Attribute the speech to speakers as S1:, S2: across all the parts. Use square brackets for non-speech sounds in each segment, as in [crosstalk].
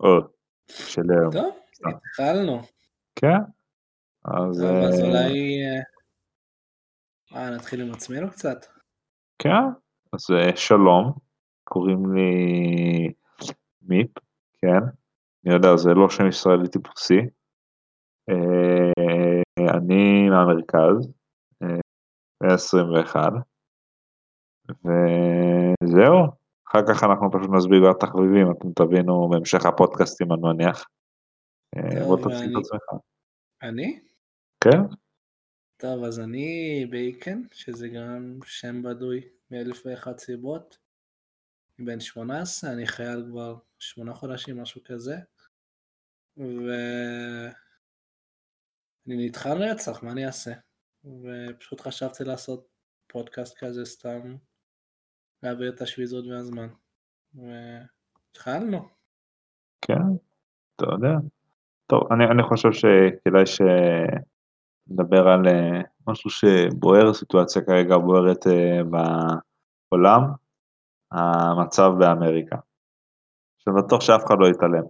S1: או, של.
S2: טוב. התחלנו.
S1: כן? אז...
S2: אז
S1: אה,
S2: אולי... אה, אה, נתחיל עם עצמנו קצת.
S1: כן, אז אה, שלום, קוראים לי מיפ, כן, אני יודע, זה לא שם ישראלי טיפוסי. אני מהמרכז, אה, בן 21, וזהו, אחר כך אנחנו פשוט נסביר על תחביבים, אתם תבינו בהמשך הפודקאסטים אני מניח. אה, בוא תציג את עצמך.
S2: אני?
S1: כן?
S2: טוב, אז אני בייקן, שזה גם שם בדוי מאלף ואחת סיבות. אני בן 18, אני חייל כבר שמונה חודשים, משהו כזה. ואני נטחן רצח, מה אני אעשה? ופשוט חשבתי לעשות פודקאסט כזה סתם, להעביר את השביזות והזמן. והתחלנו.
S1: כן, אתה יודע. טוב, אני, אני חושב שכדאי שנדבר על אה, משהו שבוער, סיטואציה כרגע בוערת אה, בעולם, המצב באמריקה. שבטוח שאף אחד לא יתעלם,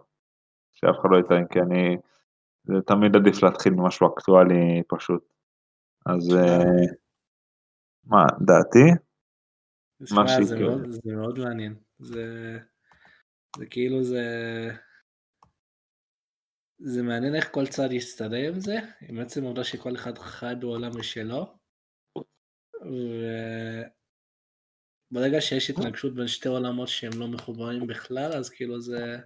S1: שאף אחד לא יתעלם, כי אני, זה תמיד עדיף להתחיל ממשהו אקטואלי פשוט. אז אה, מה, דעתי?
S2: זה
S1: שיקרה.
S2: מאוד, זה מאוד מעניין. זה, זה כאילו זה... זה מעניין איך כל צד יסתדר עם זה, עם עצם העובדה שכל אחד חי בעולם משלו. וברגע שיש התנגשות בין שתי עולמות שהם לא מחוברים בכלל, אז כאילו זה...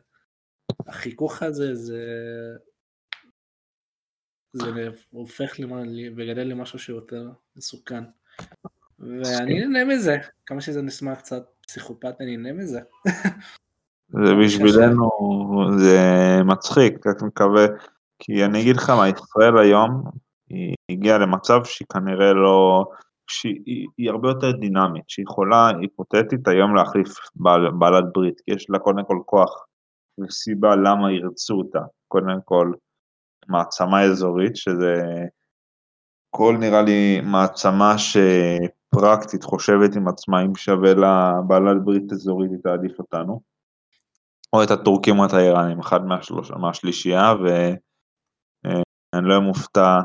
S2: החיכוך הזה זה... זה הופך למ- וגדל למשהו שיותר מסוכן. ואני נהנה מזה, כמה שזה נשמע קצת פסיכופת, אני נהנה מזה.
S1: זה בשבילנו, זה מצחיק, רק מקווה, כי אני אגיד לך מה, ישראל היום, היא הגיעה למצב שהיא כנראה לא, שהיא היא הרבה יותר דינמית, שהיא יכולה היפותטית היום להחליף בעל, בעלת ברית, כי יש לה קודם כל כוח וסיבה למה ירצו אותה, קודם כל מעצמה אזורית, שזה כל נראה לי מעצמה שפרקטית חושבת עם עצמה אם שווה לה בעלת ברית אזורית היא תעדיף אותנו. או את הטורקים או את האיראנים, אחד מהשלוש, מהשלישייה, ואני לא אהיה מופתע,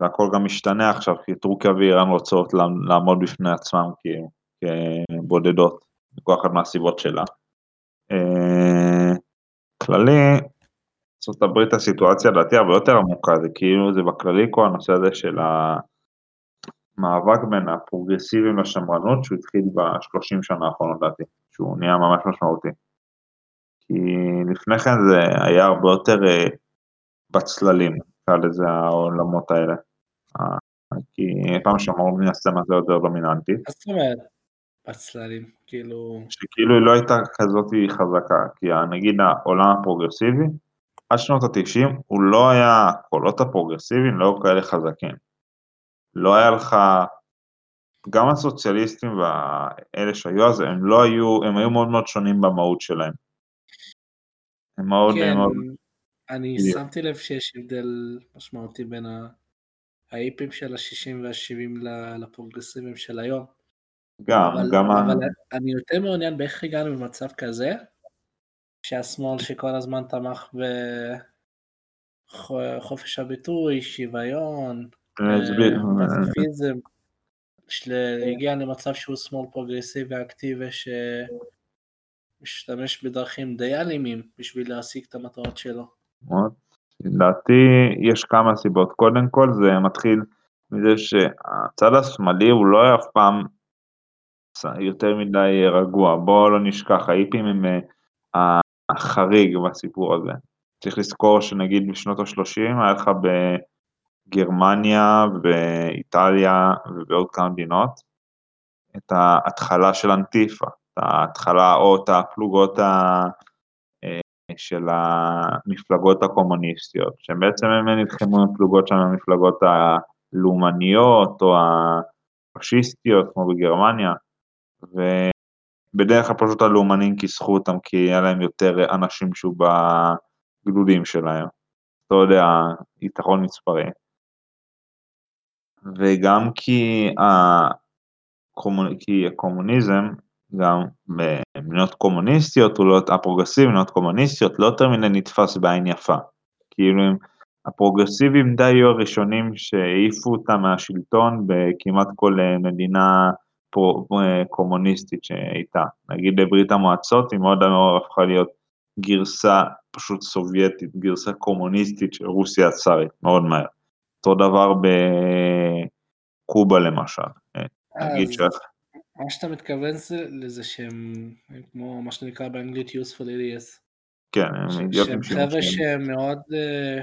S1: והכל גם משתנה עכשיו, כי טורקיה ואיראן רוצות לעמ- לעמוד בפני עצמם כבודדות, מכל אחת מהסיבות שלה. אה, כללי, ארה"ב הסיטואציה לדעתי הרבה יותר עמוקה, זה כאילו זה בכללי כל הנושא הזה של המאבק בין הפרוגרסיבים לשמרנות, שהוא התחיל בשלושים שנה האחרונות לדעתי, שהוא נהיה ממש משמעותי. כי לפני כן זה היה הרבה יותר אה, בצללים, נקרא לזה העולמות האלה. אה, כי פעם שמרנו מן הסצנה זה יותר דומיננטי,
S2: מה זאת אומרת? בצללים, כאילו...
S1: שכאילו היא לא הייתה כזאת חזקה, כי נגיד העולם הפרוגרסיבי, עד שנות ה-90 הוא לא היה, הקולות הפרוגרסיביים לא היו כאלה חזקים. לא היה לך, גם הסוציאליסטים והאלה שהיו אז, הם לא היו, הם היו מאוד מאוד שונים במהות שלהם. הם מאוד,
S2: כן,
S1: מאוד,
S2: אני
S1: בדיוק.
S2: שמתי לב שיש הבדל משמעותי בין ה- האיפים של ה-60 וה-70 לפרוגרסיבים של היום.
S1: גם,
S2: אבל,
S1: גם, ה-
S2: אבל אני יותר מעוניין באיך הגענו למצב כזה, שהשמאל שכל הזמן תמך בחופש הביטוי, שוויון, אה, פציפיזם, של- הגיע למצב שהוא שמאל פרוגרסיבי אקטיבי שמשתמש בדרכים די אלימים בשביל להשיג את המטרות שלו.
S1: לדעתי יש כמה סיבות. קודם כל זה מתחיל מזה שהצד השמאלי הוא לא אף פעם יותר מדי רגוע. בואו לא נשכח, האיפים הם אה, החריג בסיפור הזה. צריך לזכור שנגיד בשנות ה-30 היה לך בגרמניה ואיטליה ובעוד כמה מדינות את ההתחלה של אנטיפה, את ההתחלה או את הפלוגות ה... של המפלגות הקומוניסטיות, שבעצם הם נלחמו עם פלוגות של המפלגות הלאומניות או הפשיסטיות כמו בגרמניה, ובדרך כלל פשוט הלאומנים כיסחו אותם כי היה להם יותר אנשים שהוא בגדודים שלהם, אתה יודע, יתרון מספרי. וגם כי, הקומונ... כי הקומוניזם גם במדינות קומוניסטיות, או לא, הפרוגרסיביות, מדינות קומוניסטיות, לא יותר מדי נתפס בעין יפה. כאילו הם, הפרוגרסיבים די היו הראשונים שהעיפו אותם מהשלטון בכמעט כל אה, מדינה פרו, אה, קומוניסטית שהייתה. נגיד בברית המועצות, היא מאוד מאוד הפכה להיות גרסה פשוט סובייטית, גרסה קומוניסטית של רוסיה הצארית, מאוד מהר. אותו דבר בקובה למשל.
S2: נגיד ש... מה שאתה מתכוון זה לזה שהם כמו מה שנקרא באנגלית useful idiots.
S1: כן, הם
S2: אידיוטים שהם חבר'ה שהם מאוד... אה,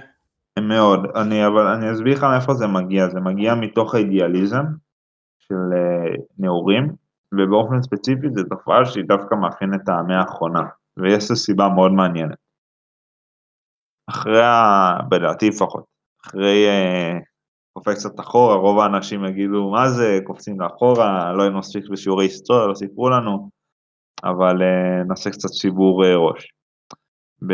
S1: הם מאוד, אני, אבל אני אסביר לך מאיפה זה מגיע, זה מגיע מתוך האידיאליזם של אה, נעורים, ובאופן ספציפי זו תופעה שהיא דווקא מאפיינת את המאה האחרונה, ויש לה סיבה מאוד מעניינת. אחרי, ה... בדעתי לפחות, אחרי אה, קופץ קצת אחורה, רוב האנשים יגידו, מה זה, קופצים לאחורה, לא היינו מספיק בשיעורי היסטוריה, לא סיפרו לנו, אבל אה, נעשה קצת סיבור אה, ראש. ב...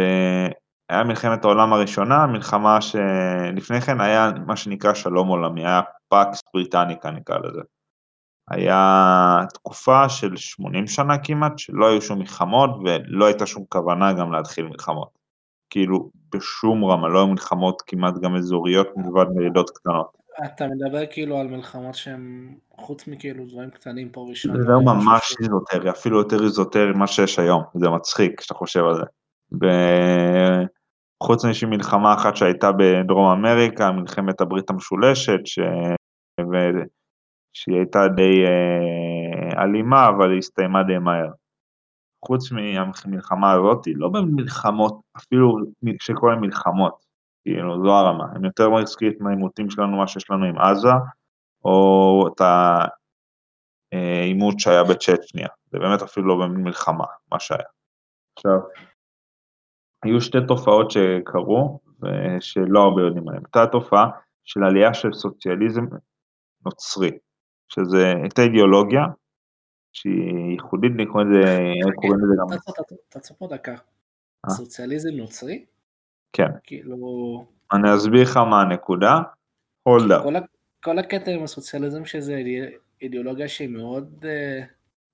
S1: היה מלחמת העולם הראשונה, מלחמה שלפני כן היה מה שנקרא שלום עולמי, היה פאקס בריטניקה נקרא לזה. היה תקופה של 80 שנה כמעט, שלא היו שום מלחמות ולא הייתה שום כוונה גם להתחיל מלחמות. כאילו בשום רמה, לא היו מלחמות כמעט גם אזוריות מלבד מרידות קטנות.
S2: אתה מדבר כאילו על מלחמות שהן חוץ מכאילו דברים קטנים פה ושם.
S1: זה לא ממש איזוטרי, אפילו יותר איזוטרי ממה שיש היום, זה מצחיק כשאתה חושב על זה. חוץ מאיזושהי מלחמה אחת שהייתה בדרום אמריקה, מלחמת הברית המשולשת, ש... ו... שהיא הייתה די אה, אלימה, אבל היא הסתיימה די מהר. חוץ מהמלחמה הזאת, לא במלחמות, אפילו שכל המלחמות, כאילו, זו הרמה, הם יותר מזכירים את העימותים שלנו, מה שיש לנו עם עזה, או את העימות שהיה בצ'צ'ניה, זה באמת אפילו לא במלחמה, מה שהיה. עכשיו, היו שתי תופעות שקרו, ושלא הרבה יודעים עליהן. הייתה תופעה של עלייה של סוציאליזם נוצרי, שזה הייתה אידיאולוגיה שהיא ייחודית, לקרוא לזה, קוראים לזה גם...
S2: תעצור פה דקה. אה? סוציאליזם נוצרי?
S1: כן.
S2: כאילו...
S1: אני אסביר לך מה הנקודה. hold up.
S2: כל הקטע עם הסוציאליזם שזה אידיאולוגיה שהיא מאוד... אה,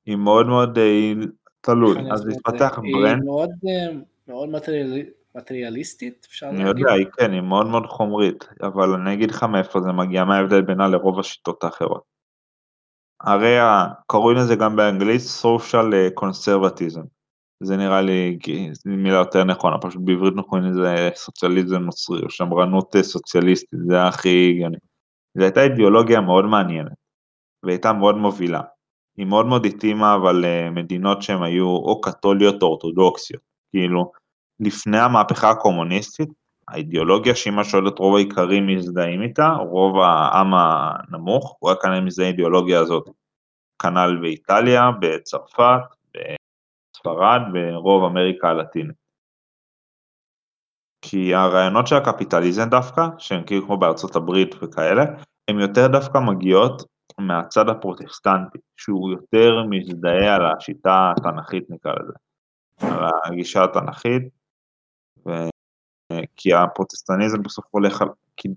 S1: היא מאוד מאוד אה, תלוי, אז להתפתח ברנד.
S2: היא מאוד, מאוד מטריאליסטית, אפשר
S1: להגיד. אני יודע, היא כן, היא מאוד מאוד חומרית, אבל אני אגיד לך מאיפה זה מגיע, מה ההבדל בינה לרוב השיטות האחרות. הרי קוראים לזה גם באנגלית social conservatism. זה נראה לי מילה יותר נכונה, פשוט בעברית אנחנו קוראים לזה סוציאליזם נוצרי או שמרנות סוציאליסטית, זה הכי הגיוני. זו הייתה אידיאולוגיה מאוד מעניינת, והייתה מאוד מובילה. היא מאוד מאוד התאימה אבל מדינות שהן היו או קתוליות או אורתודוקסיות. כאילו, לפני המהפכה הקומוניסטית, האידיאולוגיה את שואלת רוב העיקרים מזדהים איתה, רוב העם הנמוך, הוא היה כנראה מזדהה אידיאולוגיה הזאת. כנ"ל באיטליה, בצרפת, בספרד, ברוב אמריקה הלטינית. כי הרעיונות של הקפיטליזם דווקא, שהם כאילו כמו בארצות הברית וכאלה, הן יותר דווקא מגיעות מהצד הפרוטסטנטי, שהוא יותר מזדהה על השיטה התנ"כית נקרא לזה, על הגישה התנ"כית, ו... כי הפרוטסטניזם בסוף הולך על,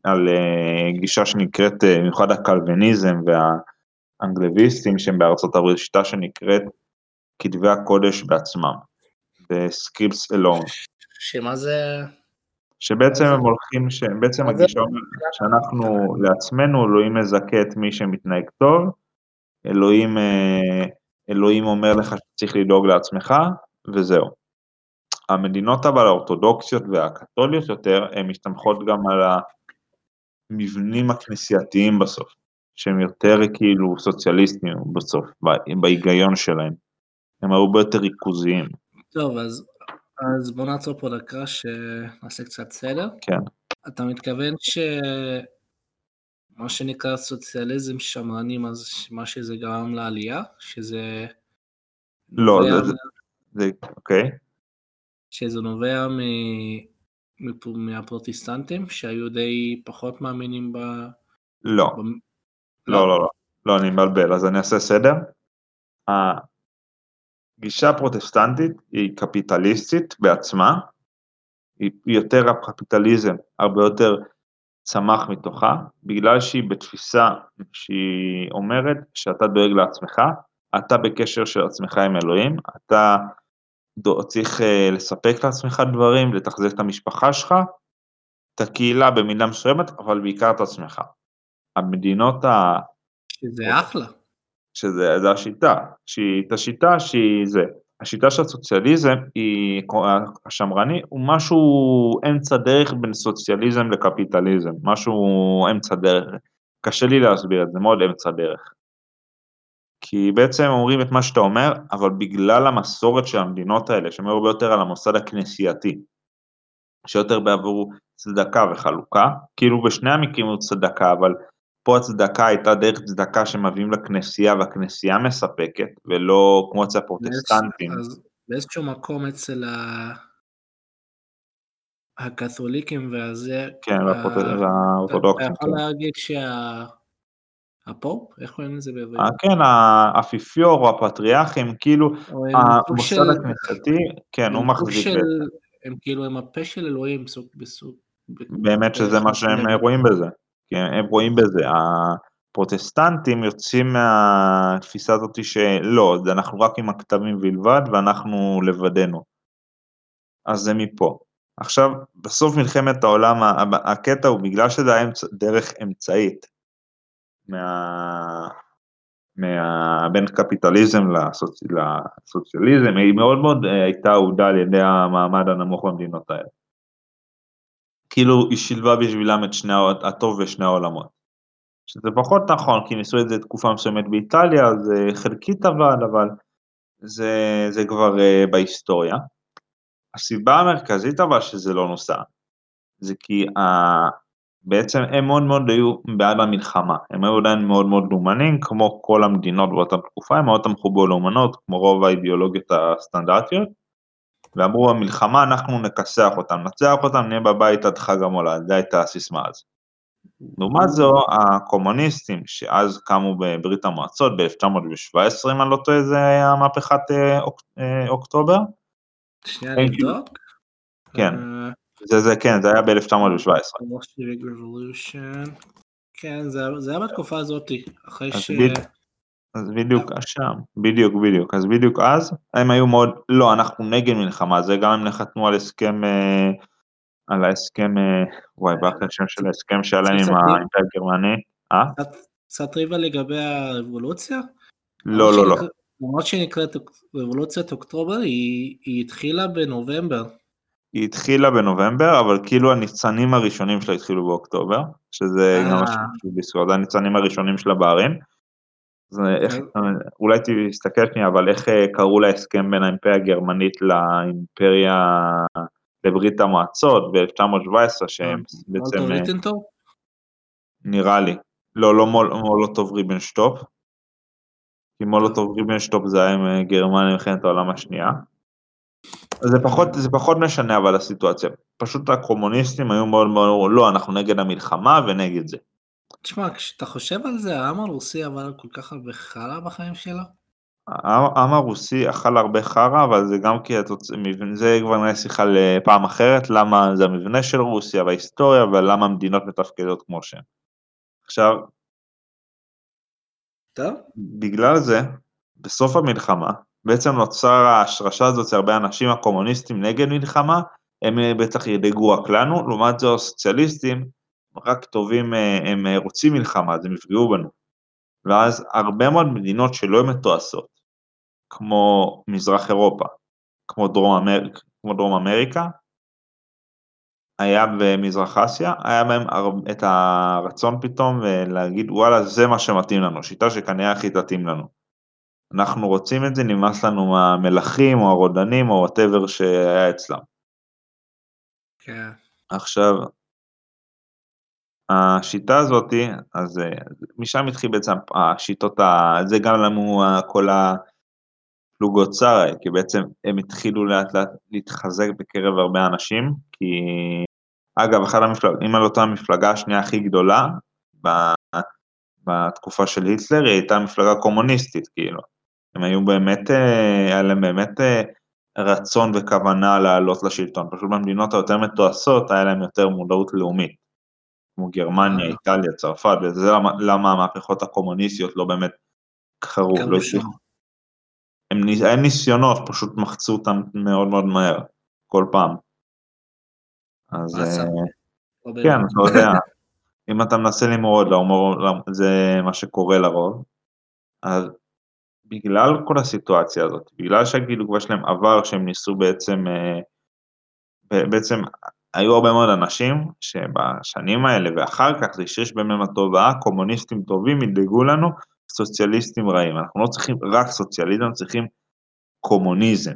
S1: על אה, גישה שנקראת, אה, במיוחד הקלוויניזם והאוונגליסטים שהם בארצות הברית, שיטה שנקראת כתבי הקודש בעצמם, ב-scripts alone.
S2: שמה זה?
S1: שבעצם הם הולכים, שבעצם הגישה אומרת שאנחנו לעצמנו, אלוהים מזכה את מי שמתנהג טוב, אלוהים, אה, אלוהים אומר לך שצריך לדאוג לעצמך, וזהו. המדינות אבל האורתודוקסיות והקתוליות יותר, הן מסתמכות גם על המבנים הכנסייתיים בסוף, שהם יותר כאילו סוציאליסטיים בסוף, בהיגיון שלהם. הם הרבה יותר ריכוזיים.
S2: טוב, אז, אז בוא נעצור פה דקה שנעשה קצת סדר.
S1: כן.
S2: אתה מתכוון שמה שנקרא סוציאליזם שמרנים, אז מה שזה גרם לעלייה? שזה...
S1: לא, זה, זה, זה, אוקיי.
S2: שזה נובע מ... מהפרוטסטנטים שהיו די פחות מאמינים ב...
S1: לא. ב... לא, לא, לא, לא, אני מבלבל, אז אני אעשה סדר. הגישה הפרוטסטנטית היא קפיטליסטית בעצמה, היא יותר הקפיטליזם, הרבה יותר צמח מתוכה, בגלל שהיא בתפיסה שהיא אומרת שאתה דואג לעצמך, אתה בקשר של עצמך עם אלוהים, אתה צריך uh, לספק לעצמך דברים, לתחזק את המשפחה שלך, את הקהילה במידה מסוימת, אבל בעיקר את עצמך. המדינות ה...
S2: שזה אחלה.
S1: שזה השיטה, שהיא, את השיטה שהיא זה. השיטה של הסוציאליזם היא, השמרני, הוא משהו אמצע דרך בין סוציאליזם לקפיטליזם, משהו אמצע דרך. קשה לי להסביר את זה, מאוד אמצע דרך. כי בעצם אומרים את מה שאתה אומר, אבל בגלל המסורת של המדינות האלה, שהן הרבה יותר על המוסד הכנסייתי, שיותר בעבור צדקה וחלוקה, כאילו בשני המקרים הוא צדקה, אבל פה הצדקה הייתה דרך צדקה שמביאים לכנסייה והכנסייה מספקת, ולא כמו אצל הפרוטסטנטים.
S2: אז באיזשהו מקום אצל ה... הקתוליקים והזה...
S1: כן, והאורתודוקסים.
S2: אתה יכול כן. להגיד שה... הפופ? איך קוראים לזה בעברית?
S1: אה, כן, האפיפיור או הפטריארכים, כאילו, המוסד הכנסייתי, כן, הוא מחזיק
S2: בזה. הם כאילו, הם הפה של אלוהים בסוג...
S1: באמת שזה מה שהם רואים בזה. כי הם רואים בזה, הפרוטסטנטים יוצאים מהתפיסה הזאת שלא, אנחנו רק עם הכתבים בלבד ואנחנו לבדנו. אז זה מפה. עכשיו, בסוף מלחמת העולם, הקטע הוא בגלל שזה היה דרך אמצעית, מה... מה... קפיטליזם לסוצ... לסוציאליזם, היא מאוד מאוד אה, הייתה אהודה על ידי המעמד הנמוך במדינות האלה. כאילו היא שילבה בשבילם את שני, הטוב ושני העולמות. שזה פחות נכון, כי ניסו את זה תקופה מסוימת באיטליה, זה חלקית עבד, אבל זה, זה כבר uh, בהיסטוריה. הסיבה המרכזית אבל שזה לא נוסע, זה כי בעצם הם מאוד מאוד היו בעד המלחמה, הם היו עדיין מאוד מאוד לאומנים, כמו כל המדינות באותה תקופה, הם מאוד תמכו בלאומנות, כמו רוב האידיאולוגיות הסטנדרטיות, ואמרו המלחמה אנחנו נכסח אותם, נצח אותם, נהיה בבית עד חג המולד, זו הייתה הסיסמה הזו. לעומת זו, הקומוניסטים שאז קמו בברית המועצות ב-1917, אם אני לא טועה, זה היה מהפכת אה, אוק, אה, אוקטובר.
S2: שנייה נבדוק.
S1: כן, אה, זה, זה כן, זה היה ב-1917.
S2: כן, זה היה בתקופה הזאת, אחרי ש...
S1: אז בדיוק שם, בדיוק, בדיוק, אז בדיוק אז הם היו מאוד, לא, אנחנו נגד מלחמה, זה גם הם נחתמו על הסכם, אה, על ההסכם, אה, וואי, באחד השם של ההסכם שלהם עם האימפריה הגרמנית, אה?
S2: קצת ריבה לגבי הרבולוציה?
S1: לא, לא, לא.
S2: למרות שהיא נקראת רבולוציית אוקטובר, היא התחילה בנובמבר.
S1: היא התחילה בנובמבר, אבל כאילו הניצנים הראשונים שלה התחילו באוקטובר, שזה גם מה שחשוב לזכור, זה הניצנים הראשונים שלה בערים. אז איך, אוקיי. אולי תסתכל שנייה, אבל איך אה, קראו להסכם בין האימפריה הגרמנית לאימפריה, לברית המועצות ב-1917, שהם אה, בעצם... ריטנטור? נראה לי. לא, לא מול, מולוטוב ריבנטרופ. כי מולוטוב ריבנשטופ זה היה עם אה, גרמניה במלחמת העולם השנייה. זה פחות, זה פחות משנה אבל הסיטואציה. פשוט הקומוניסטים היו מאוד מאוד, לא, אנחנו נגד המלחמה ונגד זה.
S2: תשמע, כשאתה חושב על זה, העם הרוסי עבר כל כך הרבה חרא בחיים שלו?
S1: העם הרוסי אכל הרבה חרא, אבל זה גם כי התוצ... זה כבר נראה שיחה לפעם אחרת, למה זה המבנה של רוסיה וההיסטוריה, ולמה המדינות מתפקדות כמו שהן. עכשיו,
S2: טוב.
S1: בגלל זה, בסוף המלחמה, בעצם נוצר ההשרשה הזאת של הרבה אנשים הקומוניסטים נגד מלחמה, הם בטח ידאגו רק לנו, לעומת זה הסוציאליסטים רק טובים, אה, הם אה, רוצים מלחמה, אז הם יפגעו בנו. ואז הרבה מאוד מדינות שלא מתועשות, כמו מזרח אירופה, כמו דרום, אמר... כמו דרום אמריקה, היה במזרח אסיה, היה בהם את הרצון פתאום אה, להגיד וואלה זה מה שמתאים לנו, שיטה שכנראה הכי תתאים לנו. אנחנו רוצים את זה, נמאס לנו מהמלכים או הרודנים או whatever שהיה אצלם.
S2: כן.
S1: עכשיו, השיטה הזאתי, אז משם התחיל בעצם השיטות, זה גם לנו כל הפלוגות צארי, כי בעצם הם התחילו לאט לאט להתחזק בקרב הרבה אנשים, כי אגב, אחת המפלגות, אם על אותה המפלגה השנייה הכי גדולה, בתקופה של היטלר, היא הייתה מפלגה קומוניסטית, כאילו. הם היו באמת, היה להם באמת רצון וכוונה לעלות לשלטון, פשוט במדינות היותר מתועשות היה להם יותר מודעות לאומית. כמו גרמניה, אה. איטליה, צרפת, וזה למה, למה המהפכות הקומוניסטיות לא באמת קרו, לא הם, היה ניסיונות, פשוט מחצו אותם מאוד מאוד מהר, כל פעם. אז כן, אתה יודע, אם אתה מנסה למרוד, זה מה שקורה לרוב, אז בגלל כל הסיטואציה הזאת, בגלל שהגילו כבר שלהם עבר שהם ניסו בעצם, בעצם היו הרבה מאוד אנשים שבשנים האלה ואחר כך זה השריש בהם התודעה, קומוניסטים טובים ידאגו לנו, סוציאליסטים רעים. אנחנו לא צריכים רק סוציאליזם, צריכים קומוניזם,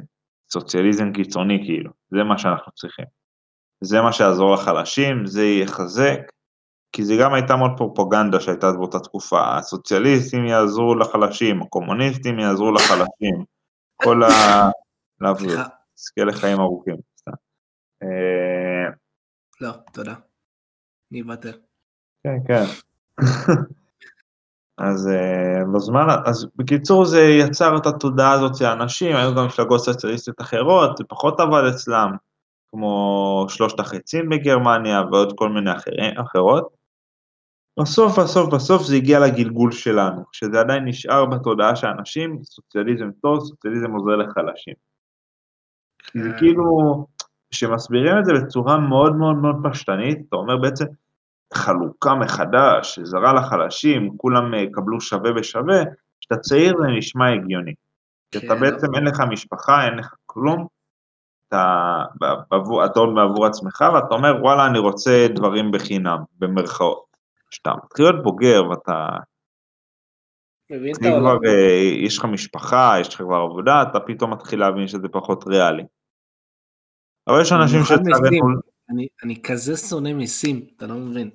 S1: סוציאליזם קיצוני כאילו, זה מה שאנחנו צריכים. זה מה שיעזור לחלשים, זה יחזק, כי זה גם הייתה מאוד פרופגנדה שהייתה באותה תקופה, הסוציאליסטים יעזרו לחלשים, הקומוניסטים יעזרו לחלשים, כל ה... [laughs] סליחה. תזכה לחיים ארוכים.
S2: אה, לא, תודה. אני אוותר.
S1: כן, כן. [laughs] אז אה, בזמן, אז בקיצור זה יצר את התודעה הזאת של האנשים, היו גם מפלגות סוציאליסטיות אחרות, זה פחות עבד אצלם, כמו שלושת החצים בגרמניה ועוד כל מיני אחרים, אחרות. בסוף, בסוף, בסוף זה הגיע לגלגול שלנו, שזה עדיין נשאר בתודעה של האנשים, סוציאליזם טוב, סוציאליזם עוזר לחלשים. זה כן. כאילו, כשמסבירים את זה בצורה מאוד מאוד מאוד פשטנית, אתה אומר בעצם, חלוקה מחדש, זרה לחלשים, כולם יקבלו שווה בשווה, כשאתה צעיר זה נשמע הגיוני. כי אתה כן. בעצם אין לך משפחה, אין לך כלום, אתה, בעבור, אתה עוד בעבור עצמך, ואתה אומר, וואלה, אני רוצה דברים בחינם, במרכאות. כשאתה מתחיל להיות בוגר ואתה...
S2: מבין את העולם.
S1: אה, יש לך משפחה, יש לך כבר עבודה, אתה פתאום מתחיל להבין שזה פחות ריאלי. אבל יש אנשים
S2: שצריכים... אני, אני כזה שונא מיסים, אתה לא מבין.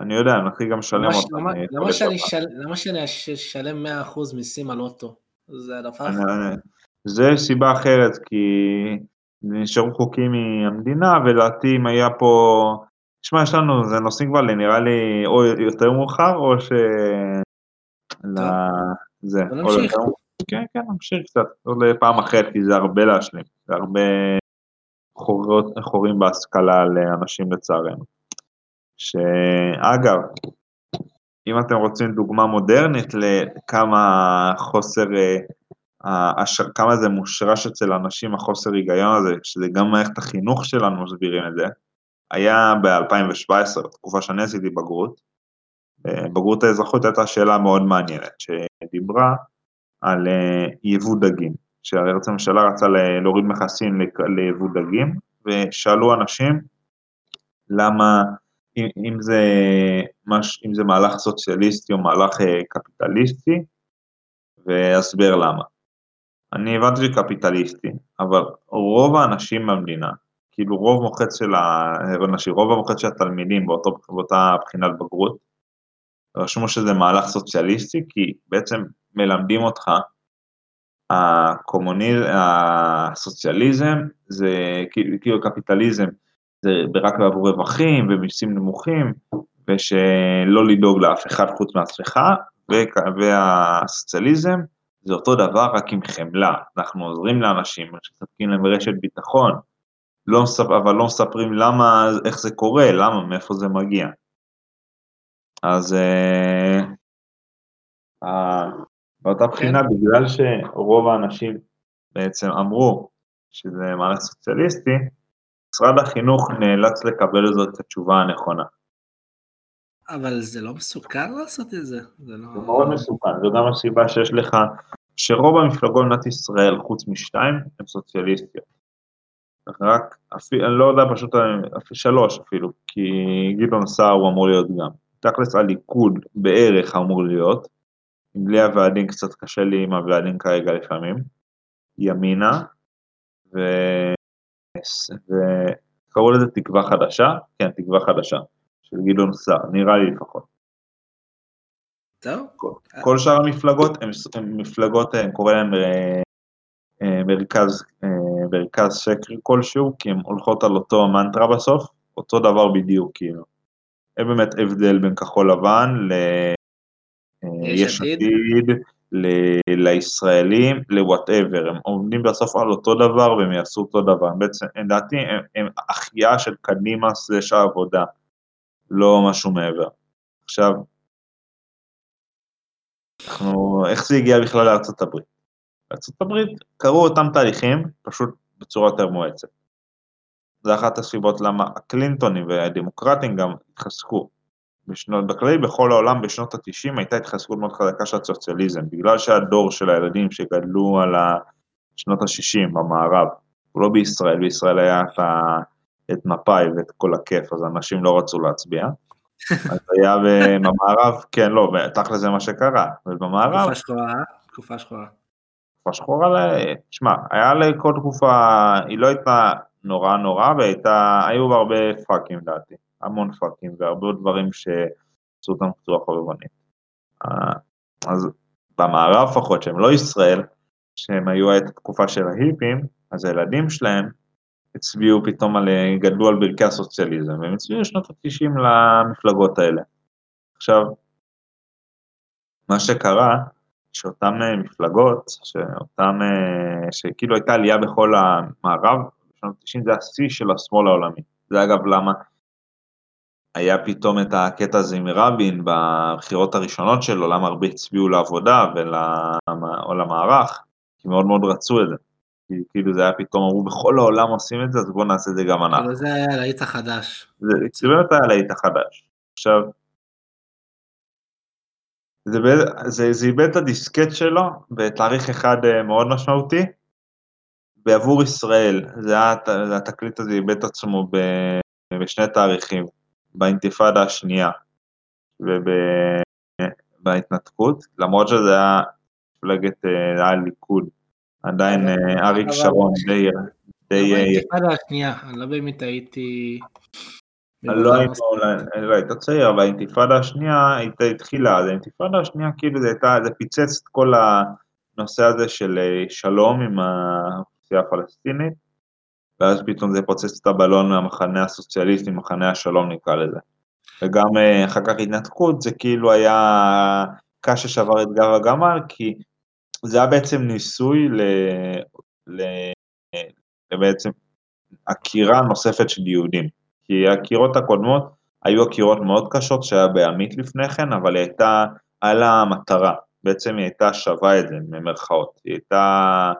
S1: אני יודע, אני מתחיל גם לשלם אותם.
S2: למה, למה, שאני של, למה שאני אשלם 100% מיסים על אוטו? זה הדבר
S1: אחר. זה סיבה אחרת, כי נשארו חוקים מהמדינה, ולדעתי אם היה פה... תשמע, יש לנו, זה נושאים כבר נראה לי או יותר מאוחר, או ש... זה.
S2: נמשיך.
S1: כן, כן, נמשיך קצת, עוד פעם אחרת, כי זה הרבה להשלים, זה הרבה חורים בהשכלה לאנשים לצערנו. שאגב, אם אתם רוצים דוגמה מודרנית לכמה חוסר, אה, כמה זה מושרש אצל אנשים החוסר היגיון הזה, שזה גם מערכת החינוך שלנו מסבירים את זה, היה ב-2017, תקופה שאני עשיתי בגרות, אה, בגרות האזרחות הייתה שאלה מאוד מעניינת, שדיברה על אה, יבוא דגים. שהרי הממשלה רצה להוריד מכסים ליבוא דגים, ושאלו אנשים למה, אם, זה, מש, אם זה מהלך סוציאליסטי או מהלך אה, קפיטליסטי, ואסביר למה. אני הבנתי קפיטליסטי, אבל רוב האנשים במדינה, כאילו רוב מוחץ של האנשים, רוב המוחץ של התלמידים באותו, באותה בחינת בגרות, רשמו שזה מהלך סוציאליסטי, כי בעצם מלמדים אותך הקומוניזם, הסוציאליזם, זה כאילו קפיטליזם, זה רק בעבור רווחים ומיסים נמוכים, ושלא לדאוג לאף אחד חוץ מעצמך, והסוציאליזם זה אותו דבר רק עם חמלה, אנחנו עוזרים לאנשים, מספקים להם רשת ביטחון, לא מספ... אבל לא מספרים למה, איך זה קורה, למה, מאיפה זה מגיע. אז uh, באותה בחינה, כן. בגלל שרוב האנשים בעצם אמרו שזה מערכת סוציאליסטי, משרד החינוך נאלץ לקבל לזאת את התשובה הנכונה.
S2: אבל זה לא מסוכן לעשות את זה. זה, לא...
S1: זה מאוד מסוכן, זו גם הסיבה שיש לך, שרוב המפלגות במדינת ישראל, חוץ משתיים, הן סוציאליסטיות. רק, אפילו, אני לא יודע, פשוט, אפילו שלוש אפילו, כי גדעון סער הוא אמור להיות גם. תכלס הליכוד בערך אמור להיות, בלי הוועדים קצת קשה לי עם הוועדים כרגע לפעמים, ימינה, ו... וקראו לזה תקווה חדשה, כן, תקווה חדשה, של גדעון סער, נראה לי לפחות.
S2: טוב.
S1: כל, שאר המפלגות הן מפלגות, אני קורא להן אה, אה, מרכז, אה, מרכז שקר כלשהו, כי הן הולכות על אותו המנטרה בסוף, אותו דבר בדיוק, כאילו. אין באמת הבדל בין כחול לבן ל... יש עתיד, לישראלים, לוואטאבר, הם עומדים בסוף על אותו דבר והם יעשו אותו דבר, בעצם, לדעתי, הם, הם החייאה של קדימה סלש העבודה, לא משהו מעבר. עכשיו, אנחנו, איך זה הגיע בכלל לארצות הברית? הברית קרו אותם תהליכים, פשוט בצורה יותר מואצת. זה אחת הסיבות למה הקלינטונים והדמוקרטים גם התחזקו. בשנות, בכללי בכל העולם בשנות ה-90 הייתה התחזקות מאוד חזקה של הסוציאליזם, בגלל שהדור של הילדים שגדלו על שנות ה-60 במערב, הוא לא בישראל, בישראל היה את, ה, את מפא"י ואת כל הכיף, אז אנשים לא רצו להצביע. [laughs] אז היה במערב, כן, לא, תכל'ס זה מה שקרה, ובמערב...
S2: תקופה שחורה, תקופה שחורה.
S1: תקופה שחורה, תשמע, היה לכל תקופה, היא לא הייתה נורא נורא, והייתה, היו בה הרבה פאקים לדעתי, המון פאקים, והרבה דברים שעשו אותם בצורה חובבנית. אה, אז במערב לפחות, שהם לא ישראל, שהם היו את התקופה של ההיפים, אז הילדים שלהם הצביעו פתאום על, גדלו על ברכי הסוציאליזם, והם הצביעו שנות ה-90 למפלגות האלה. עכשיו, מה שקרה, שאותן אה, מפלגות, שאותן, אה, שכאילו הייתה עלייה בכל המערב, בשנות ה-90 זה השיא של השמאל העולמי. זה אגב למה היה פתאום את הקטע הזה עם רבין בבחירות הראשונות שלו, למה הרבה הצביעו לעבודה או למערך, כי מאוד מאוד רצו את זה. כי כאילו זה היה פתאום, אמרו בכל העולם עושים את זה, אז בואו נעשה את זה גם אנחנו.
S2: זה היה הלהיט החדש.
S1: זה, זה באמת היה הלהיט החדש. עכשיו, זה, זה, זה איבד את הדיסקט שלו בתאריך אחד אה, מאוד משמעותי, בעבור ישראל, זה היה, התקליט הזה איבד את עצמו ב, בשני תאריכים, באינתיפאדה השנייה ובהתנתקות, למרות שזה היה מפלגת, אה, זה היה ליכוד, עדיין אה, אריק שרון. די...
S2: באינתיפאדה השנייה, אני לא באמת הייתי...
S1: לא היינו, לא היית צעיר, אבל האינתיפאדה השנייה הייתה התחילה, אז האינתיפאדה השנייה כאילו זה הייתה, זה פיצץ את כל הנושא הזה של אה, שלום עם האוכלוסייה הפלסטינית, ואז פתאום זה פוצץ את הבלון מהמחנה הסוציאליסטי, מחנה השלום נקרא לזה. וגם אחר כך התנתקות, זה כאילו היה קש ששבר את גב הגמל, כי זה היה בעצם ניסוי ל... ל... בעצם עקירה נוספת של יהודים. כי העקירות הקודמות היו עקירות מאוד קשות שהיה בעמית לפני כן, אבל היא הייתה, היה לה מטרה, בעצם היא הייתה שווה את זה, במרכאות. היא הייתה,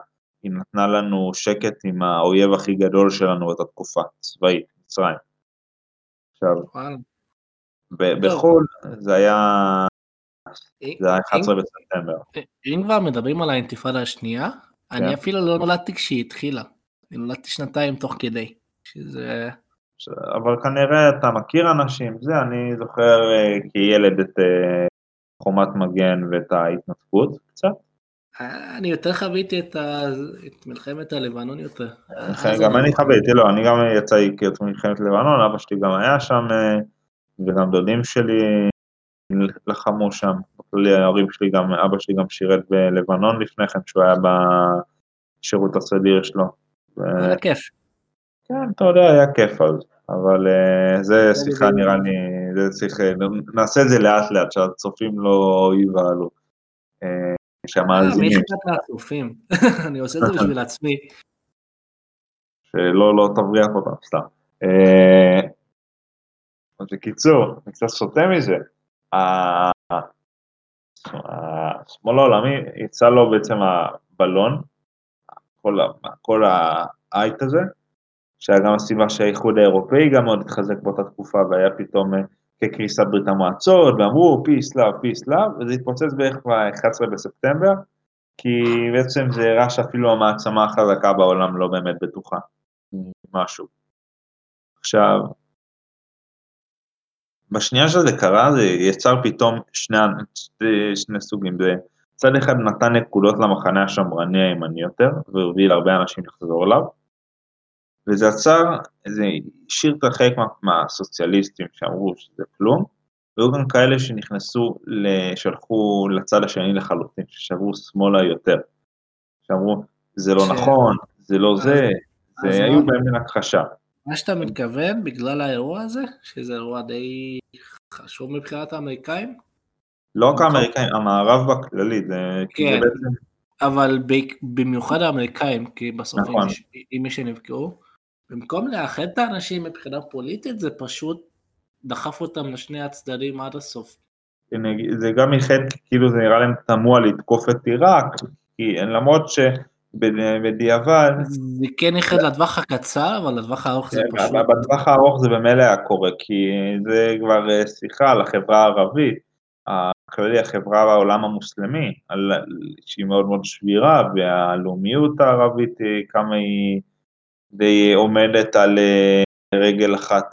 S1: היא נתנה לנו שקט עם האויב הכי גדול שלנו באותה תקופה, צבאית, מצרים. עכשיו, בחו"ל זה היה זה היה 11 בספטמבר.
S2: אם כבר מדברים על האינתיפאדה השנייה, אני כן. אפילו לא נולדתי כשהיא התחילה. אני נולדתי שנתיים תוך כדי. שזה...
S1: אבל כנראה אתה מכיר אנשים, זה, אני זוכר אה, כילד את אה, חומת מגן ואת ההתנתקות קצת.
S2: אני יותר חוויתי את, ה... את מלחמת הלבנון יותר.
S1: גם אני חוויתי, לא, אני גם יצא לי את מלחמת לבנון, אבא שלי גם היה שם, אה, וגם דודים שלי לחמו שם. ההורים שלי גם, אבא שלי גם שירת בלבנון לפני כן, שהוא היה בשירות הסדיר שלו.
S2: היה כיף.
S1: כן, אתה יודע, היה כיף אז, אבל uh, זה שיחה נראה לי, זה צריך, נעשה את זה לאט לאט, שהצופים לא ייבהלו.
S2: Uh, שהמאזינים. מי אכפת מהצופים? [laughs] אני עושה את זה בשביל עצמי.
S1: שלא, לא תבריח אותם, סתם. אז בקיצור, אני קצת סוטה מזה. השמאל העולמי יצא לו בעצם הבלון, כל, האייט הזה, שהיה גם הסיבה שהאיחוד האירופאי גם מאוד התחזק באותה תקופה והיה פתאום אה, כקריסת ברית המועצות, ואמרו peace love, peace love, וזה התפוצץ בערך ב-11 בספטמבר, כי בעצם זה הראה שאפילו המעצמה החזקה בעולם לא באמת בטוחה, משהו. עכשיו, בשנייה שזה קרה זה יצר פתאום שני, שני סוגים, זה צד אחד נתן נקודות למחנה השמרני הימני יותר, והוביל הרבה אנשים לחזור אליו, וזה יצר, זה השאיר את החלק מה, מהסוציאליסטים שאמרו שזה כלום, והיו גם כאלה שנכנסו, שהלכו לצד השני לחלוטין, ששברו שמאלה יותר, שאמרו, זה לא ש... נכון, זה לא זה, זה היו בהם מן הכחשה.
S2: מה שאתה מתכוון, בגלל האירוע הזה, שזה אירוע די חשוב מבחינת האמריקאים?
S1: לא רק האמריקאים, המערב בכללי, זה
S2: כן, בעצם... אבל במיוחד האמריקאים, כי בסוף נכון. עם מי שנפגעו, במקום לאחד את האנשים מבחינה פוליטית, זה פשוט דחף אותם לשני הצדדים עד הסוף.
S1: זה גם איחד, כאילו זה נראה להם תמוה לתקוף את עיראק, כי למרות שבדיעבד...
S2: זה כן נכד לטווח הקצר, אבל לטווח הארוך זה
S1: כן,
S2: פשוט...
S1: בטווח הארוך זה במילא היה קורה, כי זה כבר אה, שיחה על החברה הערבית, הכללי, החברה בעולם המוסלמי, על, שהיא מאוד מאוד שבירה, והלאומיות הערבית, אה, כמה היא די עומדת על אה, רגל אחת.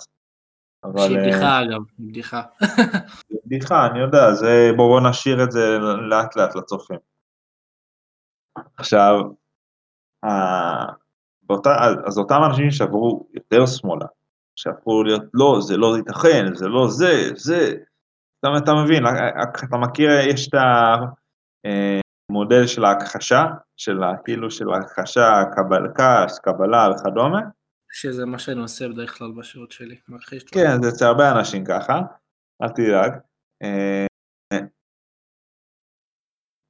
S2: אבל... שהיא בדיחה אגב, בדיחה. [laughs]
S1: בדיחה, אני יודע, זה בואו נשאיר את זה לאט לאט לצופים. עכשיו, באותה, אז אותם אנשים שעברו יותר שמאלה, שהפכו להיות, לא, זה לא ייתכן, זה לא זה, זה, אתה, אתה מבין, אתה מכיר, יש את המודל של ההכחשה, של כאילו של ההכחשה, קבל, כעס, קבלה וכדומה.
S2: שזה מה שאני עושה בדרך כלל בשעות שלי, מכחיש.
S1: כן, זה אצל הרבה אנשים ככה, אל תדאג. אה,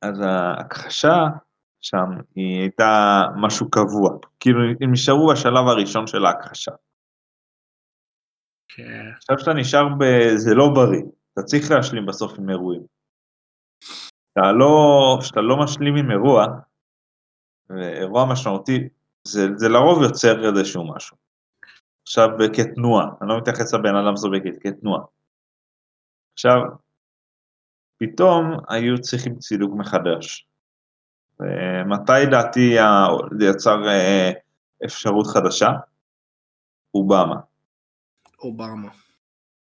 S1: אז ההכחשה שם היא הייתה משהו קבוע, כאילו הם נשארו בשלב הראשון של ההכחשה.
S2: כן.
S1: עכשיו שאתה נשאר ב... זה לא בריא, אתה צריך להשלים בסוף עם אירועים. אתה לא, כשאתה לא משלים עם אירוע, אירוע משמעותי, זה, זה לרוב יוצר איזשהו משהו. עכשיו כתנועה, אני לא מתייחס לבן אדם סובייקט, כתנועה. עכשיו, פתאום היו צריכים צילוק מחדש. מתי דעתי זה יצר אה, אפשרות חדשה? אובמה.
S2: אובמה.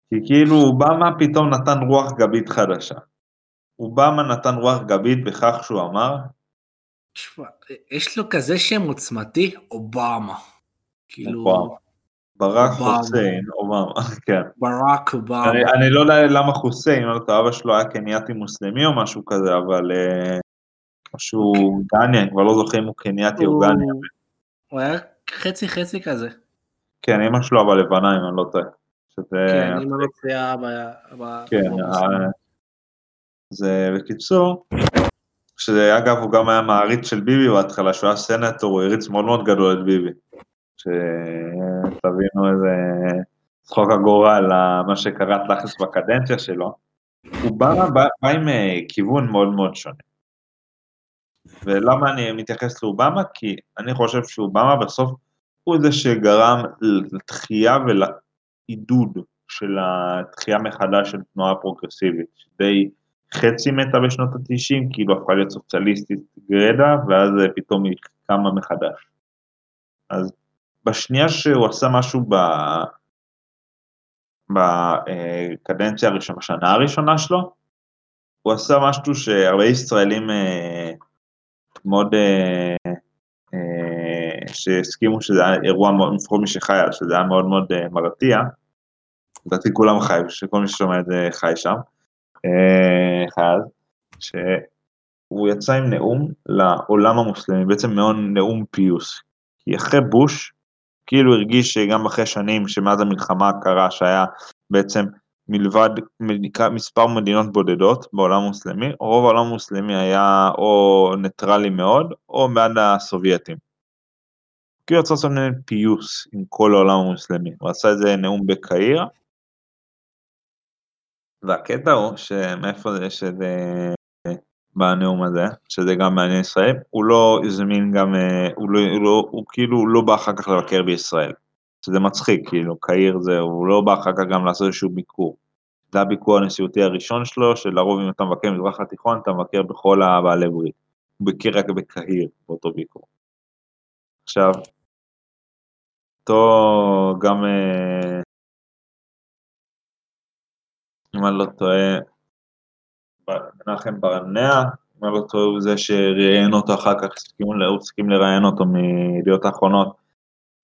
S1: כי כאילו אובמה פתאום נתן רוח גבית חדשה. אובמה נתן רוח גבית בכך שהוא אמר...
S2: יש לו כזה שם עוצמתי, אובמה. כאילו... אובמה.
S1: ברק חוסיין, אובמה, [laughs] כן.
S2: ברק אובמה.
S1: אני, אני לא יודע למה חוסיין, לא יודע, אבא שלו היה קנייתי מוסלמי או משהו כזה, אבל... שהוא אוקיי. גניה, אני כבר לא זוכר אם הוא קנייתי או גניה.
S2: הוא היה חצי חצי כזה.
S1: כן, אמא שלו אבל לבנה, אם אני לא טועה.
S2: כן, אמא לא טועה ב... כן,
S1: זה בקיצור, שזה אגב הוא גם היה מעריץ של ביבי בהתחלה, שהוא היה סנטור, הוא הריץ מאוד מאוד גדול את ביבי. שתבינו איזה צחוק הגורל, מה שקרה תכלס בקדנציה שלו. הוא בא, בא, בא עם אה, כיוון מאוד מאוד שונה. ולמה אני מתייחס לאובמה? כי אני חושב שאובמה בסוף הוא זה שגרם לתחייה ולעידוד של התחייה מחדש של תנועה פרוגרסיבית, די חצי מתה בשנות ה-90, כאילו הפכה להיות סוציאליסטית גרדה, ואז פתאום היא קמה מחדש. אז בשנייה שהוא עשה משהו ב... בקדנציה הראשונה, בשנה הראשונה שלו, הוא עשה משהו שהרבה ישראלים אה, מאוד, אה, אה, שהסכימו שזה היה אירוע מאוד, לפחות מי שחי שזה היה מאוד מאוד מרתיע. לדעתי כולם חי, שכל מי ששומע את זה חי שם. אחד, שהוא יצא עם נאום לעולם המוסלמי, בעצם מאוד נאום פיוס. כי אחרי בוש, כאילו הרגיש שגם אחרי שנים שמאז המלחמה הקרה שהיה בעצם מלבד מספר מדינות בודדות בעולם המוסלמי, רוב העולם המוסלמי היה או ניטרלי מאוד, או בעד הסובייטים. כי הוא רצה לעשות פיוס עם כל העולם המוסלמי, הוא עשה איזה נאום בקהיר, והקטע הוא שמאיפה זה שזה בנאום הזה, שזה גם מעניין ישראל, הוא לא הזמין גם, הוא, לא, הוא, לא, הוא כאילו לא בא אחר כך לבקר בישראל. שזה מצחיק, כאילו, קהיר זה, הוא לא בא אחר כך גם לעשות איזשהו ביקור. זה הביקור הנשיאותי הראשון שלו, שלרוב אם אתה מבקר במזרח התיכון, אתה מבקר בכל הבעלי ברית. הוא ביקר רק בקהיר, באותו ביקור. עכשיו, אותו גם, אה, אם אני לא טועה, מנחם ברנע, אם אני לא טועה, הוא זה שראיין אותו אחר כך, הוא הסכים לראיין אותו מידיעות האחרונות.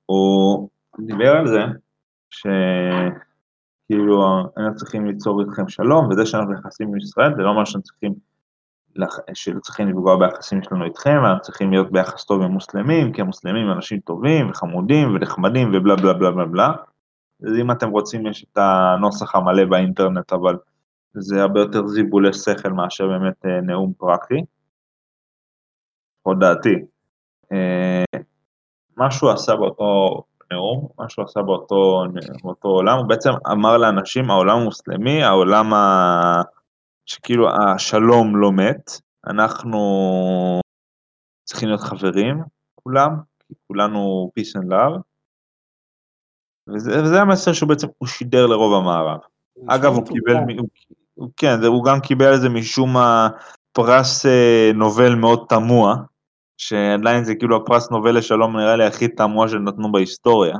S1: הוא דיבר על זה, שכאילו היינו צריכים ליצור איתכם שלום, וזה שאנחנו נכנסים עם ישראל, זה לא אומר שאנחנו צריכים, שלא צריכים לפגוע ביחסים שלנו איתכם, אנחנו צריכים להיות ביחס טוב עם מוסלמים, כי המוסלמים הם אנשים טובים וחמודים ונחמדים ובלה בלה בלה בלה בלה. אז אם אתם רוצים יש את הנוסח המלא באינטרנט, אבל זה הרבה יותר זיבולי שכל מאשר באמת אה, נאום פרקטי. עוד דעתי. אה, מה שהוא עשה באותו נאום, מה שהוא עשה באותו, באותו עולם, הוא בעצם אמר לאנשים, העולם המוסלמי, העולם ה... שכאילו השלום לא מת, אנחנו צריכים להיות חברים, כולם, כי כולנו peace and love, וזה, וזה המסר שהוא בעצם, הוא שידר לרוב המערב. אגב, הוא קיבל, הוא, הוא, כן, הוא גם קיבל על זה משום מה פרס אה, נובל מאוד תמוה, שעדיין זה כאילו הפרס נובל לשלום נראה לי הכי תמוה שנתנו בהיסטוריה.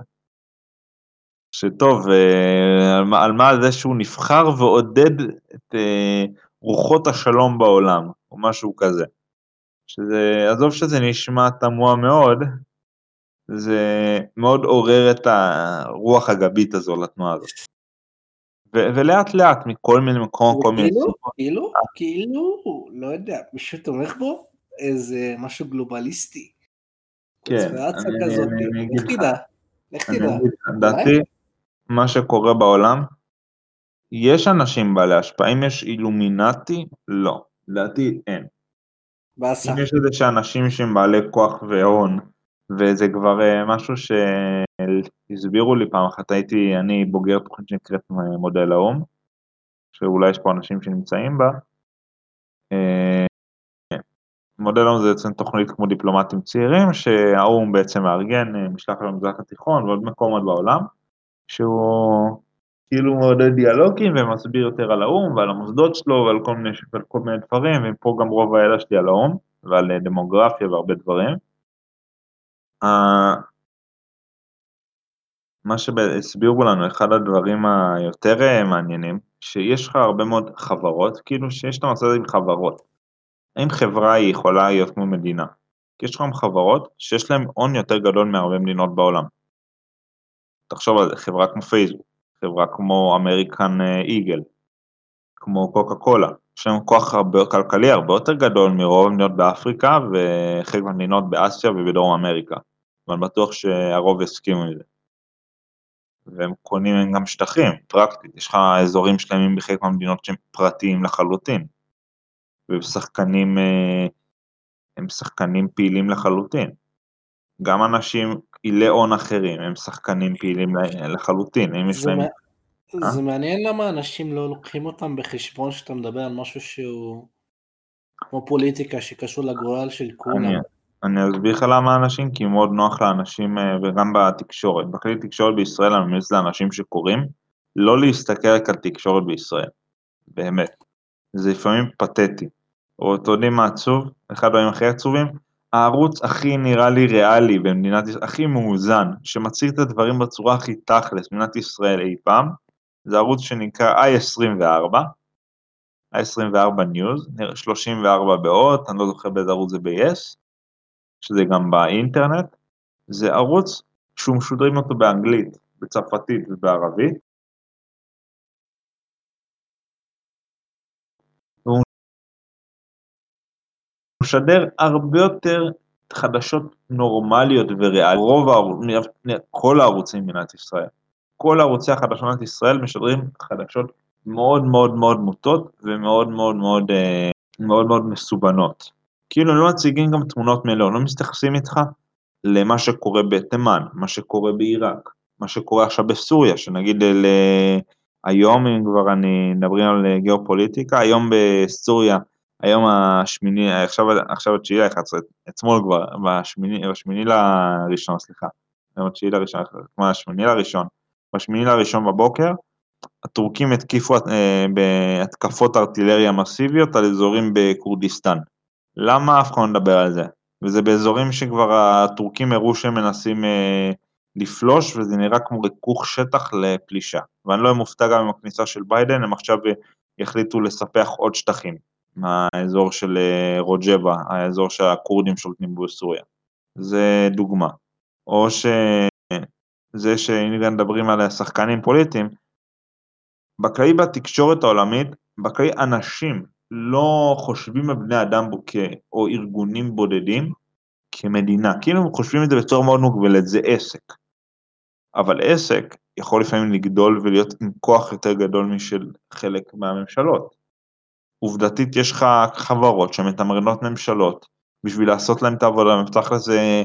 S1: שטוב, אה, על, על מה זה שהוא נבחר ועודד את אה, רוחות השלום בעולם, או משהו כזה. שזה, עזוב שזה נשמע תמוה מאוד, זה מאוד עורר את הרוח הגבית הזו לתנועה הזאת. ו- ולאט לאט מכל מיני מקומות, כל מיני
S2: סיבות. כאילו, כאילו, לא יודע, מישהו תומך בו? איזה משהו גלובליסטי.
S1: כן, לך תדע, לך תדע. לדעתי, מה שקורה בעולם, יש אנשים בעלי השפעה, אם יש אילומינטי, לא, לדעתי אין. אם יש איזה שאנשים שהם בעלי כוח והון, וזה כבר אה, משהו שהסבירו לי פעם אחת, הייתי, אני בוגר תוכנית שנקראת מודל האו"ם, שאולי יש פה אנשים שנמצאים בה. אה, מודל האו"ם זה בעצם תוכנית כמו דיפלומטים צעירים, שהאו"ם בעצם מארגן אה, משלחת למזרח התיכון ועוד מקומות בעולם, שהוא כאילו מעודד דיאלוגים ומסביר יותר על האו"ם ועל המוסדות שלו ועל כל מיני, כל מיני דברים, ופה גם רוב הידע שלי על האו"ם ועל דמוגרפיה והרבה דברים. מה שהסבירו לנו, אחד הדברים היותר אה, מעניינים, שיש לך הרבה מאוד חברות, כאילו שיש את הנושא הזה עם חברות. האם חברה היא יכולה להיות כמו מדינה? כי יש לך חברות שיש להן הון יותר גדול מהרבה מדינות בעולם. תחשוב על זה, חברה כמו פייסבוק, חברה כמו אמריקן איגל, כמו קוקה קולה, יש להם כוח הרבה, כלכלי הרבה יותר גדול מרוב המדינות באפריקה וחלק מהמדינות באסיה ובדרום אמריקה. ואני בטוח שהרוב יסכימו עם זה. והם קונים גם שטחים, פרקטית, יש לך אזורים שלמים בחלק מהמדינות שהם פרטיים לחלוטין, והם שחקנים, אה, הם שחקנים פעילים לחלוטין. גם אנשים, פעילי הון אחרים, הם שחקנים פעילים לחלוטין, אם יש להם...
S2: זה מעניין למה אנשים לא לוקחים אותם בחשבון שאתה מדבר על משהו שהוא כמו פוליטיקה שקשור לגורל של כולם.
S1: אני אסביר לך למה אנשים, כי מאוד נוח לאנשים, אה, וגם בתקשורת. בכלי תקשורת בישראל אני ממליץ לאנשים שקוראים, לא להסתכל רק על תקשורת בישראל, באמת. זה לפעמים פתטי. או אתם יודעים מה עצוב? אחד הדברים הכי עצובים? הערוץ הכי נראה לי ריאלי במדינת ישראל, הכי מאוזן, שמציג את הדברים בצורה הכי תכלס במדינת ישראל אי פעם, זה ערוץ שנקרא i24, i24 News, 34 באות, אני לא זוכר באיזה ערוץ זה ב-yes, שזה גם באינטרנט, זה ערוץ שהוא משודרים אותו באנגלית, בצרפתית ובערבית. הוא משדר הרבה יותר חדשות נורמליות וריאליות, רוב הערוצים, כל הערוצים במדינת ישראל. כל ערוצי החדשות במדינת ישראל משדרים חדשות מאוד מאוד מאוד מוטות ומאוד מאוד מאוד, אה, מאוד, מאוד מסובנות. כאילו לא מציגים גם תמונות מלאות, לא מסתכסים איתך למה שקורה בתימן, מה שקורה בעיראק, מה שקורה עכשיו בסוריה, שנגיד ל... היום, אם כבר אני מדברים על גיאופוליטיקה, היום בסוריה, היום השמיני, עכשיו, עכשיו התשיעי ל-11, אתמול כבר, בשמיני, בשמיני לראשון, סליחה, היום התשיעי לראשון, כמו השמיני לראשון, בשמיני לראשון בבוקר, הטורקים התקיפו אה, בהתקפות ארטילריה מסיביות על אזורים בכורדיסטן. למה אף אחד לא מדבר על זה? וזה באזורים שכבר הטורקים הראו שהם מנסים אה, לפלוש, וזה נראה כמו ריכוך שטח לפלישה. ואני לא מופתע גם עם הכניסה של ביידן, הם עכשיו יחליטו לספח עוד שטחים מהאזור של אה, רוג'בה, האזור שהכורדים שולטים בו בסוריה. זה דוגמה. או שזה גם מדברים על שחקנים פוליטיים, בכללי בתקשורת העולמית, בכללי אנשים לא חושבים על בני אדם בו כ... או ארגונים בודדים כמדינה, כאילו הם חושבים את זה בצורה מאוד מוגבלת, זה עסק. אבל עסק יכול לפעמים לגדול ולהיות עם כוח יותר גדול משל חלק מהממשלות. עובדתית יש לך חברות שמתמרנות ממשלות בשביל לעשות להם את העבודה, מפתח לזה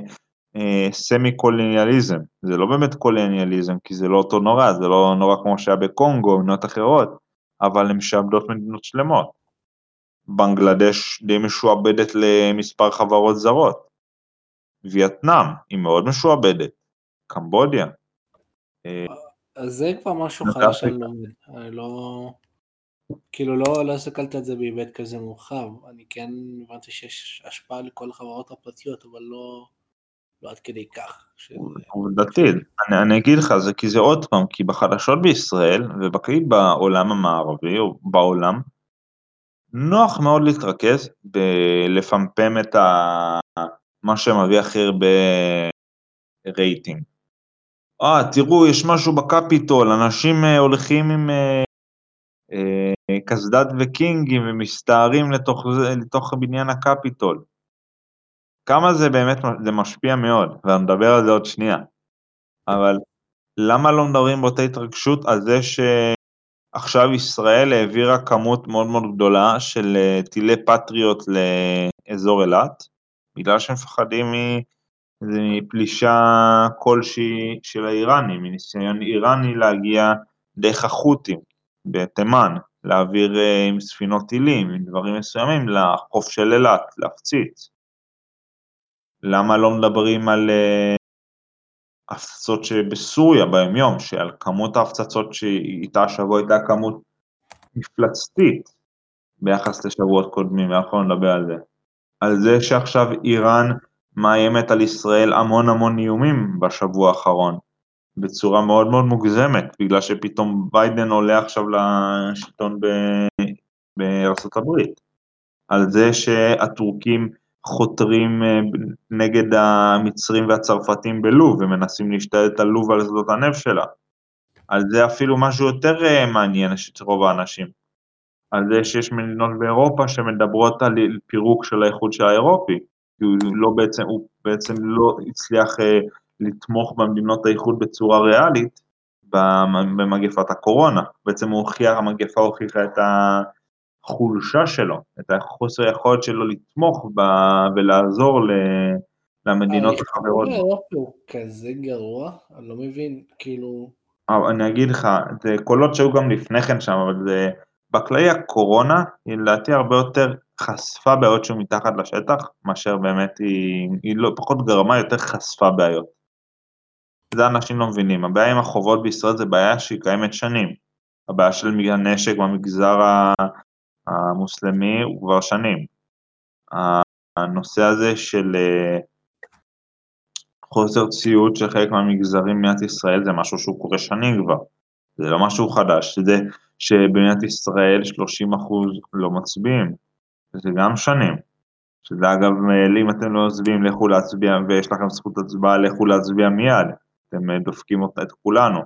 S1: אה, סמי קולוניאליזם, זה לא באמת קולוניאליזם כי זה לא אותו נורא, זה לא נורא כמו שהיה בקונגו או מדינות אחרות, אבל הן משעבדות מדינות שלמות. בנגלדש די משועבדת למספר חברות זרות, וייטנאם, היא מאוד משועבדת, קמבודיה.
S2: אז זה כבר משהו חדש אני לומד, אני לא... כאילו לא, לא הסתכלתי על זה בהיבט כזה מורחב, אני כן הבנתי שיש השפעה לכל החברות הפרטיות, אבל לא, לא עד כדי כך.
S1: עובדתית, אני, אני אגיד לך, זה כי זה עוד פעם, כי בחדשות בישראל, ובכללי בעולם המערבי, או בעולם, נוח מאוד להתרכז בלפמפם את ה... מה שמביא הכי הרבה רייטינג. אה, תראו, יש משהו בקפיטול, אנשים uh, הולכים עם uh, uh, קסדת וקינגים ומסתערים לתוך, לתוך בניין הקפיטול. כמה זה באמת, זה משפיע מאוד, ואני על זה עוד שנייה. אבל למה לא מדברים באותה התרגשות על זה שעכשיו ישראל העבירה כמות מאוד מאוד גדולה של טילי פטריוט לאזור אילת, בגלל שהם מפחדים מפלישה כלשהי של האיראנים, מניסיון איראני להגיע דרך החות'ים בתימן, להעביר עם ספינות טילים, עם דברים מסוימים לחוף של אילת, להפציץ. למה לא מדברים על uh, הפצצות שבסוריה ביומיום, שעל כמות ההפצצות שאיתה השבוע הייתה כמות מפלצתית ביחס לשבועות קודמים, אנחנו לא נדבר על זה. על זה שעכשיו איראן מאיימת על ישראל המון המון איומים בשבוע האחרון, בצורה מאוד מאוד מוגזמת, בגלל שפתאום ביידן עולה עכשיו לשלטון בארצות הברית. על זה שהטורקים חותרים אה, נגד המצרים והצרפתים בלוב ומנסים להשתלט על לוב ועל שדות הנפט שלה. על זה אפילו משהו יותר אה, מעניין אצל רוב האנשים. על זה שיש מדינות באירופה שמדברות על פירוק של האיחוד של האירופי, כי הוא לא בעצם, הוא בעצם לא הצליח אה, לתמוך במדינות האיחוד בצורה ריאלית במגפת הקורונה. בעצם הוכיח, המגפה הוכיחה את ה... החולשה שלו, את החוסר היכולת שלו לתמוך ב, ולעזור ל, למדינות החברות.
S2: האירופי הוא כזה גרוע? אני לא מבין, כאילו...
S1: אני אגיד לך, זה קולות שהיו גם לפני כן שם, אבל זה... בכללי הקורונה, היא לדעתי הרבה יותר חשפה בעיות שהוא מתחת לשטח, מאשר באמת היא, היא לא, פחות גרמה, יותר חשפה בעיות. זה אנשים לא מבינים, הבעיה עם החובות בישראל זה בעיה שהיא קיימת שנים. הבעיה של הנשק במגזר המוסלמי הוא כבר שנים. הנושא הזה של אה, חוסר ציות של חלק מהמגזרים במדינת ישראל זה משהו שהוא קורה שנים כבר, זה לא משהו חדש, זה שבמדינת ישראל 30% לא מצביעים, זה גם שנים. שזה אגב, אם אתם לא מצביעים, לכו להצביע, ויש לכם זכות הצבעה, לכו להצביע מיד, אתם אה, דופקים את כולנו.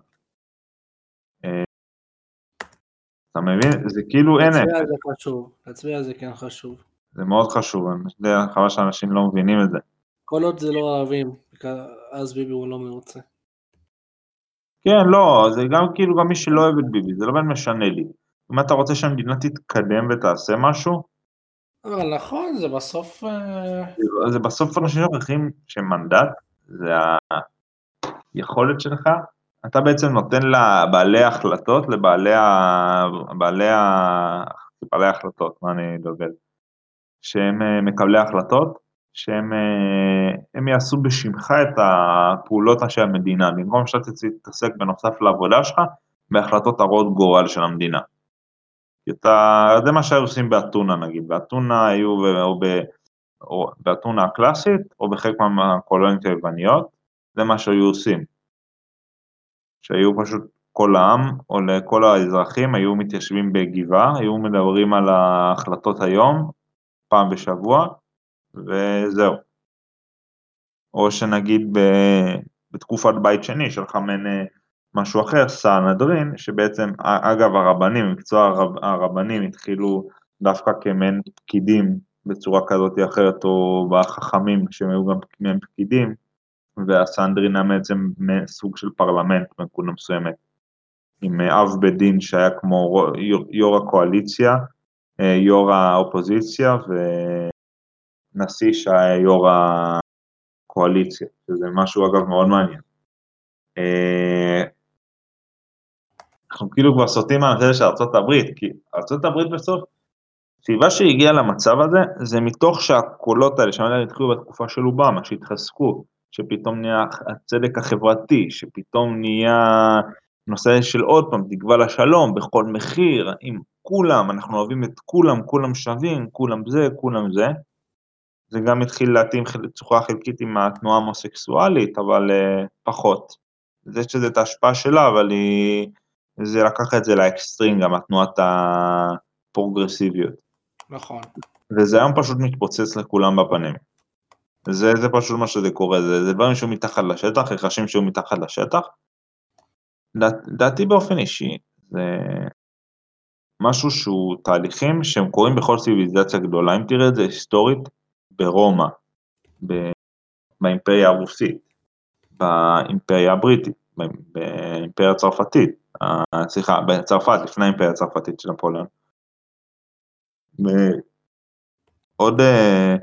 S1: אתה מבין? זה כאילו אין...
S2: להצביע זה חשוב, להצביע זה כן חשוב.
S1: זה מאוד חשוב, אני יודע, חבל שאנשים לא מבינים את זה.
S2: כל עוד זה לא ערבים, אז ביבי הוא לא מרוצה.
S1: כן, לא, זה גם כאילו, גם מי שלא אוהב את ביבי, זה לא באמת משנה לי. אם אתה רוצה שהמדינה תתקדם ותעשה משהו...
S2: אבל נכון, זה בסוף... אה,
S1: זה בסוף אנשים שוכחים שמנדט זה היכולת שלך אתה בעצם נותן לבעלי ההחלטות, לבעלי ה... בעלי ה... בעלי ההחלטות, מה אני דוגל? שהם אה, מקבלי החלטות, שהם אה, יעשו בשמך את הפעולות של המדינה, במקום שאתה תתעסק בנוסף לעבודה שלך, בהחלטות הרות גורל של המדינה. אתה, זה מה שהיו עושים באתונה נגיד, באתונה היו, או, ב, או באתונה הקלאסית, או בחלק מהקולוניות היווניות, זה מה שהיו עושים. שהיו פשוט כל העם, או לכל האזרחים, היו מתיישבים בגבעה, היו מדברים על ההחלטות היום, פעם בשבוע, וזהו. או שנגיד ב, בתקופת בית שני של חמן אה, משהו אחר, סנהדרין, שבעצם, אגב הרבנים, מקצוע הרב, הרבנים התחילו דווקא כמעין פקידים בצורה כזאת או אחרת, או בחכמים שהם היו גם מעין פקידים, והסנדרין היה בעצם סוג של פרלמנט בנקודה מסוימת, עם אה, אב בית דין שהיה כמו יו"ר הקואליציה, אה, יו"ר האופוזיציה ונשיא שהיה יו"ר הקואליציה, שזה משהו אגב מאוד מעניין. אה, אנחנו כאילו כבר סוטים מהנושא של ארה"ב, כי ארה"ב בסוף הסיבה שהגיעה למצב הזה, זה מתוך שהקולות האלה, שהאלה התחילו בתקופה של אובמה, שהתחזקו, שפתאום נהיה הצדק החברתי, שפתאום נהיה נושא של עוד פעם, תקווה לשלום בכל מחיר, עם כולם, אנחנו אוהבים את כולם, כולם שווים, כולם זה, כולם זה. זה גם התחיל להתאים בצורה חלקית עם התנועה ההומוסקסואלית, אבל uh, פחות. זה שזה את ההשפעה שלה, אבל היא... זה לקח את זה לאקסטרים, גם התנועת הפרוגרסיביות.
S2: נכון.
S1: וזה היום פשוט מתפוצץ לכולם בפנים. זה, זה פשוט מה שזה קורה, זה, זה דברים שהוא מתחת לשטח, רכשים שהוא מתחת לשטח. דעתי באופן אישי, זה משהו שהוא תהליכים שהם קורים בכל ציוויליזציה גדולה, אם תראה את זה היסטורית, ברומא, באימפריה הרוסית, באימפריה הבריטית, באימפריה הצרפתית, אה, סליחה, בצרפת, לפני האימפריה הצרפתית של נפוליאון. עוד אה,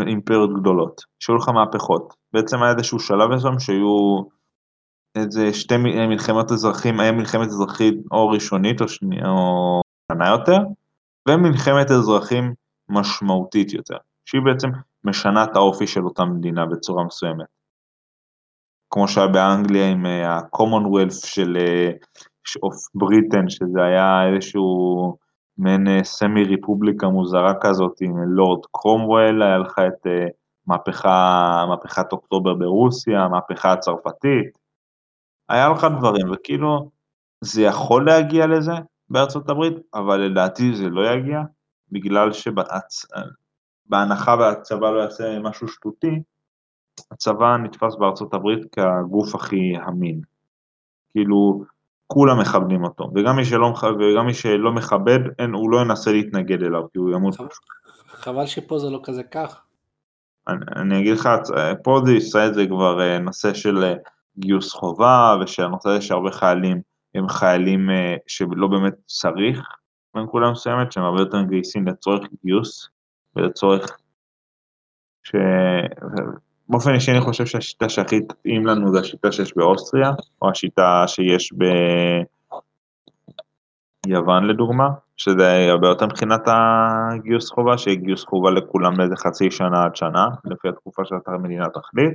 S1: אימפריות גדולות, שהיו לך מהפכות. בעצם היה איזשהו שלב מסוים שהיו איזה שתי מלחמות אזרחים, היה מלחמת אזרחית או ראשונית או שנייה או קטנה יותר, ומלחמת אזרחים משמעותית יותר, שהיא בעצם משנה את האופי של אותה מדינה בצורה מסוימת. כמו שהיה באנגליה עם אה, ה-commonwealth של of אה, Britain, שזה היה איזשהו מעין semi אה, ריפובליקה מוזרה כזאת עם לורד קרומוול, היה לך את מהפכה, מהפכת אוקטובר ברוסיה, המהפכה הצרפתית, היה לך דברים, וכאילו, זה יכול להגיע לזה בארצות הברית, אבל לדעתי זה לא יגיע, בגלל שבהנחה והצבא לא יעשה משהו שטותי, הצבא נתפס בארצות הברית כגוף הכי אמין. כאילו, כולם מכבדים אותו, וגם מי שלא, וגם מי שלא מכבד, אין, הוא לא ינסה להתנגד אליו, כי הוא ימות.
S2: חבל שפה זה לא כזה כך.
S1: אני, אני אגיד לך, פה זה ישראל זה כבר אה, נושא של אה, גיוס חובה, ושהנושא הזה שהרבה חיילים הם חיילים אה, שלא באמת צריך בנקודה מסוימת, שהם הרבה יותר מגייסים לצורך גיוס ולצורך ש... באופן אישי אני חושב שהשיטה שהכי תתאים לנו זה השיטה שיש באוסטריה, או השיטה שיש ביוון לדוגמה, שזה הרבה יותר מבחינת הגיוס חובה, שיהיה גיוס חובה לכולם לאיזה חצי שנה עד שנה, לפי התקופה שאתה מדינה תחליט,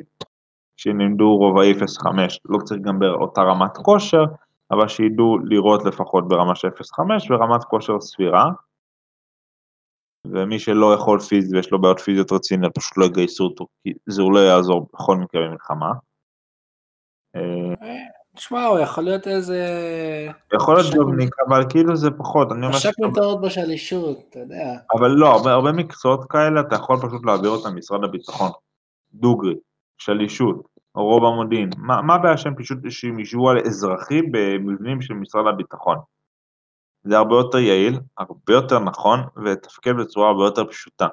S1: שלימדו רובעי 0.5, לא צריך גם באותה רמת כושר, אבל שידעו לראות לפחות ברמה של 0.5 ורמת כושר סבירה. ומי שלא יכול פיזית ויש לו בעיות פיזיות רציניות, פשוט לא יגייסו אותו, כי זה לא יעזור בכל מקרה במלחמה.
S2: תשמע, הוא יכול להיות איזה...
S1: יכול להיות ג'ובניק, אבל כאילו זה פחות, אני אומר...
S2: משק מטרות בשלישות, אתה יודע.
S1: אבל לא, הרבה, הרבה מקצועות כאלה, אתה יכול פשוט להעביר אותם למשרד הביטחון. דוגרי, שלישות, רוב המודיעין, מה הבעיה שהם פשוט שהם ישבו על אזרחי במבנים של משרד הביטחון? זה הרבה יותר יעיל, הרבה יותר נכון, ותפקד בצורה הרבה יותר פשוטה.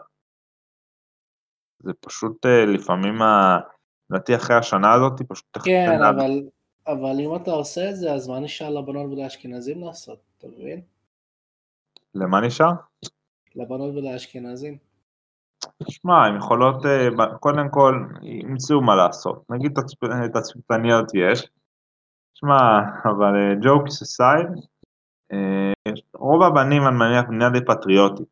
S1: זה פשוט אה, לפעמים, לדעתי אחרי השנה הזאת, פשוט...
S2: כן, אבל, אבל אם אתה עושה את זה, אז מה נשאר לבנות ולאשכנזים לעשות, אתה מבין?
S1: למה נשאר?
S2: לבנות ולאשכנזים.
S1: שמע, הן יכולות, אה, קודם כל, ימצאו מה לעשות. נגיד תצפיתניות יש. שמע, אבל ג'וקס אה, אסייד, רוב הבנים, אני מניח, בנייה די פטריוטית.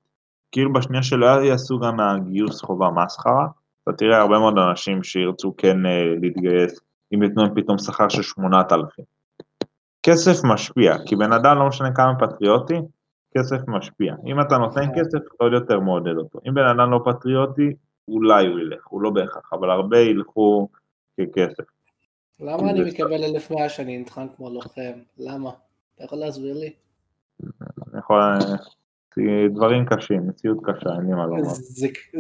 S1: כאילו בשנייה שלא יעשו גם מהגיוס חובה מסחרה, אתה תראה הרבה מאוד אנשים שירצו כן להתגייס, אם ייתנו להם פתאום שכר של 8,000. כסף משפיע, כי בן אדם לא משנה כמה פטריוטי, כסף משפיע. אם אתה נותן כן. כסף, עוד יותר מעודד אותו. אם בן אדם לא פטריוטי, אולי הוא ילך, הוא לא בהכרח, אבל הרבה ילכו ככסף.
S2: למה אני מקבל 1,100 שאני נטחן כמו לוחם? למה? אתה יכול להסביר לי?
S1: יכול... דברים קשים, מציאות קשה, אין לי מה לומר.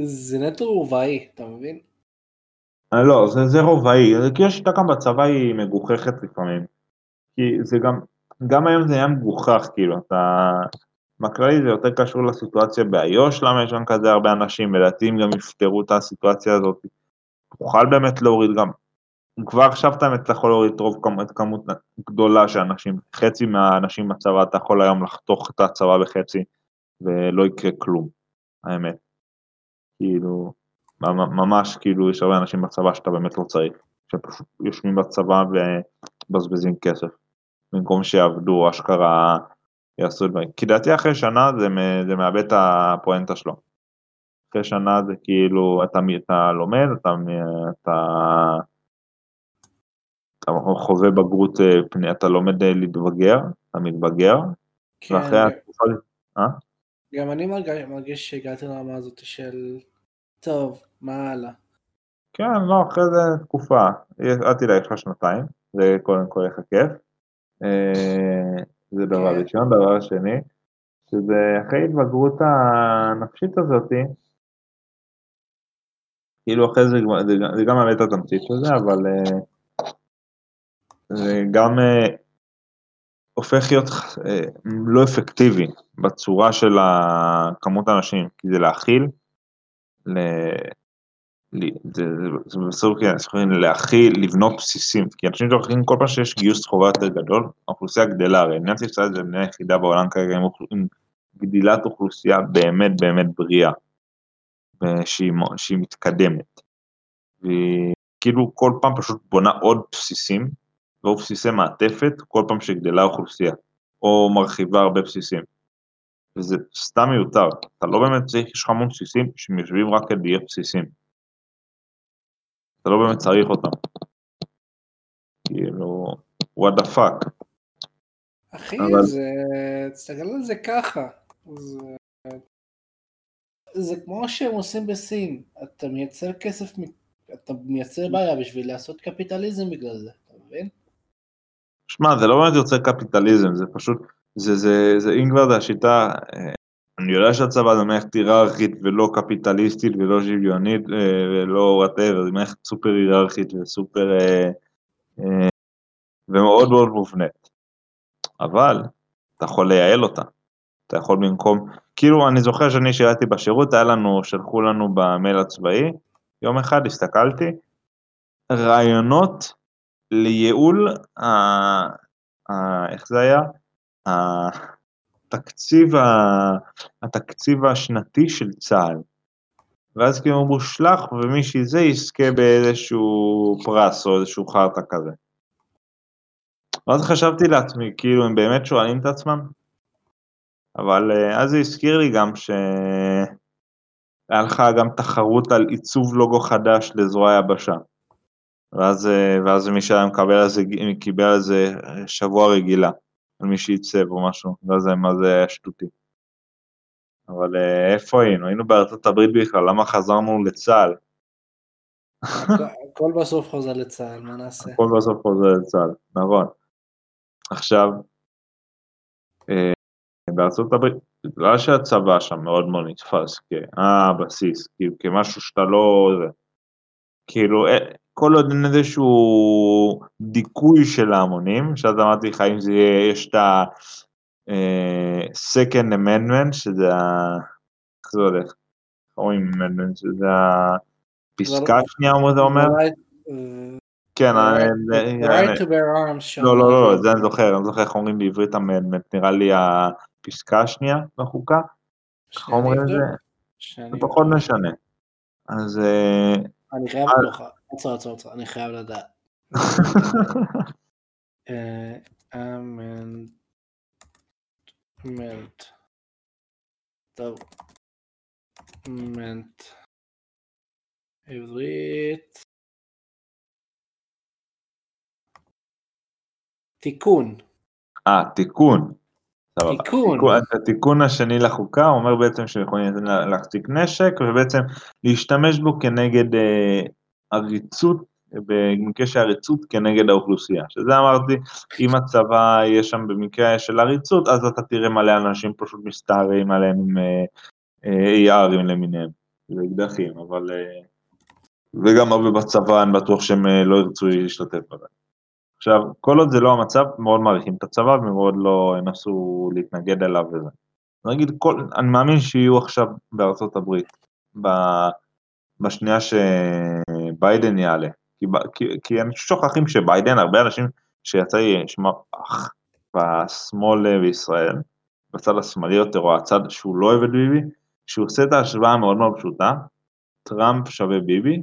S2: זה נטו רובעי, אתה מבין?
S1: אה, לא, זה, זה רובעי, כי השיטה גם בצבא היא מגוחכת לפעמים. כי זה גם, גם היום זה היה מגוחך, כאילו, אתה... בכללי זה יותר קשור לסיטואציה באיו"ש, למה יש שם כזה הרבה אנשים, לדעתי אם גם יפתרו את הסיטואציה הזאת, תוכל באמת להוריד גם, כבר עכשיו אתה יכול להוריד רוב את כמות גדולה של אנשים, חצי מהאנשים בצבא אתה יכול היום לחתוך את הצבא בחצי ולא יקרה כלום, האמת. כאילו, ממש כאילו יש הרבה אנשים בצבא שאתה באמת לא צריך, שפשוט יושבים בצבא ובזבזים כסף, במקום שיעבדו אשכרה יעשו דברים. כי לדעתי אחרי שנה זה, זה מאבד את הפואנטה שלו. אחרי שנה זה כאילו, אתה, אתה לומד, אתה, אתה, אתה חווה בגרות, אה, אתה לומד אה, להתבגר, אתה מתבגר, כן, ואחרי התקופה...
S2: אה? גם אני מרגיש, מרגיש שהגעתי לרמה הזאת של, טוב, מה הלאה?
S1: כן, לא, אחרי זה תקופה, אל תדאג, יש לך שנתיים, זה קודם כל יחכה כיף. אה, זה דבר כן. ראשון, דבר שני, שזה אחרי התבגרות הנפשית הזאתי, כאילו אחרי זה, זה, זה גם האמת התמצית של זה, אבל uh, זה גם uh, הופך להיות uh, לא אפקטיבי בצורה של כמות האנשים, כי זה להכיל, ל... זה בסוף כן, להכיל, לבנות בסיסים, כי אנשים שוכחים כל פעם שיש גיוס חובה יותר גדול, האוכלוסייה גדלה, הרי מדינת ישראל זה המדינה היחידה בעולם כרגע עם גדילת אוכלוסייה באמת באמת בריאה. שהיא, שהיא מתקדמת. וכאילו כל פעם פשוט בונה עוד בסיסים, ועוד בסיסי מעטפת, כל פעם שגדלה האוכלוסייה, או מרחיבה הרבה בסיסים. וזה סתם מיותר, אתה לא באמת צריך, יש לך המון בסיסים שהם רק כדי להיות בסיסים. אתה לא באמת צריך אותם. כאילו, what the fuck.
S2: אחי, אבל... זה, תסתכל על זה ככה. זה... זה כמו שהם עושים בסין, אתה מייצר כסף, אתה מייצר בעיה בשביל לעשות קפיטליזם בגלל זה, אתה מבין?
S1: שמע, זה לא באמת יוצר קפיטליזם, זה פשוט, זה, זה, זה אם כבר זה השיטה, אה, אני יודע שהצבא זה מערכת היררכית ולא קפיטליסטית ולא שוויונית אה, ולא whatever, זה מערכת סופר היררכית וסופר, אה, ומאוד מאוד מובנית. אבל, אתה יכול לייעל אותה. אתה יכול במקום, כאילו אני זוכר שאני שירתי בשירות, היה לנו, שלחו לנו במייל הצבאי, יום אחד הסתכלתי, רעיונות לייעול, ה... ה... איך זה היה? התקציב, ה... התקציב השנתי של צה"ל. ואז כאילו אמרו שלח ומי שזה יזכה באיזשהו פרס או איזשהו חרטא כזה. ואז חשבתי לעצמי, כאילו הם באמת שואלים את עצמם? אבל אה, אז זה הזכיר לי גם שהיה לך גם תחרות על עיצוב לוגו חדש לזרוע היבשה. ואז, אה, ואז מי שהיה מקבל על זה, קיבל על זה שבוע רגילה, על מי שעיצב או משהו, ואז זה מה זה היה שטותי. אבל אה, איפה היינו? היינו בארצות הברית בכלל, למה חזרנו לצה"ל?
S2: הכל בסוף חוזר לצה"ל, מה נעשה?
S1: הכל בסוף חוזר לצה"ל, נכון. עכשיו, בארצות הברית, בגלל שהצבא שם מאוד מאוד נתפס כבסיס, כמשהו שאתה לא... כאילו, אה, כל עוד אין איזשהו דיכוי של ההמונים, שאז אמרתי לך אם זה יהיה, יש את ה-second אה, amendment, שזה ה... איך זה הולך? אומרים amendment, שזה הפסקה השנייה, מה זה אומר? כן, bear arms. לא, לא, לא, זה אני זוכר, אני זוכר איך אומרים בעברית אמנדמנט, נראה לי הפסקה השנייה בחוקה, איך אומרים את זה? זה פחות משנה. אז... אה,
S2: אני חייב לך, עצור, עצור, עצור, אני חייב לדעת. [laughs] אמנט. טוב. אמנט. עברית. תיקון.
S1: אה, תיקון. תיקון. התיקון השני לחוקה אומר בעצם שיכולים להחזיק נשק ובעצם להשתמש בו כנגד אה, עריצות, במקרה של עריצות כנגד האוכלוסייה. שזה אמרתי, אם הצבא יהיה שם במקרה של עריצות, אז אתה תראה מלא אנשים פשוט מסתערים עליהם עם אה, ARים למיניהם, ואקדחים, אבל... אה, וגם הרבה בצבא, אני בטוח שהם אה, לא ירצו להשתתף בזה. עכשיו, כל עוד זה לא המצב, מאוד מעריכים את הצבא ומאוד לא ינסו להתנגד אליו וזה. נגיד, כל, אני מאמין שיהיו עכשיו בארצות הברית, ב, בשנייה שביידן יעלה. כי, כי, כי אנשים שוכחים שביידן, הרבה אנשים שיצא לי לשמוע בשמאל בישראל, בצד השמאלי יותר, או הצד שהוא לא אוהב את ביבי, שהוא עושה את ההשוואה המאוד מאוד פשוטה, טראמפ שווה ביבי,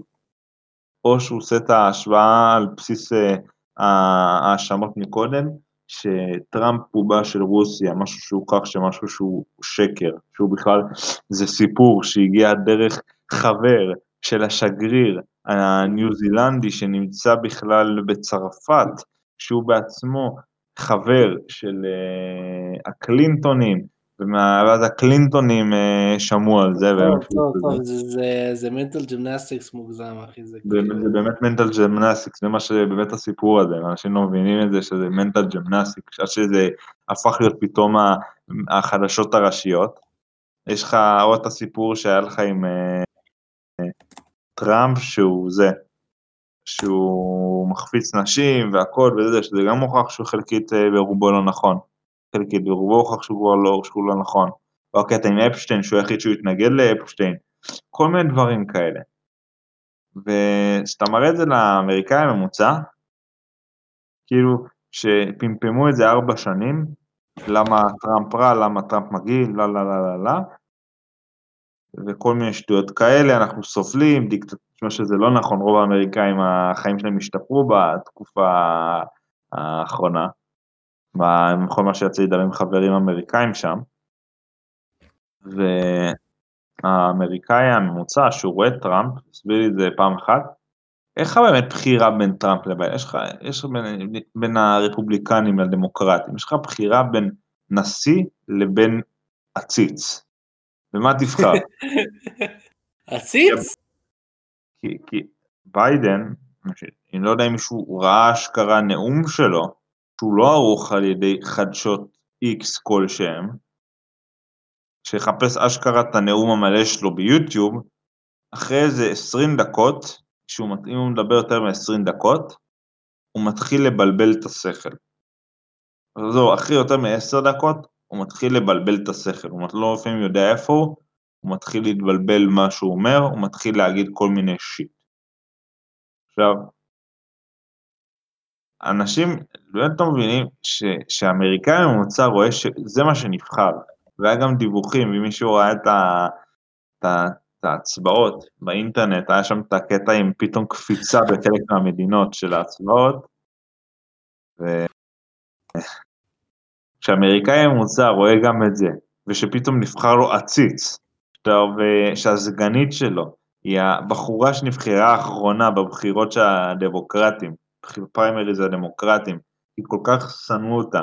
S1: או שהוא עושה את ההשוואה על בסיס אה, ההאשמות מקודם, שטראמפ הוא בא של רוסיה, משהו שהוכח שמשהו שהוא שקר, שהוא בכלל, זה סיפור שהגיע דרך חבר של השגריר הניו זילנדי שנמצא בכלל בצרפת, שהוא בעצמו חבר של אה, הקלינטונים, ואז הקלינטונים אה, שמעו על זה.
S2: טוב, טוב, טוב, זה mental gymnastics מוגזם, אחי. זה
S1: כאילו- זה באמת mental gymnastics, זה מה שבאמת הסיפור הזה, אנשים לא מבינים את זה שזה mental gymnastics, עד שזה הפך להיות פתאום החדשות הראשיות. יש לך עוד את הסיפור שהיה לך עם uh, טראמפ, שהוא זה, שהוא מחפיץ נשים והכל וזה, שזה גם מוכח שהוא חלקית אה, ברובו לא נכון. חלקית ברובו הוכח שהוא כבר לא, שהוא לא נכון. או הקטע עם אפשטיין, שהוא היחיד שהוא התנגד לאפשטיין. כל מיני דברים כאלה. וכשאתה מראה את זה לאמריקאי הממוצע, כאילו, שפמפמו את זה ארבע שנים, למה טראמפ רע, למה טראמפ מגעיל, לא, לא, לא, לא, לא, וכל מיני שטויות כאלה, אנחנו סובלים, דיקטטורה שזה לא נכון, רוב האמריקאים החיים שלהם השתפרו בתקופה האחרונה, בכל מה שיצא לי עם חברים אמריקאים שם, והאמריקאי הממוצע שהוא רואה טראמפ, הסביר לי את זה פעם אחת, איך באמת בחירה בין טראמפ לביידן? יש לך, יש בין, בין הרפובליקנים לדמוקרטים, יש לך בחירה בין נשיא לבין עציץ. ומה תבחר? [laughs]
S2: עציץ?
S1: כי, כי ביידן, אני לא יודע אם מישהו ראה אשכרה נאום שלו, שהוא לא ערוך על ידי חדשות X כלשהם, שיחפש אשכרה את הנאום המלא שלו ביוטיוב, אחרי איזה 20 דקות, אם הוא מדבר יותר מ-20 דקות, הוא מתחיל לבלבל את השכל. אז זהו, אחרי יותר מ-10 דקות, הוא מתחיל לבלבל את השכל, הוא לא לפעמים יודע איפה הוא, הוא מתחיל להתבלבל מה שהוא אומר, הוא מתחיל להגיד כל מיני שיט. עכשיו, אנשים באמת לא מבינים ש, שהאמריקאי הממוצע רואה שזה מה שנבחר, והיה גם דיווחים, אם מישהו ראה את, ה, את, ה, את ההצבעות באינטרנט, היה שם את הקטע עם פתאום קפיצה בחלק מהמדינות של ההצבעות, ו... כשאמריקאי הממוצע רואה גם את זה, ושפתאום נבחר לו עציץ, שהסגנית שלו היא הבחורה שנבחרה האחרונה בבחירות של הדמוקרטים, פריימריז הדמוקרטים, היא כל כך שנאו אותה,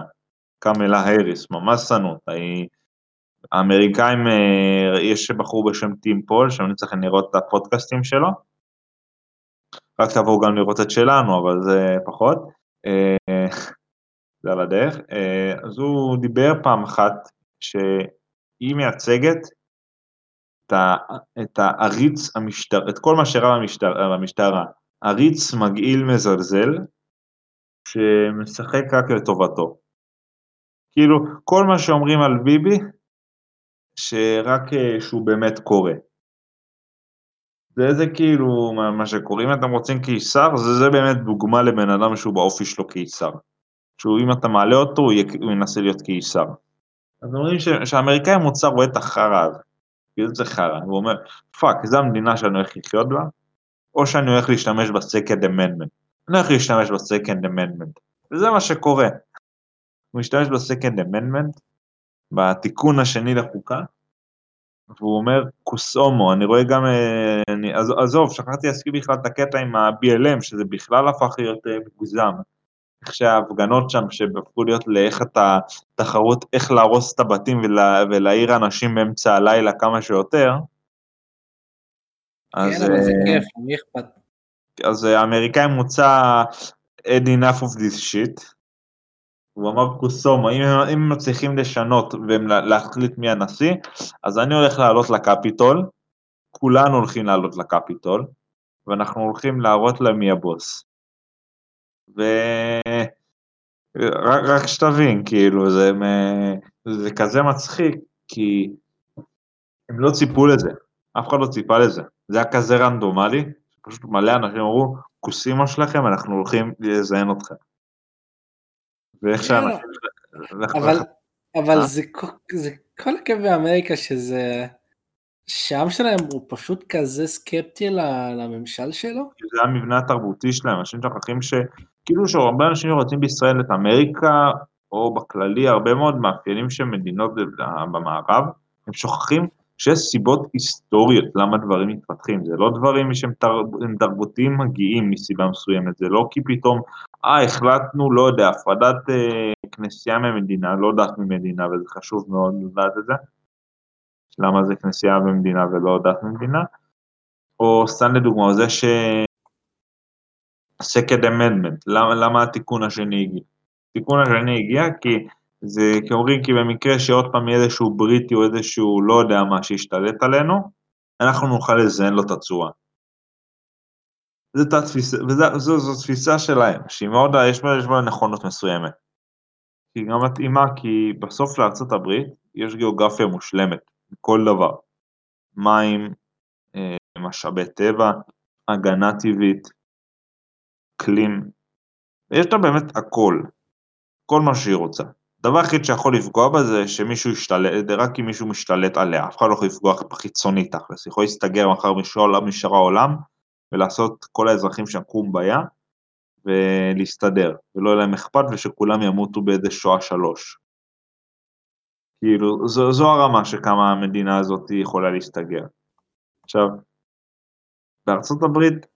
S1: קמלה האריס, ממש שנאו אותה, היא... האמריקאים, אה, יש בחור בשם טים פול, שאני צריך לראות את הפודקאסטים שלו, רק תבואו גם לראות את שלנו, אבל זה פחות. זה על הדרך. אה, אז הוא דיבר פעם אחת שהיא מייצגת את, את העריץ המשטר, את כל מה שרע במשטר, במשטרה. עריץ מגעיל מזלזל, שמשחק רק לטובתו. כאילו, כל מה שאומרים על ביבי, שרק אה, שהוא באמת קורה. זה, זה כאילו מה, מה שקורה, אם אתם רוצים קיסר, זה, זה באמת דוגמה לבן אדם שהוא באופי שלו קיסר. שהוא אם אתה מעלה אותו, הוא, הוא ינסה להיות קיסר. אז אומרים שהאמריקאי המוצר רואה את החרא הזה, כאילו זה חרא, הוא אומר, fuck, זו המדינה שאני הולך לחיות בה, או שאני הולך להשתמש ב second amendment. אני הולך להשתמש ב second amendment, וזה מה שקורה. הוא משתמש ב second amendment, בתיקון השני לחוקה, והוא אומר כוסומו, אני רואה גם, אה, אני, עזוב, שכחתי להזכיר בכלל את הקטע עם ה-BLM, שזה בכלל הפך להיות אה, מגוזם. איך שההפגנות שם, שהפכו להיות לאיך אתה, תחרות איך להרוס את הבתים ולה, ולהעיר אנשים באמצע הלילה כמה שיותר.
S2: כן, אז, אבל זה אה, כיף, מי אכפת?
S1: אז האמריקאי מוצא אין enough of this shit. הוא אמר קוסומו, אם הם מצליחים לשנות ולהחליט מי הנשיא, אז אני הולך לעלות לקפיטול, כולנו הולכים לעלות לקפיטול, ואנחנו הולכים להראות להם מי הבוס. ורק שתבין, כאילו, זה, זה כזה מצחיק, כי הם לא ציפו לזה, אף אחד לא ציפה לזה. זה היה כזה רנדומלי, פשוט מלא אנשים אמרו, כוסימו שלכם, אנחנו הולכים לזיין אתכם. ואיך שאנשים...
S2: אבל, אבל זה, זה כל הכאב באמריקה שזה... שהעם שלהם הוא פשוט כזה סקפטי לממשל שלו?
S1: זה המבנה התרבותי שלהם, אנשים שוכחים ש... כאילו שהרבה אנשים שרוצים בישראל את אמריקה, או בכללי הרבה מאוד מאפיינים של מדינות במערב, הם שוכחים שיש סיבות היסטוריות למה דברים מתפתחים, זה לא דברים שהם תרבותיים מגיעים מסיבה מסוימת, זה לא כי פתאום, אה, החלטנו, לא יודע, הפרדת אה, כנסייה ממדינה, לא דת ממדינה, וזה חשוב מאוד לדעת את זה, למה זה כנסייה ממדינה ולא דת ממדינה, או סתם לדוגמה, זה ש... second amendment, למה, למה התיקון השני הגיע? התיקון השני הגיע כי זה כי אומרים כי במקרה שעוד פעם יהיה איזשהו בריטי או איזשהו לא יודע מה שישתלט עלינו, אנחנו נוכל לזיין לו את הצורה. זו, תפיסה, וזו, זו, זו תפיסה שלהם, שהיא מאוד, יש בה, יש בה נכונות מסוימת. היא גם מתאימה כי בסוף לארצות הברית יש גיאוגרפיה מושלמת, כל דבר. מים, אה, משאבי טבע, הגנה טבעית, אקלים, יש לה באמת הכל, כל מה שהיא רוצה. הדבר היחיד שיכול לפגוע בה זה שמישהו ישתלט, רק אם מישהו משתלט עליה, אף אחד לא יכול לפגוע חיצוני תכלס, יכול להסתגר מחר משאר העולם ולעשות כל האזרחים שם קום בים ולהסתדר, ולא יהיה להם אכפת ושכולם ימותו באיזה שואה שלוש. כאילו, זו, זו הרמה שכמה המדינה הזאת יכולה להסתגר. עכשיו, בארצות הברית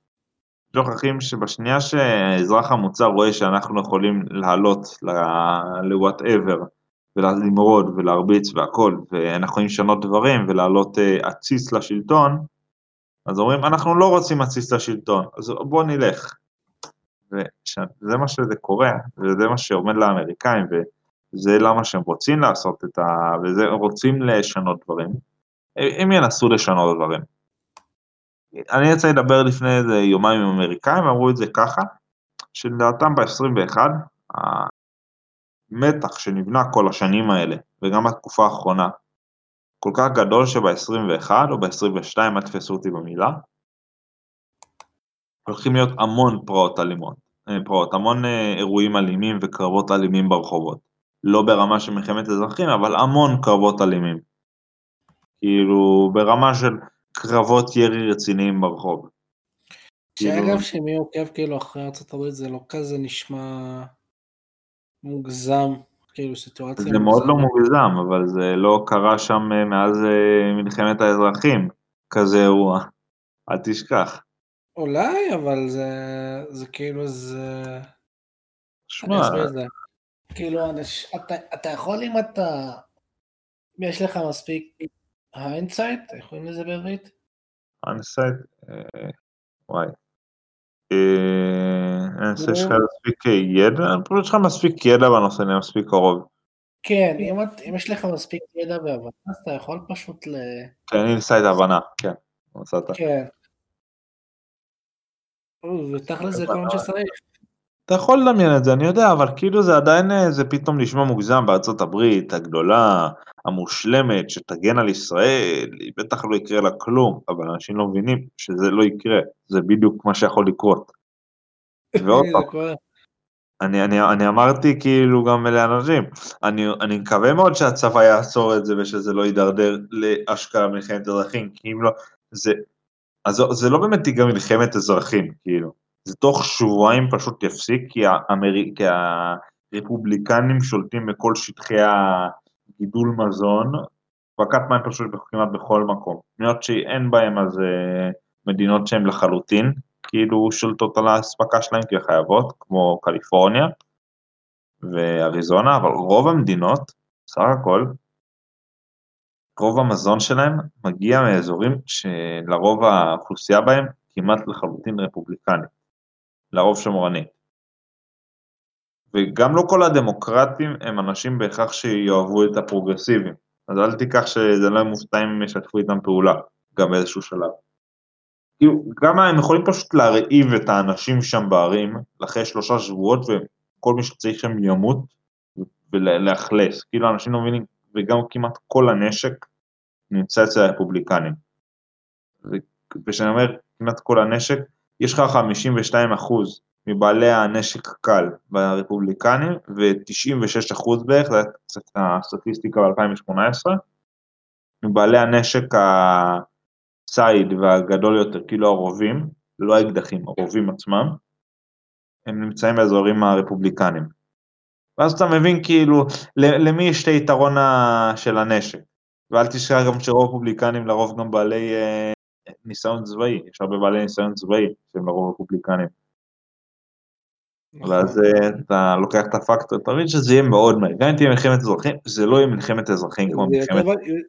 S1: שוכחים שבשנייה שהאזרח המוצר רואה שאנחנו יכולים לעלות ל-whatever ולמרוד ולהרביץ והכל, ואנחנו יכולים לשנות דברים ולעלות אה, עציץ לשלטון, אז אומרים, אנחנו לא רוצים עציץ לשלטון, אז בואו נלך. וזה מה שזה קורה, וזה מה שעומד לאמריקאים, וזה למה שהם רוצים לעשות את ה... וזה, רוצים לשנות דברים. הם ינסו לשנות דברים. אני יצא לדבר לפני איזה יומיים עם אמריקאים, אמרו את זה ככה, שלדעתם ב-21, המתח שנבנה כל השנים האלה, וגם בתקופה האחרונה, כל כך גדול שב-21 או ב-22, אל תפסו אותי במילה, הולכים להיות המון פרעות אלימות, אה, פרעות, המון אה, אירועים אלימים וקרבות אלימים ברחובות. לא ברמה של מלחמת אזרחים, אבל המון קרבות אלימים. כאילו, ברמה של קרבות ירי רציניים ברחוב.
S2: שאגב, כאילו- שמי עוקב כאילו אחרי ארצות הברית זה לא כזה נשמע מוגזם, כאילו סיטואציה
S1: זה מאוד לא מוגזם, אבל זה לא קרה שם אה, מאז אה, מלחמת האזרחים, כזה אירוע, אל תשכח.
S2: אולי, אבל זה, זה כאילו זה... שמע... כאילו, אתה, אתה יכול אם אתה... יש לך מספיק ה insight? איך קוראים לזה בעברית?
S1: ה insight? אה, וואי. אה, שיש לך מספיק ידע, פשוט יש לך מספיק ידע בנושא, אני מספיק קרוב.
S2: כן, אם יש לך מספיק ידע והבנה, אז אתה יכול פשוט ל...
S1: כן, insight הבנה, כן.
S2: כן. ותכל'ס זה כל מה שצריך.
S1: אתה יכול לדמיין את זה, אני יודע, אבל כאילו זה עדיין, אה, זה פתאום נשמע מוגזם בארצות הברית הגדולה, המושלמת, שתגן על ישראל, היא בטח לא יקרה לה כלום, אבל אנשים לא מבינים שזה לא יקרה, זה בדיוק מה שיכול לקרות. ועוד [laughs] פעם, אני, אני, אני אמרתי כאילו גם לאנשים, אני, אני מקווה מאוד שהצבא יעצור את זה ושזה לא יידרדר לאשכרה מלחמת אזרחים, כי אם לא, זה, אז זה לא באמת תיגע מלחמת אזרחים, כאילו. זה תוך שבועיים פשוט יפסיק, כי, האמר... כי הרפובליקנים שולטים בכל שטחי הגידול מזון, אספקת מים פשוט כמעט בכל מקום. מדינות שאין בהן אז אה, מדינות שהן לחלוטין, כאילו שולטות על האספקה שלהן כי חייבות, כמו קליפורניה ואריזונה, אבל רוב המדינות, סך הכל, רוב המזון שלהם מגיע מאזורים שלרוב האוכלוסייה בהם כמעט לחלוטין רפובליקנית. לרוב שמרני. וגם לא כל הדמוקרטים הם אנשים בהכרח שיאהבו את הפרוגרסיבים, אז אל תיקח שזה לא מופתע אם הם ישתפו איתם פעולה, גם באיזשהו שלב. כאילו, גם הם יכולים פשוט להרעיב את האנשים שם בערים, אחרי שלושה שבועות, וכל מי שצריך שם ימות, ולאכלס. כאילו, אנשים לא מבינים, וגם כמעט כל הנשק נמצא אצל הרפובליקנים. וכשאני אומר כמעט כל הנשק, יש לך 52 אחוז מבעלי הנשק הקל ברפובליקנים, ו-96 אחוז בערך, זו קצת הסטטיסטיקה ב-2018, מבעלי הנשק הציד והגדול יותר, כאילו הרובים, לא האקדחים, הרובים עצמם, הם נמצאים באזורים הרפובליקנים. ואז אתה מבין כאילו למי יש את היתרון של הנשק. ואל תשכח גם שרוב רפובליקנים לרוב גם בעלי אה, ניסיון צבאי, יש הרבה בעלי ניסיון צבאי שהם לרוב רפובליקנים. נכון. ואז אה, אתה לוקח את הפקטור, אתה מבין שזה יהיה מאוד מהר, גם אם תהיה מלחמת אזרחים, זה לא יהיה מלחמת אזרחים כמו מלחמת...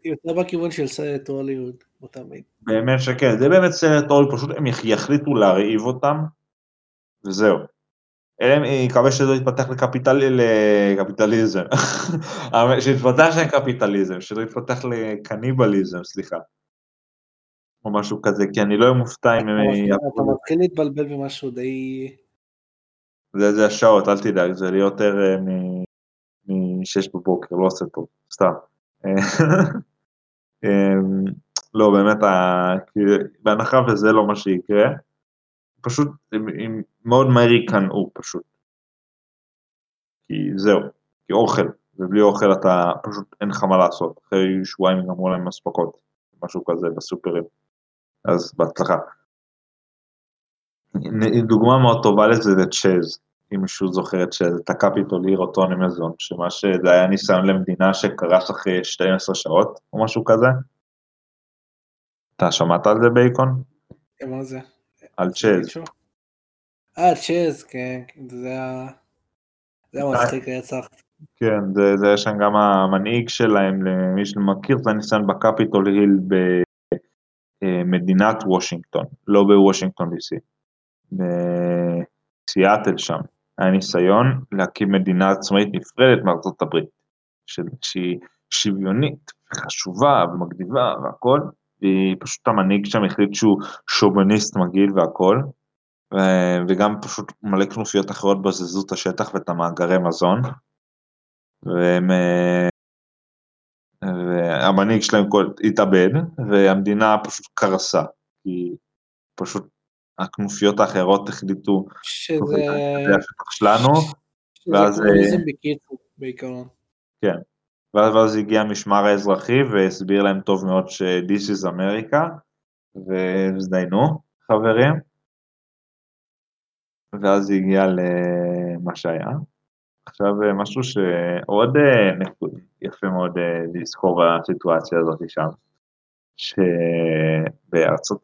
S2: יותר בכיוון של סרט הוליווד, לא תמיד.
S1: באמת שכן, זה באמת סרט הוליווד, פשוט הם יחליטו להרעיב אותם, וזהו. אלא אם יקווה שזה יתפתח לקפיטליזם, [laughs] שיתפתח שם קפיטליזם, שלא יתפתח לקניבליזם, סליחה. או משהו כזה, כי אני לא אהיה מופתע אם...
S2: אתה מתחיל להתבלבל במשהו די...
S1: זה, זה השעות, אל תדאג, זה להיות יותר אה, מ-6 בבוקר, לא עושה טוב, סתם. [laughs] אמ, לא, באמת, בהנחה וזה לא מה שיקרה, פשוט, הם, הם מאוד מהר ייכנעו פשוט. כי זהו, כי אוכל, ובלי אוכל אתה פשוט אין לך מה לעשות, אחרי שבועיים גמרו להם אספקות, משהו כזה בסופרים, אז בהצלחה. דוגמה מאוד טובה לזה זה צ'אז, אם מישהו זוכר את צ'אז, את הקפיטול עיר אותו נמזון, שמה שזה היה ניסיון למדינה שקרס אחרי 12 שעות, או משהו כזה. אתה שמעת על זה בייקון?
S2: מה זה?
S1: על צ'אז.
S2: אה, צ'אז, כן, זה היה... זה היה מצחיק רצח.
S1: כן, זה, זה שם גם המנהיג שלהם, למי שמכיר, זה הניסיון בקפיטול היל במדינת וושינגטון, לא בוושינגטון די.סי. בסיאטל שם. היה ניסיון להקים מדינה עצמאית נפרדת מארצות הברית, שהיא שוויונית, חשובה ומגניבה והכל, ופשוט המנהיג שם החליט שהוא שוביניסט מגעיל והכל, וגם פשוט מלא כנופיות אחרות בזזו את השטח ואת המאגרי מזון, והם... והמנהיג שלהם התאבד, והמדינה פשוט קרסה, כי פשוט הכנופיות האחרות החליטו,
S2: שזה... זה
S1: השטח שלנו,
S2: ואז... שזה בקיצור, בעיקרון.
S1: כן, ואז, ואז הגיע המשמר האזרחי והסביר להם טוב מאוד ש-This is America, והזדיינו, חברים. ואז הגיע למה שהיה. עכשיו משהו שעוד אה, יפה מאוד אה, לזכור בסיטואציה הזאת שם, שבארצות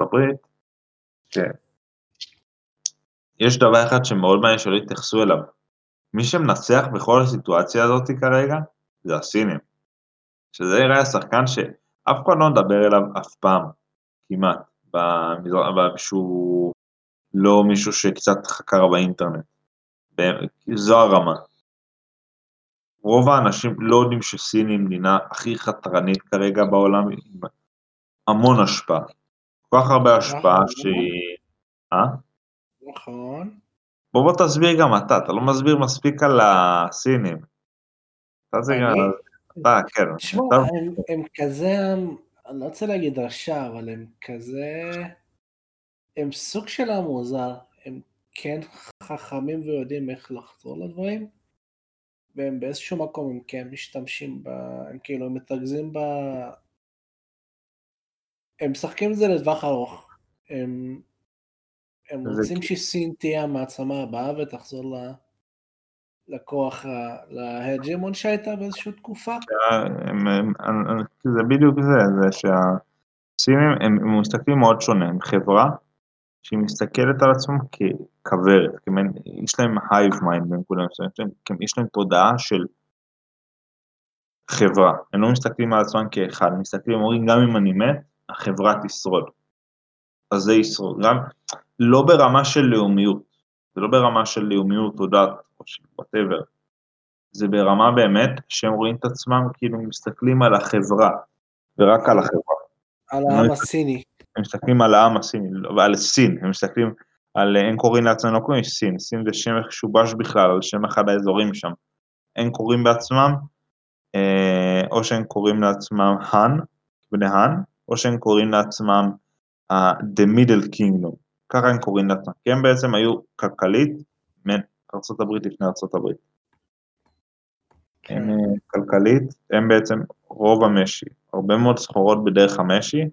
S1: הברית, יש דבר אחד שמאוד מעניין שלא התייחסו אליו. מי שמנצח בכל הסיטואציה הזאת כרגע, זה הסינים. שזה יראה השחקן שאף אחד לא מדבר אליו אף פעם, כמעט, במזרח, שהוא לא מישהו שקצת חקר באינטרנט. זו הרמה. רוב האנשים לא יודעים שסין היא מדינה הכי חתרנית כרגע בעולם, עם המון השפעה. כל כך הרבה השפעה נכון. שהיא... אה?
S2: נכון.
S1: בוא בוא תסביר גם אתה, אתה לא מסביר מספיק על הסינים.
S2: אתה, כן. תשמע, הם, כזה, אני לא רוצה להגיד רשע, אבל הם כזה, הם סוג של המוזר, כן חכמים ויודעים איך לחזור לדברים, והם באיזשהו מקום הם כן משתמשים ב... הם כאילו הם מתרכזים ב... הם משחקים את זה לטווח ארוך. הם, הם רוצים שסין תהיה המעצמה הבאה ותחזור ל... לכוח, להג'מון שהייתה באיזושהי תקופה?
S1: זה בדיוק זה, זה שהסינים הם מסתכלים מאוד שונה, הם חברה שהיא מסתכלת על עצמם ככוורת, יש להם hive mind בנקודה מסוימת, יש להם תודעה של חברה, הם לא מסתכלים על עצמם כאחד, הם מסתכלים, אומרים גם אם אני מת, החברה תשרוד. אז זה ישרוד, גם לא ברמה של לאומיות, זה לא ברמה של לאומיות או דת או של whatever, זה ברמה באמת שהם רואים את עצמם כאילו מסתכלים על החברה, ורק על החברה.
S2: על העם לא הסיני.
S1: הם מסתכלים על העם הסיני, ועל סין, הם מסתכלים על, הם קוראים לעצמם, לא קוראים סין, סין זה שם משובש בכלל, על שם אחד האזורים שם. הם קוראים בעצמם, אה, או שהם קוראים לעצמם האן, בני האן, או שהם קוראים לעצמם uh, The Middle Kingdom, ככה הם קוראים לעצמם, כי הם בעצם היו כלכלית מארה"ב לפני ארה"ב. הם אה, כלכלית, הם בעצם רוב המשי, הרבה מאוד סחורות בדרך המשי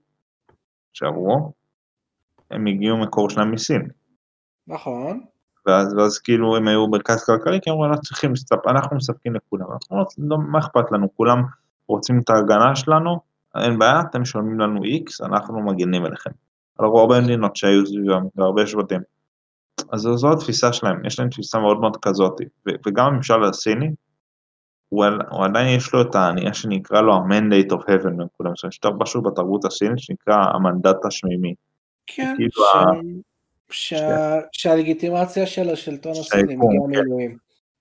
S1: שעברו, הם הגיעו מקור שלהם מסין.
S2: נכון.
S1: ואז, ואז כאילו הם היו מרכז כלכלי, כי הם אמרו, אנחנו צריכים, אנחנו מספקים לכולם, אנחנו לא, מה אכפת לנו, כולם רוצים את ההגנה שלנו, אין בעיה, אתם משלמים לנו X, אנחנו מגנים אליכם. על הרבה מדינות שהיו סביבם, והרבה שבטים. אז זו התפיסה שלהם, יש להם תפיסה מאוד מאוד כזאת, וגם הממשל הסיני, הוא, עדיין יש לו את הענייה שנקרא לו ה-mandate of heaven, וכולם, יש משהו בתרבות הסינית שנקרא המנדט השמימי.
S2: כן. שהלגיטימציה של השלטון הסיני גם כן. אלוהים.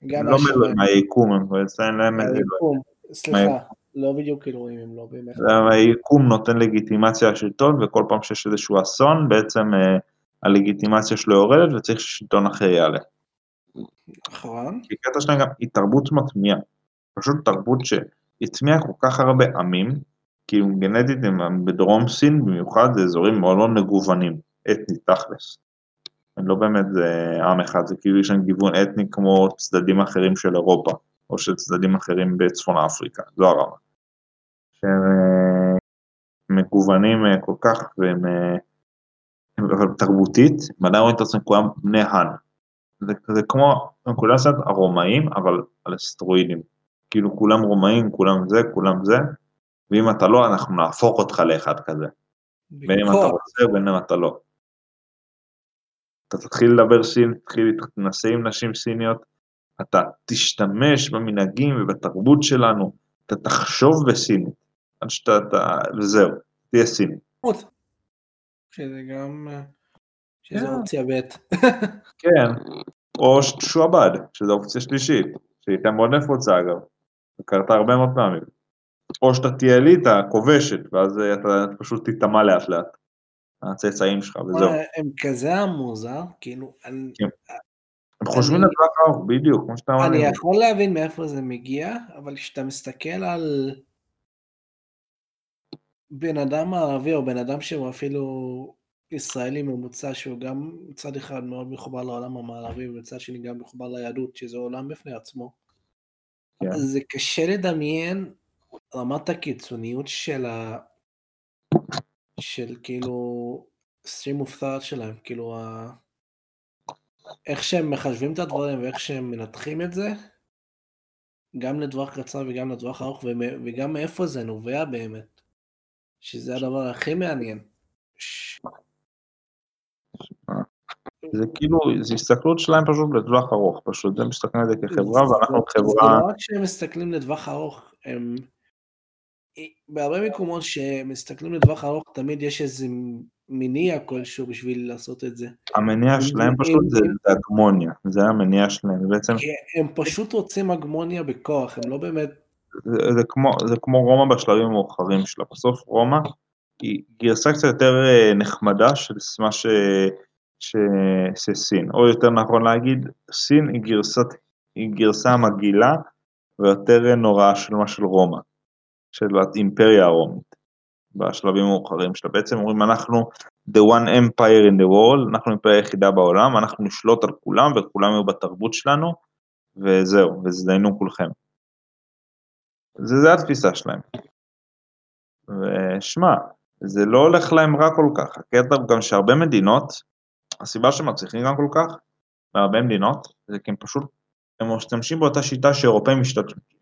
S2: גם
S1: לא מילואים, היקום, הם אצלם להם...
S2: היקום, סליחה, לא בדיוק אלוהים, הם לא באמת.
S1: היקום נותן לגיטימציה לשלטון, וכל פעם שיש איזשהו אסון, בעצם אה, הלגיטימציה שלו יורדת, וצריך ששלטון אחר יעלה.
S2: נכון.
S1: כי קטע שלהם גם היא תרבות מטמיעה. פשוט תרבות שהטמיעה כל כך הרבה עמים, כאילו גנטית הם בדרום סין במיוחד, זה אזורים מאוד מאוד מגוונים, אתנית תכלס. לא באמת זה עם אחד, זה כאילו יש להם גיוון אתני כמו צדדים אחרים של אירופה, או של צדדים אחרים בצפון אפריקה, זו הרמה. שהם אה, מגוונים אה, כל כך, והם, אה, אבל תרבותית, הם עדיין רואים את עצמם כולם בני האן. זה, זה כמו, הם כולם קצת הרומאים, אבל על אסטרואידים. כאילו כולם רומאים, כולם זה, כולם זה, ואם אתה לא, אנחנו נהפוך אותך לאחד כזה. בין אם אתה רוצה ובין אם אתה לא. אתה תתחיל לדבר סינית, תתחיל להתנסה עם נשים סיניות, אתה תשתמש במנהגים ובתרבות שלנו, אתה תחשוב בסינית, עד שאתה, אתה, וזהו, תהיה סיני.
S2: שזה גם, שזה כן. אופציה ב'.
S1: כן, או שועבד, שזו אופציה שלישית, שהיא הייתה מאוד נפוצה אגב, וקרתה הרבה מאוד פעמים. או שאתה תהיה אליטה כובשת, ואז אתה פשוט תיטמע לאט לאט. הצאצאים שלך, וזהו.
S2: הם כזה המוזר, כאילו... כן.
S1: הם חושבים לטווח ארוך, בדיוק, כמו שאתה אומר.
S2: אני יכול להבין מאיפה זה מגיע, אבל כשאתה מסתכל על בן אדם ערבי, או בן אדם שהוא אפילו ישראלי ממוצע, שהוא גם מצד אחד מאוד מחובר לעולם המערבי, ומצד שני גם מחובר ליהדות, שזה עולם בפני עצמו, כן. זה קשה לדמיין רמת הקיצוניות של ה... של כאילו stream of שלהם, כאילו ה... איך שהם מחשבים את הדברים ואיך שהם מנתחים את זה, גם לטווח קצר וגם לטווח ארוך, וגם מאיפה זה נובע באמת, שזה הדבר הכי מעניין.
S1: זה כאילו, זה הסתכלות שלהם פשוט לטווח ארוך, פשוט הם מסתכלים על זה כחברה ואנחנו חברה...
S2: זה לא רק שהם מסתכלים לטווח ארוך, הם בהרבה מקומות שמסתכלים לטווח ארוך, תמיד יש איזה מניע כלשהו בשביל לעשות את זה.
S1: המניע שלהם פשוט זה הגמוניה, זה המניע שלהם, בעצם...
S2: הם פשוט רוצים הגמוניה בכוח, הם לא באמת...
S1: זה, זה, כמו, זה כמו רומא בשלבים המאוחרים שלה, בסוף רומא היא גרסה קצת יותר אה, נחמדה של מה ש... ש... שסין, או יותר נכון להגיד, סין היא, גרסת, היא גרסה מגעילה ויותר נוראה של מה של רומא. של האימפריה הרומית, בשלבים המאוחרים שלה. בעצם אומרים, אנחנו the one empire in the world, אנחנו האימפריה היחידה בעולם, אנחנו נשלוט על כולם וכולם יהיו בתרבות שלנו, וזהו, וזדיינו כולכם. זה, זה התפיסה שלהם. ושמע, זה לא הולך להם רע כל כך, הקטע הוא גם שהרבה מדינות, הסיבה שהם מצליחים גם כל כך, בהרבה מדינות, זה כי הם פשוט הם משתמשים באותה שיטה שאירופאים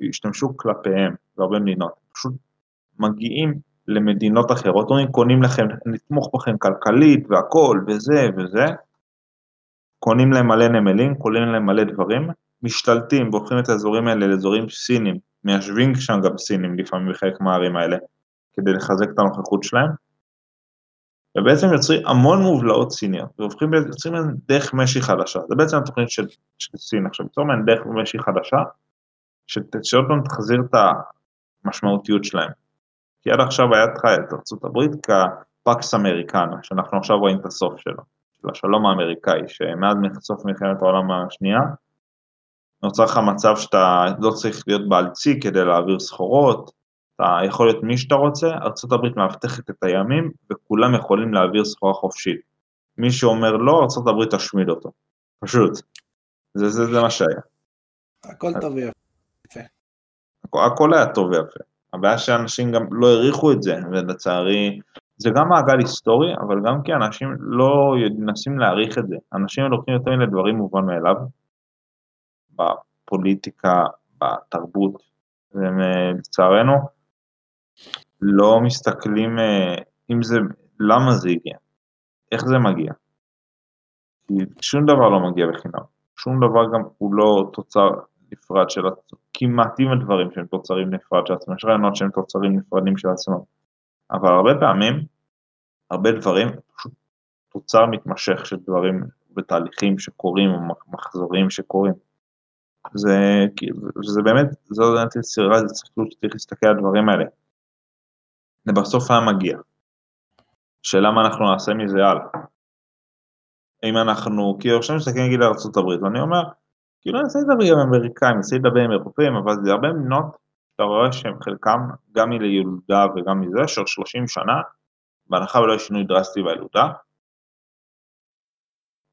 S1: השתמשו כלפיהם בהרבה מדינות, פשוט מגיעים למדינות אחרות, אומרים קונים לכם, נתמוך בכם כלכלית והכל וזה וזה, קונים להם מלא נמלים, קונים להם מלא דברים, משתלטים והופכים את האזורים האלה לאזורים סינים, מיישבים שם גם סינים לפעמים בחלק מהערים האלה, כדי לחזק את הנוכחות שלהם, ובעצם יוצרים המון מובלעות סיניות, והופכים, יוצרים להם דרך משי חדשה, זה בעצם התוכנית של, של סין עכשיו, יוצרים להם דרך משי חדשה, שעוד פעם תחזיר את המשמעותיות שלהם. כי עד עכשיו היה לך את ארה"ב כפקס אמריקנה, שאנחנו עכשיו רואים את הסוף שלו, של השלום האמריקאי, שמאז סוף מלחמת העולם השנייה, נוצר לך מצב שאתה לא צריך להיות בעל צי כדי להעביר סחורות, אתה יכול להיות מי שאתה רוצה, ארה"ב מאבטחת את הימים וכולם יכולים להעביר סחורה חופשית. מי שאומר לא, ארה"ב תשמיד אותו. פשוט. זה, זה, זה מה שהיה.
S2: הכל טוב ויפה.
S1: הכל, הכל היה טוב ויפה. הבעיה שאנשים גם לא העריכו את זה, ולצערי זה גם מעגל היסטורי, אבל גם כי אנשים לא מנסים להעריך את זה. אנשים לוקחים יותר מיני דברים מובן מאליו, בפוליטיקה, בתרבות, ולצערנו, לא מסתכלים אה, אם זה, למה זה הגיע, איך זה מגיע. כי שום דבר לא מגיע בחינם, שום דבר גם הוא לא תוצר נפרד של עצמם, כמעט עם הדברים שהם תוצרים נפרד של עצמם, יש רעיונות שהם תוצרים נפרדים של עצמם, אבל הרבה פעמים, הרבה דברים, פשוט תוצר מתמשך של דברים בתהליכים שקורים או מחזורים שקורים. זה, זה באמת, זו באמת יצירה, זה צריך להסתכל על הדברים האלה. זה בסוף היה מגיע. שאלה מה אנחנו נעשה מזה הלאה. אם אנחנו, כי עכשיו מסתכל נגיד על ארה"ב, ואני אומר, כאילו אני אנסה לדבר עם אמריקאים, אנסה לדבר עם אירופאים, אבל זה הרבה מדינות, אתה רואה שהם חלקם, גם מלילודה וגם מזה, של 30 שנה, בהנחה ולא יש שינוי דרסטי בילודה,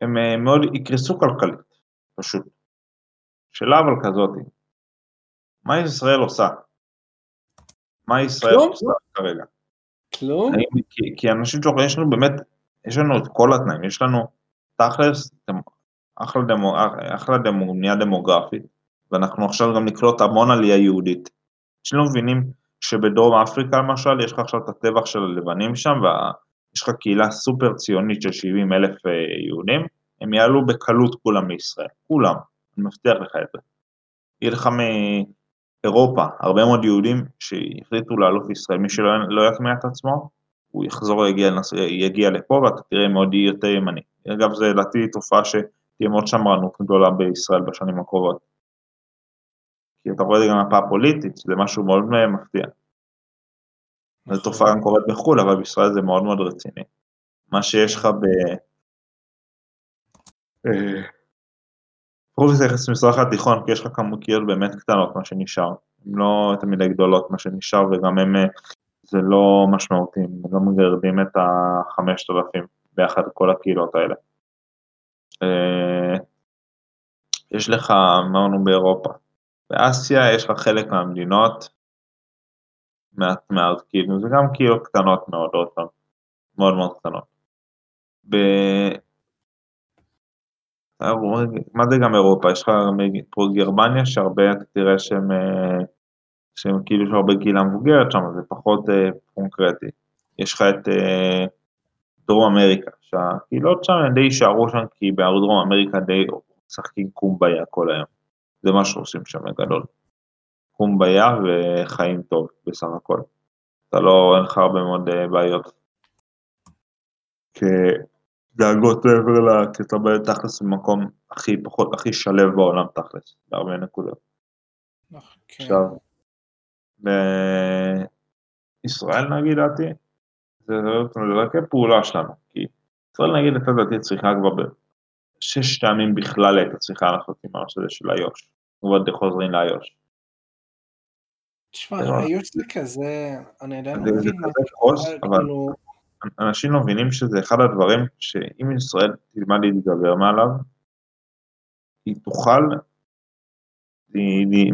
S1: הם אה, מאוד יקרסו כלכלית, פשוט. שאלה אבל כזאת, מה ישראל עושה? מה ישראל? עושה כרגע?
S2: כלום?
S1: כי, כי אנשים שאומרים, יש לנו באמת, יש לנו את כל התנאים, יש לנו תכלס, אחלה, דמו, אחלה דמו, בנייה דמוגרפית, ואנחנו עכשיו גם נקלוט המון עלייה יהודית. אנשים לא מבינים שבדרום אפריקה למשל, יש לך עכשיו את הטבח של הלבנים שם, ויש לך קהילה סופר ציונית של 70 אלף אה, יהודים, הם יעלו בקלות כולם מישראל, כולם, אני מבטיח לך את זה. יהיה לך מאירופה הרבה מאוד יהודים שהחליטו לעלות לישראל, מי שלא לא יטמיע את עצמו, הוא יחזור, יגיע, יגיע לפה ואתה תראה מאוד יותר ימני. אגב, זה לדעתי תופעה שתהיה מאוד שמרנות גדולה בישראל בשנים הקרובות. כי אתה רואה את זה גם מפה הפוליטית, זה משהו מאוד מפתיע. זו נכון. תופעה גם קורית בחו"ל, אבל בישראל זה מאוד מאוד רציני. מה שיש לך ב... רוב זה יחס למזרח התיכון, כי יש לך כמות באמת קטנות, מה שנשאר. הן לא תמיד גדולות, מה שנשאר, וגם הם, אה, זה לא משמעותי, הם לא מגרדים את החמשת אלפים ביחד כל הקהילות האלה. אה, יש לך, אמרנו באירופה, באסיה יש לך חלק מהמדינות, מעט מעט כאילו, זה גם קהילות קטנות מאוד, מאוד מאוד קטנות. מה זה גם אירופה? יש לך פה גרמניה שהרבה, אתה תראה שהם, אה, שהם כאילו יש הרבה קהילה מבוגרת שם, זה פחות אה, קונקרטי. יש לך את אה, דרום אמריקה, שהקהילות שם די יישארו שם, כי בדרום אמריקה די משחקים קומביה כל היום. זה מה שעושים שם בגדול. קומביה וחיים טוב בסך הכל. אתה לא, אין לך הרבה מאוד בעיות. דאגות מעבר ל... כי אתה באמת תכלס במקום הכי פחות, הכי שלב בעולם תכלס, בהרבה נקודות.
S2: כן.
S1: עכשיו, בישראל נגיד דעתי, זה רק פעולה שלנו, כי ישראל נגיד לפי דעתי צריכה כבר בשש טעמים בכלל הייתה צריכה לעשות עם הנושא הזה של איו"ש, ועוד חוזרים לאיו"ש.
S2: תשמע, איו"ש זה כזה, אני עדיין לא
S1: מבין מה אנשים לא מבינים שזה אחד הדברים שאם ישראל תלמד להתגבר מעליו, היא תוכל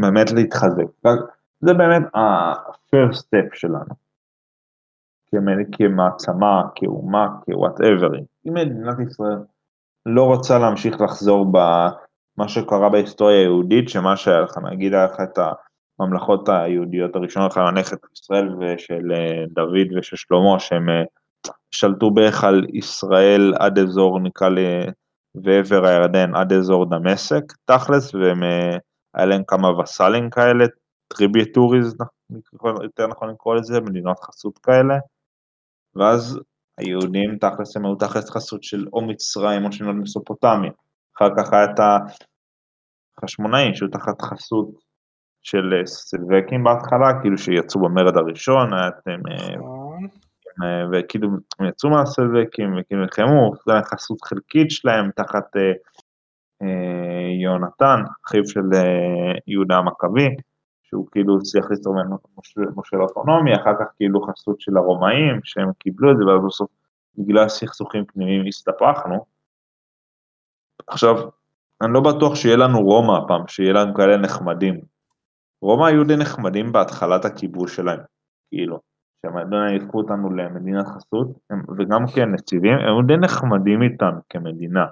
S1: באמת להתחזק. זה באמת ה-first step שלנו. כמעצמה, כאומה, כ-whatever. אם מדינת ישראל לא רוצה להמשיך לחזור במה שקרה בהיסטוריה היהודית, שמה שהיה לך, נגיד היה לך את הממלכות היהודיות הראשונות, לך לנכד ישראל ושל אה, דוד ושל שלמה, שהם אה, שלטו בערך על ישראל עד אזור נקרא לי ועבר הירדן עד אזור דמשק תכלס והם אה, היה להם כמה וסאלים כאלה tributaries יותר נכון לקרוא לזה מדינות חסות כאלה ואז היהודים תכלס הם היו תכלס חסות של או מצרים או של מסופוטמיה אחר כך היה את החשמונאים שהיו תחת חסות של אה, סלווקים בהתחלה כאילו שיצאו במרד הראשון היה את אה, נכון. וכאילו הם יצאו מהסלבקים וכאילו נלחמו, זו הייתה חסות חלקית שלהם תחת אה, אה, יונתן, אחיו של אה, יהודה המכבי, שהוא כאילו הצליח ליצור ממנו מושל אוטונומי, אחר כך כאילו חסות של הרומאים, שהם קיבלו את זה, ואז בסוף בגלל סכסוכים פנימיים הסתפחנו. עכשיו, אני לא בטוח שיהיה לנו רומא הפעם, שיהיה לנו כאלה נחמדים. רומא היו די נחמדים בהתחלת הכיבוש שלהם, כאילו. שהמדענים ייקחו אותנו למדינת חסות, הם, וגם כנציבים, הם די נחמדים איתנו כמדינה.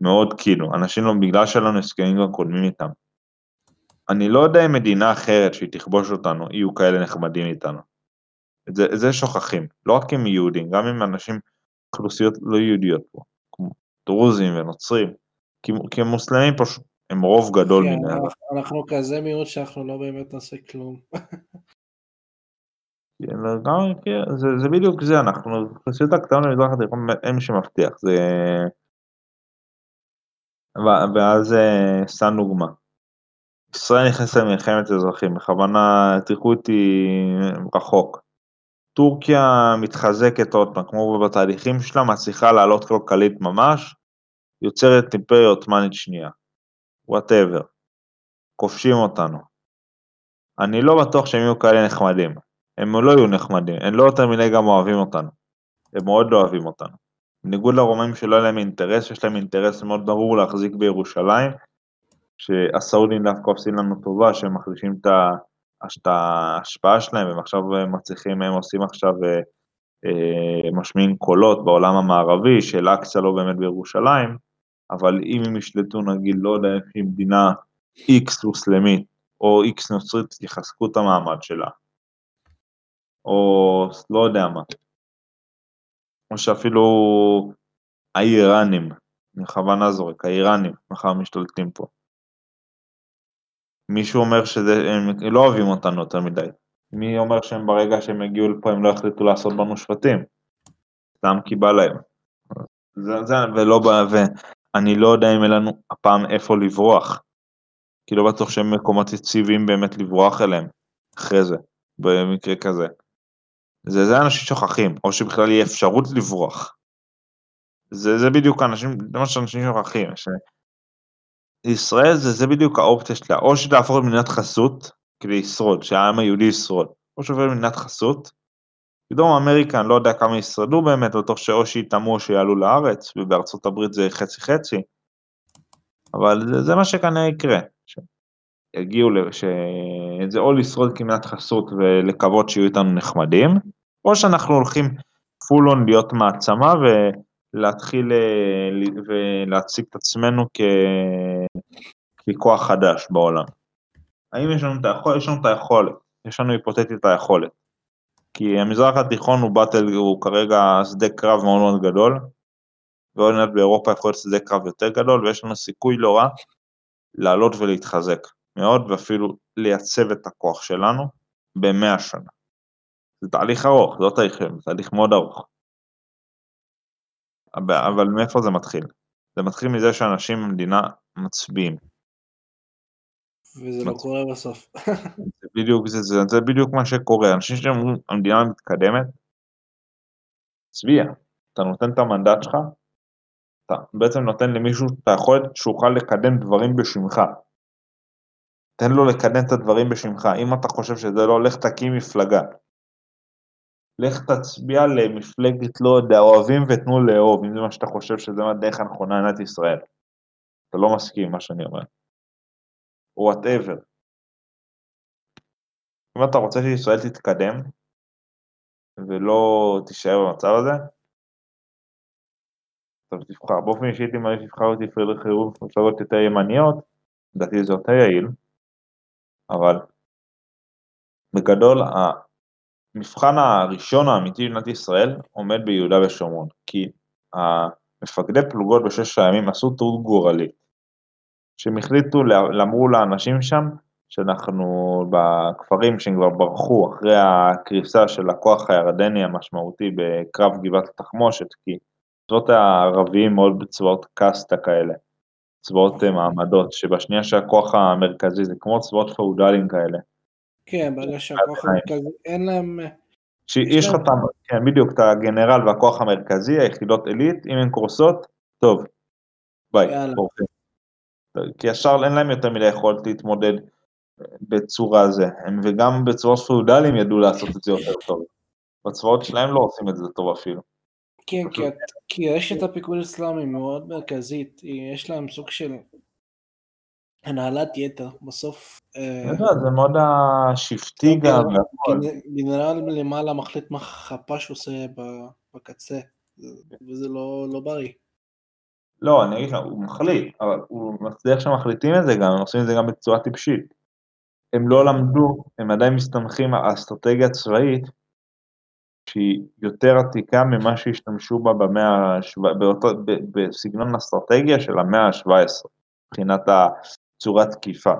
S1: מאוד כאילו, אנשים לא, בגלל שלנו הסכמים גם קודמים איתם. אני לא יודע אם מדינה אחרת שהיא תכבוש אותנו, יהיו כאלה נחמדים איתנו. את זה, את זה שוכחים, לא רק עם יהודים, גם עם אנשים, אוכלוסיות לא יהודיות פה, כמו דרוזים ונוצרים, כי, כי המוסלמים פשוט, הם רוב גדול
S2: כן,
S1: מנהל.
S2: אנחנו- אנחנו כזה מיעוט שאנחנו לא באמת נעשה כלום. [laughs]
S1: כן, זה, זה בדיוק זה, אנחנו, האוכלוסיות הקטנות במזרח התיכון, מי שמבטיח, זה... ואז אה, סתם דוגמה. ישראל נכנסת למלחמת אזרחים, בכוונה תלכו איתי רחוק. טורקיה מתחזקת עוד פעם, כמו בתהליכים שלה, מצליחה לעלות כלכלית ממש, יוצרת אימפריה עות'מאנית שנייה. whatever. כובשים אותנו. אני לא בטוח שהם יהיו כאלה נחמדים. הם לא יהיו נחמדים, הם לא יותר מדי גם אוהבים אותנו. הם מאוד לא אוהבים אותנו. בניגוד לרומאים שלא היה להם אינטרס, יש להם אינטרס מאוד ברור להחזיק בירושלים, שהסעודים דווקא עושים לנו טובה, שהם מחלישים את ההשפעה שלהם, והם עכשיו מצליחים, הם עושים עכשיו, אה, אה, משמיעים קולות בעולם המערבי, שאל-אקצא לא באמת בירושלים, אבל אם הם ישלטו נגיד, לא יודע, איזושהי מדינה X מוסלמית, או X נוצרית, יחזקו את המעמד שלה. או לא יודע מה. או שאפילו האיראנים, אני בכוונה זורק, האיראנים מחר משתלטים פה. מישהו אומר שהם לא אוהבים אותנו יותר מדי. מי אומר שהם ברגע שהם יגיעו לפה הם לא יחליטו לעשות בנו שבטים? סתם כי בא להם. זה, זה, ולא, ואני לא יודע אם יהיה לנו הפעם איפה לברוח. כי לא בטוח שהם מקומות יציבים באמת לברוח אליהם, אחרי זה, במקרה כזה. זה, זה אנשים שוכחים, או שבכלל יהיה אפשרות לברוח. זה, זה בדיוק האנשים, זה מה שאנשים שוכחים, ש... ישראל זה, זה בדיוק האופציה שלה, או שתהפוך למדינת חסות, כדי לשרוד, שהעם היהודי ישרוד, או שעובר למדינת חסות, בדרום אמריקה אני לא יודע כמה ישרדו באמת, בטוח שאו שיטמעו או שיעלו לארץ, ובארצות הברית זה חצי חצי, אבל זה, זה מה שכנראה יקרה, שיגיעו, ש... זה או לשרוד כמדינת חסות ולקוות שיהיו איתנו נחמדים, או שאנחנו הולכים פול און להיות מעצמה ולהתחיל אה, ולהציג את עצמנו כ... ככוח חדש בעולם. האם יש לנו את היכולת? יש לנו את היכולת, יש לנו היפותטית את היכולת. כי המזרח התיכון הוא באטל, הוא כרגע שדה קרב מאוד מאוד גדול, ועוד מעט באירופה יכול להיות שדה קרב יותר גדול, ויש לנו סיכוי לא רע לעלות ולהתחזק מאוד, ואפילו לייצב את הכוח שלנו במאה שנה. זה תהליך ארוך, זה לא תהליך, זה תהליך מאוד ארוך. אבל, אבל מאיפה זה מתחיל? זה מתחיל מזה שאנשים במדינה מצביעים.
S2: וזה לא קורה בסוף. [laughs]
S1: זה בדיוק, זה, זה, זה בדיוק מה שקורה. אנשים שאומרים, המדינה מתקדמת, צביע. אתה נותן את המנדט שלך, אתה בעצם נותן למישהו את היכולת שהוא יוכל לקדם דברים בשמך. תן לו לקדם את הדברים בשמך. אם אתה חושב שזה לא, לך תקים מפלגה. לך תצביע למפלגת, לא יודע, אוהבים ותנו לאהוב, אם זה מה שאתה חושב שזה הדרך הנכונה למדינת ישראל. אתה לא מסכים עם מה שאני אומר. וואטאבר. אם אתה רוצה שישראל תתקדם, ולא תישאר במצב הזה, אתה תבחר. באופן אישי הייתי מעדיף לבחר אותי חירוב מפלגות יותר ימניות, לדעתי זה יותר יעיל, אבל בגדול המבחן הראשון האמיתי במדינת ישראל עומד ביהודה ושומרון, כי המפקדי פלוגות בששת הימים עשו טעות גורלית, שהם החליטו, אמרו לאנשים שם, שאנחנו בכפרים שהם כבר ברחו אחרי הקריסה של הכוח הירדני המשמעותי בקרב גבעת התחמושת, כי צבאות הערביים מאוד בצבאות קאסטה כאלה, צבאות מעמדות, שבשנייה שהכוח המרכזי זה כמו צבאות פאודליים כאלה.
S2: כן, ברגע שהכוח המרכזי, אין להם...
S1: שיש לך את ה... כן, בדיוק, את הגנרל והכוח המרכזי, היחידות עילית, אם הן קורסות, טוב, ביי. כי ישר אין להם יותר מדי יכולת להתמודד בצורה זה, הם וגם בצבאות פאודליים ידעו לעשות את זה יותר טוב. בצבאות שלהם לא עושים את זה טוב אפילו.
S2: כן, כי, כי יש את הפיקוד האסלאמי מאוד מרכזית, יש להם סוג של הנהלת יתר, בסוף...
S1: אני יודע, זה מאוד השבטי גם.
S2: גנרל למעלה מחליט מה חפ"ש עושה בקצה, וזה לא, לא בריא.
S1: לא, אני אגיד לך, הוא מחליט, אבל הוא מצליח שמחליטים את זה גם, הם עושים את זה גם בצורה טיפשית. הם לא למדו, הם עדיין מסתמכים על אסטרטגיה צבאית שהיא יותר עתיקה ממה שהשתמשו בה במאה ה-17, בסגנון אסטרטגיה של המאה ה-17, מבחינת הצורת תקיפה.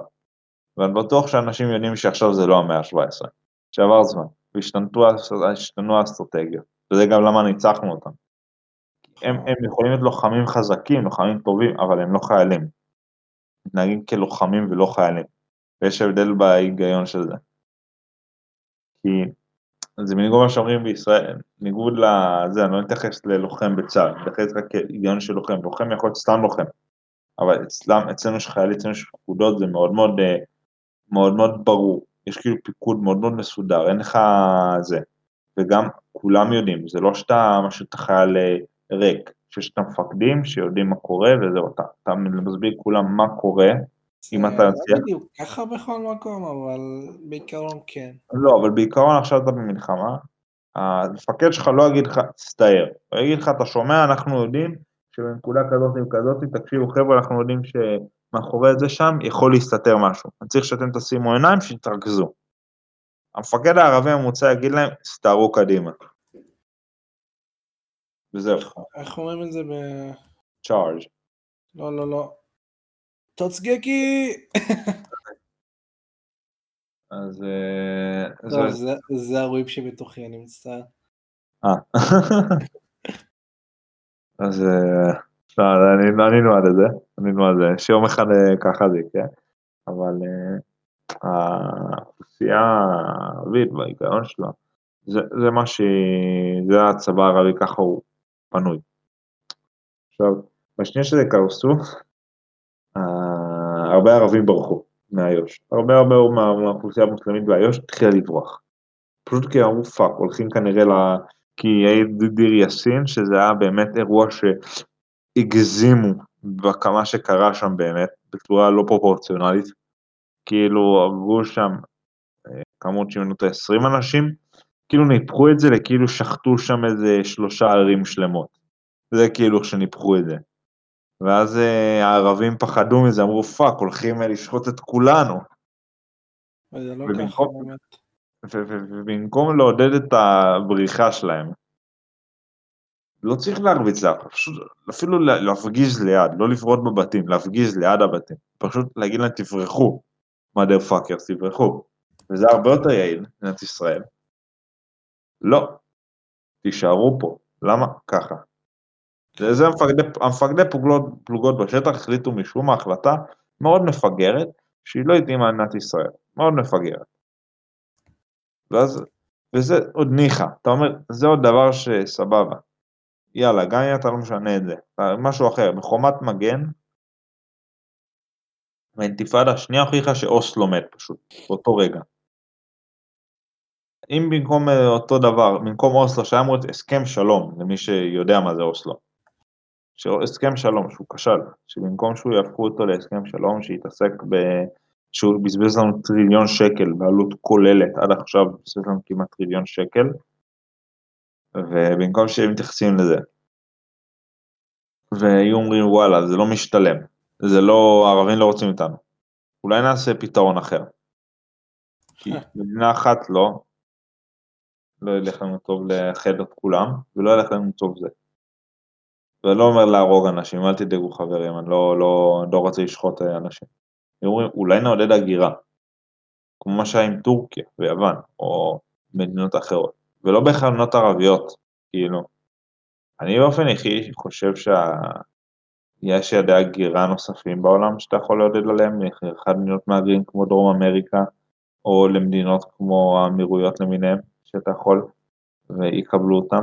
S1: ואני בטוח שאנשים יודעים שעכשיו זה לא המאה ה-17, שעבר זמן, והשתנו האסטרטגיות, וזה גם למה ניצחנו אותם. הם, הם יכולים להיות לוחמים חזקים, לוחמים טובים, אבל הם לא חיילים. מתנהגים כלוחמים ולא חיילים. ויש הבדל בהיגיון של זה. כי זה בניגוד למה שאומרים בישראל, בניגוד לזה, אני לא מתייחס ללוחם בצה"ל, אני מתייחס רק כהיגיון של לוחם, לוחם יכול להיות סתם לוחם, אבל אצלם, אצלנו יש חיילים, אצלנו יש פקודות, זה מאוד מאוד, אה, מאוד מאוד ברור, יש כאילו פיקוד מאוד מאוד מסודר, אין לך זה, וגם כולם יודעים, זה לא שאתה משהו, אתה חייל אה, ריק, שיש את המפקדים שיודעים מה קורה וזהו, אתה, אתה מסביר כולם מה קורה, אם אתה
S2: לא בדיוק ככה בכל מקום, אבל בעיקרון כן.
S1: לא, אבל בעיקרון עכשיו אתה במלחמה, המפקד שלך לא יגיד לך, תסתער, הוא יגיד לך, אתה שומע, אנחנו יודעים שבנקודה כזאת וכזאת, תקשיבו חבר'ה, אנחנו יודעים שמאחורי זה שם יכול להסתתר משהו, אני צריך שאתם תשימו עיניים, שתתרכזו. המפקד הערבי הממוצע יגיד להם, תסתערו קדימה. וזהו.
S2: איך אומרים את זה ב...
S1: צ'ארג'.
S2: לא, לא, לא. טוצגקי!
S1: אז... אה,
S2: טוב, זה, זה הרואים שבתוכי, אני מצטער.
S1: אה. [laughs] אז אה, לא, ענינו על זה, ענינו על זה, שיום אחד אה, ככה זה יקרה, אבל האוכלוסייה הערבית בהיגיון שלה, זה, זה מה ש... זה הצבא הערבי, ככה הוא פנוי. עכשיו, בשנייה שזה קרסו, הרבה ערבים ברחו מאיו"ש, הרבה הרבה מהאוכלוסייה המוסלמית באיו"ש התחילה לברוח. פשוט כי אמרו fuck, הולכים כנראה. כי היה דיר יאסין, שזה היה באמת אירוע שהגזימו בכמה שקרה שם באמת, בצורה לא פרופורציונלית. כאילו עברו שם אה, כמות שמונה 20 אנשים, כאילו ניפחו את זה לכאילו שחטו שם איזה שלושה ערים שלמות. זה כאילו שניפחו את זה. ואז אה, הערבים פחדו מזה, אמרו fuck, הולכים אה, לשחוט את כולנו.
S2: וזה לא ככה באמת.
S1: ובמקום לעודד את הבריחה שלהם, לא צריך להרביץ לה, פשוט אפילו להפגיז ליד, לא לירות בבתים, להפגיז ליד הבתים, פשוט להגיד להם תברחו, mother fuckers, תברחו, וזה הרבה יותר יעיל, במדינת ישראל. לא, תישארו פה, למה? ככה. זה המפקדי, המפקדי פלוגות, פלוגות בשטח החליטו משום ההחלטה מאוד מפגרת, שהיא לא התאימה למדינת ישראל, מאוד מפגרת. ואז, וזה עוד ניחא, אתה אומר, זה עוד דבר שסבבה. יאללה, גם אם אתה לא משנה את זה, משהו אחר, בחומת מגן, האינתיפאדה השנייה הוכיחה שאוסלו מת פשוט, באותו רגע. אם במקום אותו דבר, במקום אוסלו שהיה אמור להיות הסכם שלום, למי שיודע מה זה אוסלו, הסכם שלום שהוא כשל, שבמקום שהוא יהפכו אותו להסכם שלום שיתעסק ב... שהוא בזבז לנו טריליון שקל בעלות כוללת, עד עכשיו בזבז לנו כמעט טריליון שקל, ובמקום שהם מתייחסים לזה, והיו אומרים וואלה זה לא משתלם, זה לא, הערבים לא רוצים איתנו, אולי נעשה פתרון אחר. כי מדינה אחת לא, לא ילך לנו טוב לאחד את כולם, ולא ילך לנו טוב זה. ואני לא אומר להרוג אנשים, אל תדאגו חברים, אני לא, לא, לא רוצה לשחוט אה, אנשים. הם אומרים, אולי נעודד הגירה, כמו מה שהיה עם טורקיה ויוון, או מדינות אחרות, ולא בהכרח מדינות ערביות, כאילו. אני באופן אישי חושב שיש יעדי הגירה נוספים בעולם שאתה יכול לעודד עליהם, אחד מדינות מהגרים כמו דרום אמריקה, או למדינות כמו האמירויות למיניהם, שאתה יכול, ויקבלו אותם.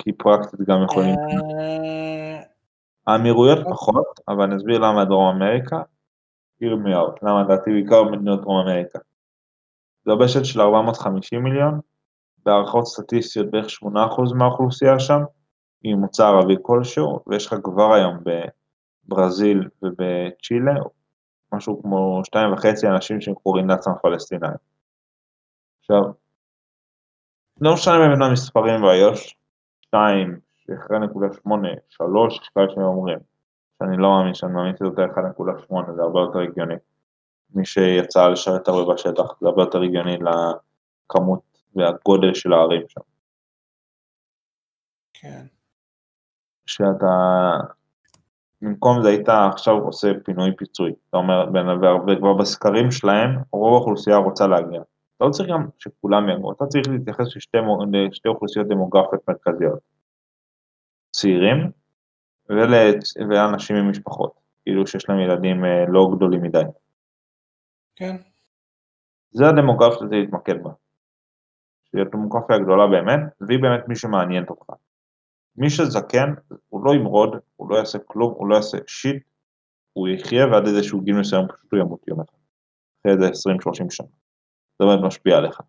S1: כי פרקטית גם יכולים... אה, האמירויות פחות, אבל אני אסביר למה דרום אמריקה, עיר מיארד, למה לדעתי בעיקר במדינות דרום אמריקה. זו בשת של 450 מיליון, בהערכות סטטיסטיות בערך 8% מהאוכלוסייה שם, היא מוצא ערבי כלשהו, ויש לך כבר היום בברזיל ובצ'ילה, משהו כמו שתיים וחצי אנשים שהם לעצמם פלסטינאים. עכשיו, לא משנה באמת המספרים באיו"ש, שתיים, שאחרי נקודה שמונה, שלוש, יש כאלה שאומרים, שאני לא מאמין שאני מאמין שזה יותר 1.8, זה הרבה יותר הגיוני. מי שיצא לשרת הרבה בשטח, זה הרבה יותר הגיוני לכמות והגודל של הערים שם.
S2: כן.
S1: שאתה, במקום זה היית עכשיו עושה פינוי פיצוי, אתה אומר, וכבר בסקרים שלהם, רוב האוכלוסייה רוצה להגיע. אתה לא צריך גם שכולם יגעו, אתה צריך להתייחס לשתי, לשתי אוכלוסיות דמוגרפיות מרכזיות. צעירים ול, ואנשים עם משפחות, כאילו שיש להם ילדים אה, לא גדולים מדי.
S2: כן.
S1: זה הדמוגרפיה שזה להתמקד בה. שהיא הדמוגרפיה הגדולה באמת, והיא באמת מי שמעניינת אותך. מי שזקן, הוא לא ימרוד, הוא לא יעשה כלום, הוא לא יעשה שיט, הוא יחיה ועד איזשהו גיל מסוים פשוט הוא ימות יום אחד. אחרי איזה 20-30 שנה. זה באמת משפיע עליך.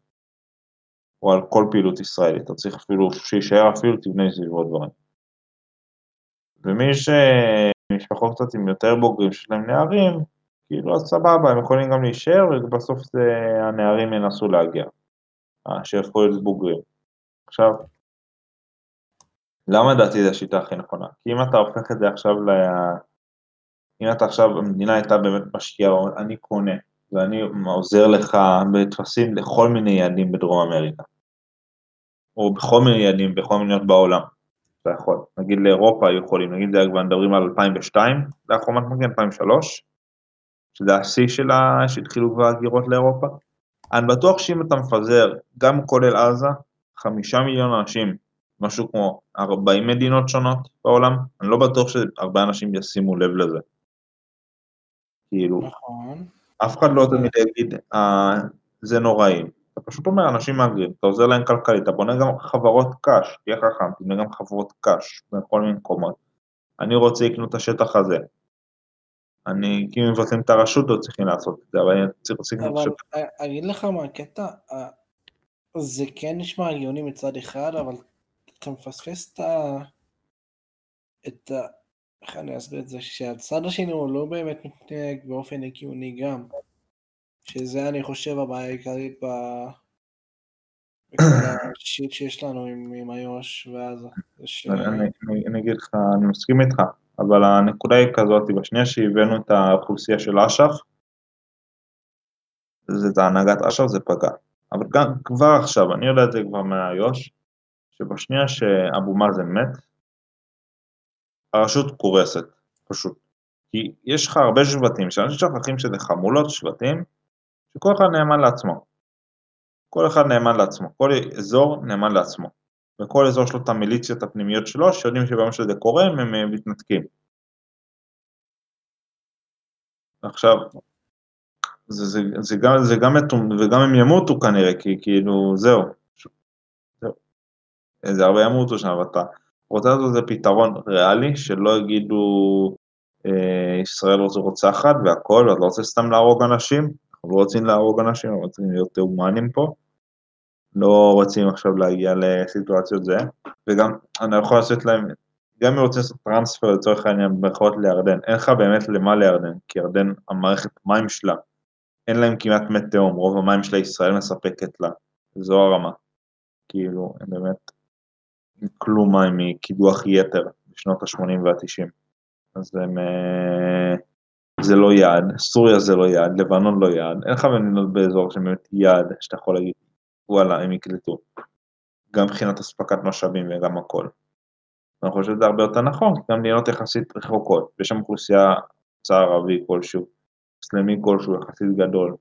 S1: או על כל פעילות ישראלית, אתה צריך אפילו שיישאר אפילו תבנה סביבו דברים. ומי שמשפחות קצת עם יותר בוגרים שיש להם נערים, כאילו אז סבבה, הם יכולים גם להישאר ובסוף זה, הנערים ינסו להגיע, שיהפכו להיות בוגרים. עכשיו, למה לדעתי זו השיטה הכי נכונה? כי אם אתה הופך את זה עכשיו ל... אם אתה עכשיו, המדינה הייתה באמת משקיעה, אני קונה, ואני עוזר לך בטפסים לכל מיני יעדים בדרום אמריקה, או בכל מיני יעדים, בכל מיני מדינות בעולם, אתה יכול. נגיד לאירופה היו יכולים, נגיד זה כבר מדברים על 2002, זה היה חומת מגן 2003, שזה השיא של ה... שהתחילו כבר הגירות לאירופה. אני בטוח שאם אתה מפזר גם כולל עזה, חמישה מיליון אנשים, משהו כמו 40 מדינות שונות בעולם, אני לא בטוח שהרבה אנשים ישימו לב לזה. כאילו,
S2: נכון.
S1: אף אחד לא תמיד יגיד, אה, זה נוראי. אתה פשוט אומר, אנשים מהגרים, אתה עוזר להם כלכלית, אתה בונה גם חברות קש, תהיה חכם, תבנה גם חברות קש בכל מיני מקומות. אני רוצה לקנות את השטח הזה. אני, כי אם מבטלים את הרשות לא צריכים לעשות את זה, אבל אני רוצה לקנות את השטח.
S2: אבל אגיד לך מה הקטע, זה כן נשמע הגיוני מצד אחד, אבל אתה מפספס את ה... את ה... איך אני אסביר את זה? שהצד השני הוא לא באמת מתנהג באופן הגיוני גם. שזה אני חושב הבעיה העיקרית ב... השיט שיש לנו עם, עם איו"ש ועזה. ש...
S1: אני, אני, אני אגיד לך, אני מסכים איתך, אבל הנקודה היא כזאת, בשנייה שהבאנו את האוכלוסייה של אש"ף, זה את הנהגת אש"ף זה פגע. אבל גם כבר עכשיו, אני יודע את זה כבר מהיו"ש, שבשנייה שאבו מאזן מת, הרשות קורסת, פשוט. כי יש לך הרבה שבטים, שאנשים שוכחים שזה חמולות שבטים, שכל אחד נאמן לעצמו. כל אחד נאמן לעצמו, כל אזור נאמן לעצמו. וכל אזור יש לו את המיליציות הפנימיות שלו, שיודעים שביום שזה קורה הם מתנתקים. עכשיו, זה, זה, זה גם, זה גם, וגם הם ימותו כנראה, כי כאילו, זהו. זה הרבה ימותו שם, ואתה רוצה לעשות איזה פתרון ריאלי, שלא יגידו אה, ישראל רוצחת והכל, ואת לא רוצה סתם להרוג אנשים, אנחנו לא רוצים להרוג אנשים, אנחנו רוצים להיות הומנים פה. לא רוצים עכשיו להגיע לסיטואציות זה, וגם אני יכול לעשות להם, גם אם רוצים לעשות טרנספר לצורך העניין במירכאות לירדן, אין לך באמת למה לירדן, כי ירדן, המערכת מים שלה, אין להם כמעט מי תהום, רוב המים שלה ישראל מספקת לה, זו הרמה. כאילו, הם באמת כלום מים מקידוח יתר בשנות ה-80 וה-90. אז הם, אה, זה לא יעד, סוריה זה לא יעד, לבנון לא יעד, אין לך מדינות באזור שהן באמת יעד, שאתה יכול להגיד, וואלה, הם יקלטו. גם מבחינת אספקת משאבים וגם הכל. אני חושב שזה הרבה יותר נכון, גם מדינות יחסית רחוקות, ויש שם אוכלוסייה, צער ערבי כלשהו, סלמי כלשהו יחסית גדול,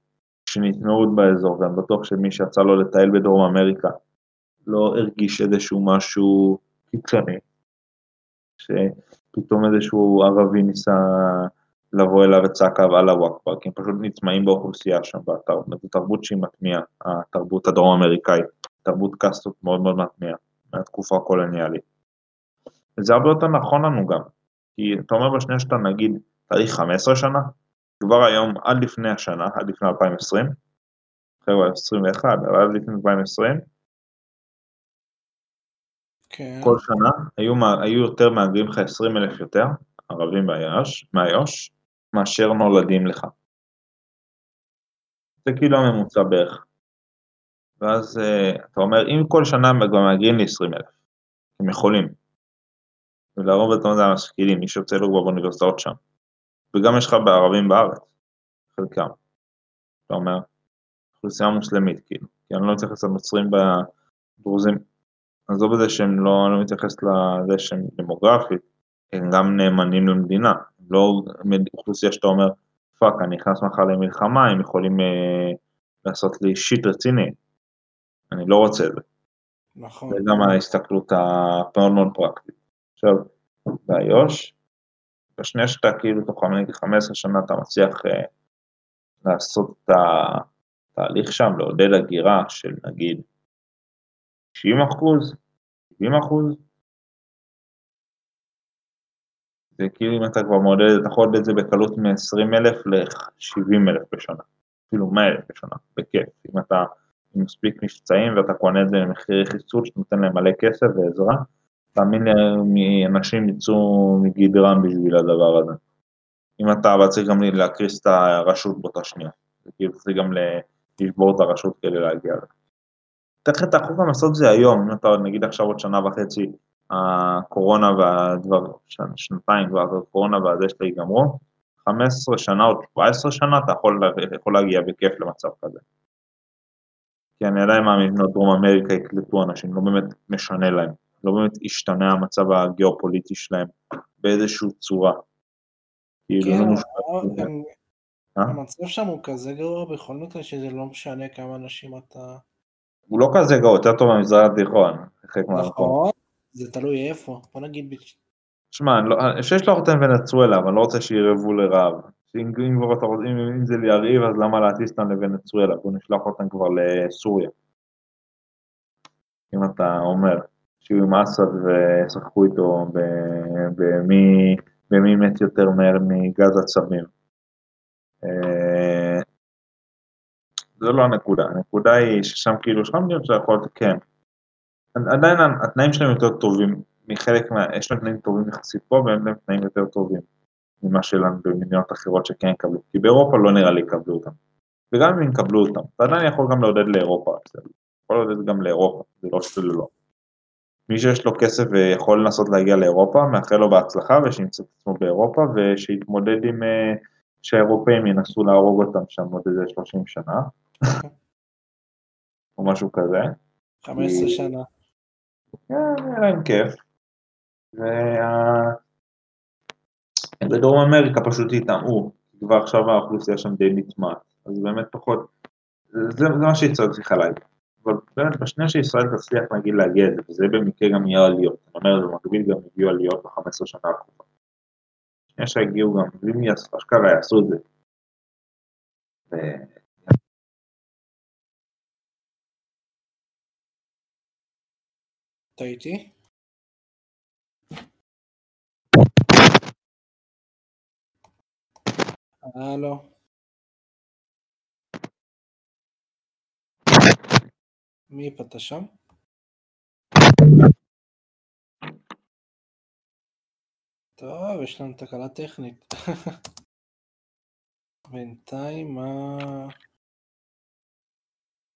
S1: שנטמעות באזור, ואני בטוח שמי שיצא לו לטייל בדרום אמריקה, לא הרגיש איזשהו משהו קיצוני, שפתאום איזשהו ערבי ניסה לבוא אליו וצעק אללה אכבר, כי הם פשוט נטמעים באוכלוסייה שם, זו תרבות שהיא מטמיעה, התרבות הדרום אמריקאית, תרבות קאסטות מאוד מאוד מטמיעה, מהתקופה הקולוניאלית. וזה הרבה יותר נכון לנו גם, כי אתה אומר בשנייה שאתה נגיד תאריך 15 שנה, כבר היום עד לפני השנה, עד לפני 2020, חבר'ה 21, אבל עד לפני 2020,
S2: כן.
S1: כל שנה היו, היו יותר מהגרים לך 20 אלף יותר, ערבים מאיו"ש, מאיו"ש, מאשר נולדים לך. זה כאילו הממוצע בערך. ואז uh, אתה אומר, אם כל שנה הם גם מגיעים ל-20 אלף, הם יכולים. ולרוב אתה יודע, המשכילים, מי שיוצא לו כבר באוניברסיטאות שם. וגם יש לך בערבים בארץ, חלקם. אתה אומר, אוכלוסייה מוסלמית, כאילו. כי אני לא מתייחס לנוצרים ודרוזים. עזוב את זה שהם לא, לא מתייחס לזה שהם דמוגרפית, הם גם נאמנים למדינה. לא אוכלוסייה שאתה אומר, fuck, אני נכנס מחר למלחמה, הם יכולים אה, לעשות לי shit רציני. אני לא רוצה את זה.
S2: נכון.
S1: זה גם ההסתכלות המאוד מאוד פרקטית. עכשיו, באיו"ש, בשנייה שאתה כאילו תוך 15 שנה אתה מצליח אה, לעשות את התהליך שם, לעודד הגירה של נגיד 90 אחוז, 70 אחוז, זה כאילו אם אתה כבר מעודד, אתה יכול לעודד את זה בקלות מ-20 אלף ל-70 אלף בשנה, אפילו 100 אלף בשנה, בכיף, אם אתה עם מספיק מבצעים ואתה קונה את זה במחירי חיסול שנותן להם מלא כסף ועזרה, תאמין לי, אנשים יצאו מגדרם בשביל הדבר הזה. אם אתה, אבל צריך גם להקריס את הרשות באותה שנייה, זה כאילו צריך גם לשבור את הרשות כדי להגיע לזה. תכף אתה יכול גם לעשות את זה היום, אם אתה נגיד עכשיו עוד שנה וחצי, הקורונה והדבר, שנתיים כבר, הקורונה והזה שלה ייגמרו, 15 שנה או 17 שנה אתה יכול, יכול להגיע בכיף למצב כזה. כי אני עדיין מאמין דרום אמריקה יקלטו אנשים, לא באמת משנה להם, לא באמת השתנה המצב הגיאופוליטי שלהם באיזושהי צורה.
S2: כאילו, כן, לא אה? המצב שם הוא כזה גרוע בכל מקרה שזה לא משנה כמה אנשים אתה...
S1: הוא לא כזה גרוע, יותר טוב במזרח התיכון.
S2: נכון, זה תלוי איפה, בוא נגיד...
S1: שמע, לא, אפשר לשלוח אותם ונצואלה, אבל אני לא רוצה שירעבו לרעב. אם, אם, אם, אם זה להרעיב, אז למה להטיס אותם לוונצואלה? בואו נשלח אותם כבר לסוריה. אם אתה אומר שיהיו עם אסד וישחקו איתו במי, במי מת יותר מהר מגז עצבים. אה, זו לא הנקודה, הנקודה היא ששם כאילו לך מדינות שאתה יכול לתקן. עדיין התנאים שלהם יותר טובים מחלק מה... יש להם תנאים טובים יחסית פה, והם להם תנאים יותר טובים ממה שלנו במדינות אחרות שכן יקבלו. כי באירופה לא נראה לי יקבלו אותם. וגם אם יקבלו אותם, אתה עדיין יכול גם לעודד לאירופה, בסדר. יכול לעודד גם לאירופה, זה לא שזה לא. מי שיש לו כסף ויכול לנסות להגיע לאירופה, מאחל לו בהצלחה ושימצא את עצמו באירופה ושיתמודד עם... אה, שהאירופאים ינסו להרוג אותם שם עוד איזה 30 שנה, או משהו כזה.
S2: 15 שנה.
S1: כן, היה להם כיף. בדרום אמריקה פשוט התאמו, כבר עכשיו האוכלוסייה שם די נטמעת, אז באמת פחות, זה, זה מה שישראל צריכה להגיד. אבל באמת בשנייה שישראל תצליח נגיד להגיע את זה, וזה במקרה גם יהיה עליות, אני אומר, במקביל גם הגיעו עליות ב-15 שנה הקרובה. בשנייה שיגיעו גם, ואם אשכרה יעשו את זה.
S2: אתה איתי? הלו. מי פתה שם? טוב, יש לנו תקלה טכנית. [laughs] בינתיים מה...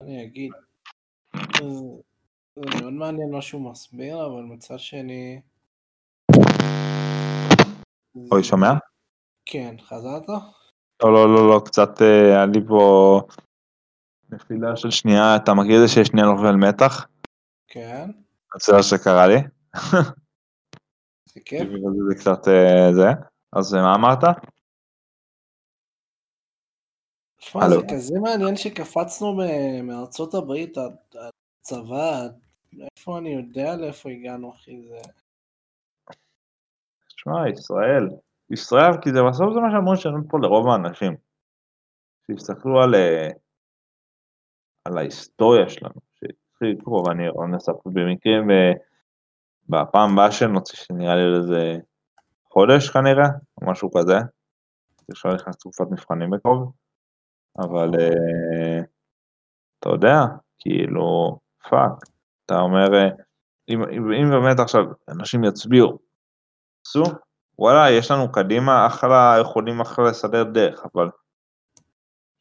S2: אני אגיד, זה מאוד מעניין מה שהוא מסביר, אבל מצד שני...
S1: אוי, שומע?
S2: כן, חזרת?
S1: לא, לא, לא, לא, קצת אה, היה לי פה נפילה של שנייה, אתה מכיר את זה שיש שנייה נופל מתח?
S2: כן.
S1: זה מה שקרה לי.
S2: זה כיף.
S1: זה קצת אה, זה, אז מה אמרת?
S2: תשמע, זה כזה מעניין שקפצנו מארצות הברית, הצבא, איפה אני יודע לאיפה הגענו, אחי, זה...
S1: תשמע, ישראל, ישראל, כי זה בסוף זה מה שאמרו שאומרים פה לרוב האנשים. שיסתכלו על, אה, על ההיסטוריה שלנו, שהתחיל לקרוא, ואני אנסה פה במקרים, ובפעם הבאה שנוציא, שנראה לי איזה חודש כנראה, או משהו כזה, אפשר נכנס תקופת מבחנים בקרוב, אבל uh, אתה יודע, כאילו, fuck, אתה אומר, אה, אם, אם באמת עכשיו אנשים יצביעו, עשו, וואלה, יש לנו קדימה, אחלה, יכולים אחלה לסדר דרך, אבל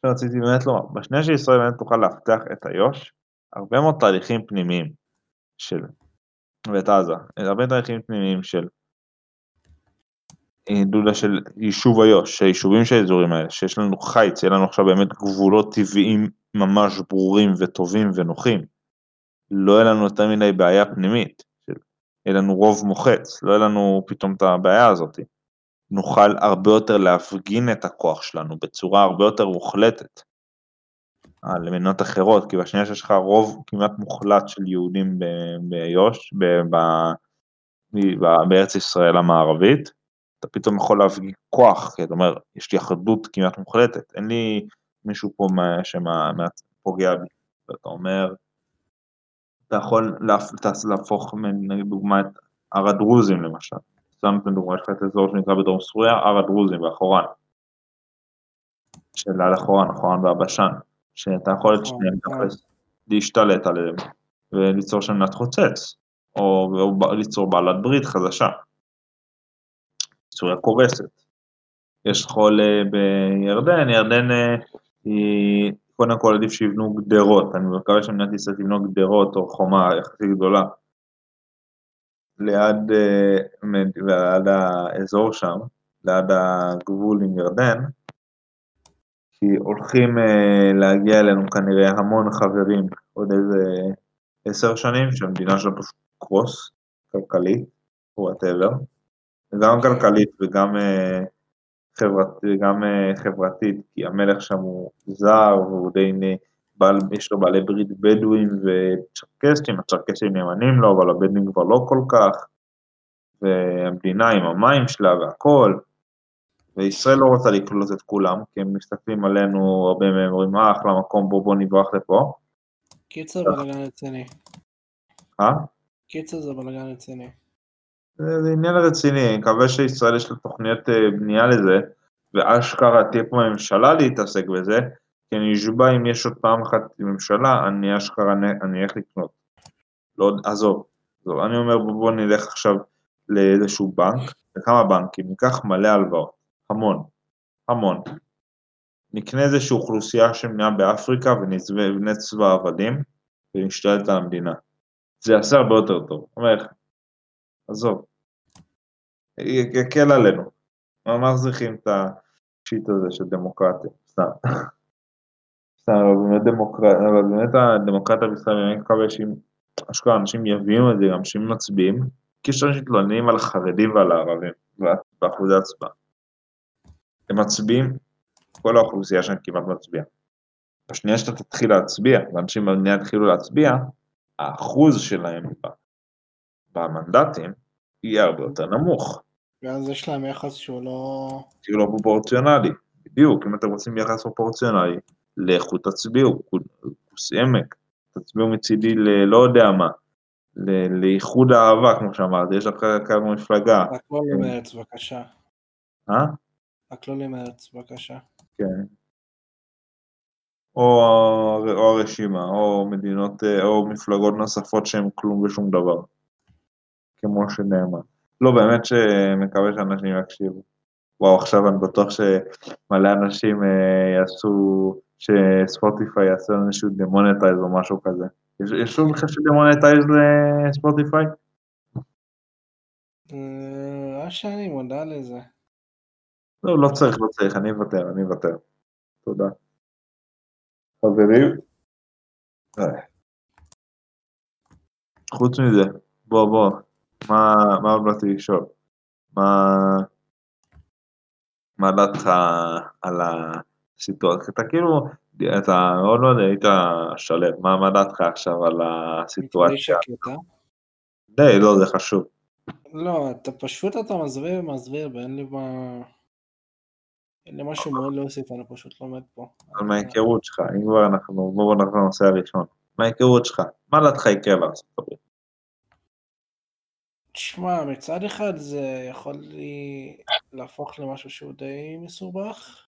S1: שרציתי באמת לומר, בשנייה שישראל באמת תוכל לאבטח את איו"ש, הרבה מאוד תהליכים פנימיים של, ואת עזה, הרבה תהליכים פנימיים של דודה של יישוב איו"ש, היישובים של האזורים האלה, שיש לנו חיץ, יהיה לנו עכשיו באמת גבולות טבעיים ממש ברורים וטובים ונוחים. לא יהיה לנו יותר מדי בעיה פנימית, יהיה לנו רוב מוחץ, לא יהיה לנו פתאום את הבעיה הזאת. נוכל הרבה יותר להפגין את הכוח שלנו בצורה הרבה יותר מוחלטת. על מדינות אחרות, כי בשנייה שיש לך רוב כמעט מוחלט של יהודים ביו"ש, בארץ ישראל המערבית, אתה פתאום יכול להפגין כוח, כי אתה אומר, יש לי אחדות כמעט מוחלטת, אין לי מישהו פה שפוגע בי, ואתה אומר, אתה יכול להפוך, לדוגמה, את הר הדרוזים למשל, סתם דוגמא, יש לך את האזור שנקרא בדרום סוריה, הר הדרוזים והחורן, של על החורן, החורן והבשן, שאתה יכול את שניהם להשתלט עליהם וליצור שם נת חוצץ, או ליצור בעלת ברית חדשה. סוריה קורסת. יש חול בירדן, ירדן היא, קודם כל עדיף שיבנו גדרות, אני מקווה שמדינת ישראל תבנו גדרות או חומה יחסית גדולה ליד, ליד האזור שם, ליד הגבול עם ירדן, כי הולכים להגיע אלינו כנראה המון חברים עוד איזה עשר שנים, שהמדינה שלנו פשוט קרוס כלכלית, וואטאבר. גם כלכלית וגם, חברת, וגם חברתית, כי המלך שם הוא זר והוא די, בעל, יש לו בעלי ברית בדואים וצ'רקסים, הצ'רקסים נאמנים לו, אבל הבדואים כבר לא כל כך, והמדינה עם המים שלה והכל, וישראל לא רוצה לקלוט את כולם, כי הם מסתכלים עלינו, הרבה מהם אומרים, אה, אחלה מקום, בוא בוא נברח לפה.
S2: קיצר בלגן רציני.
S1: אה?
S2: קיצר זה בלגן רציני.
S1: זה עניין רציני, אני מקווה שישראל יש לה תוכניות בנייה לזה, ואשכרה תהיה פה ממשלה להתעסק בזה, כי אני נשבע אם יש עוד פעם אחת ממשלה, אני אשכרה, אני אלך לקנות. לא, עזוב, עזוב, אני אומר בוא נלך עכשיו לאיזשהו בנק, לכמה בנקים, ניקח מלא הלוואות, המון, המון. נקנה איזושהי אוכלוסייה שמנויה באפריקה ונבנה צבא עבדים ונשתלט על המדינה. זה יעשה הרבה יותר טוב. אומר, עזוב, יקל עלינו. מה מחזיקים את השיט הזה של דמוקרטיה, סתם. סתם, אבל באמת דמוקרטיה, אבל באמת הדמוקרטיה בישראל, אני מקווה שאם אשכרה אנשים יבינו את זה, שהם מצביעים, כי יש אנשים שמתלוננים על החרדים ועל הערבים, באחוזי הצבעה. הם מצביעים, כל האוכלוסייה שם כמעט מצביעה. בשנייה שאתה תתחיל להצביע, ואנשים במדינה יתחילו להצביע, האחוז שלהם במנדטים יהיה הרבה יותר נמוך.
S2: ואז יש להם יחס שהוא לא...
S1: שהוא לא פרופורציונלי, בדיוק, אם אתם רוצים יחס פרופורציונלי, לכו תצביעו, כוס עמק, תצביעו מצידי ללא יודע מה, לאיחוד האהבה, כמו שאמרתי, יש לך כמה מפלגה.
S2: רק לא למרץ, בבקשה.
S1: אה?
S2: רק לא למרץ, בבקשה.
S1: כן. או, או הרשימה, או מדינות, או מפלגות נוספות שהן כלום ושום דבר. כמו שנאמר. לא, באמת שמקווה שאנשים יקשיבו. וואו, עכשיו אני בטוח שמלא אנשים אה, יעשו, שספוטיפיי יעשו איזשהו demonetize או משהו כזה. יש, שום בכלל ש demonetize לספוטיפיי?
S2: אה, שאני מודע לזה.
S1: לא, לא צריך, לא צריך, אני אוותר, אני אוותר. תודה. חברים. חוץ מזה, בוא בוא, מה, מה עוד באתי לשאול? מה, מה דעתך על הסיטואציה? אתה כאילו, אתה מאוד מאוד היית שלם, מה, מה דעתך עכשיו על הסיטואציה? די, לא, זה חשוב.
S2: לא, אתה פשוט אתה מסביר ומסביר, ואין לי מה... אין לי משהו מאוד להוסיף, אני פשוט לומד פה.
S1: על מההיכרות שלך, אם כבר אנחנו, בואו נחזור לנושא הראשון. מההיכרות שלך, מה דעתך יקרה בארצות הברית?
S2: תשמע, מצד אחד זה יכול לי להפוך למשהו שהוא די מסובך,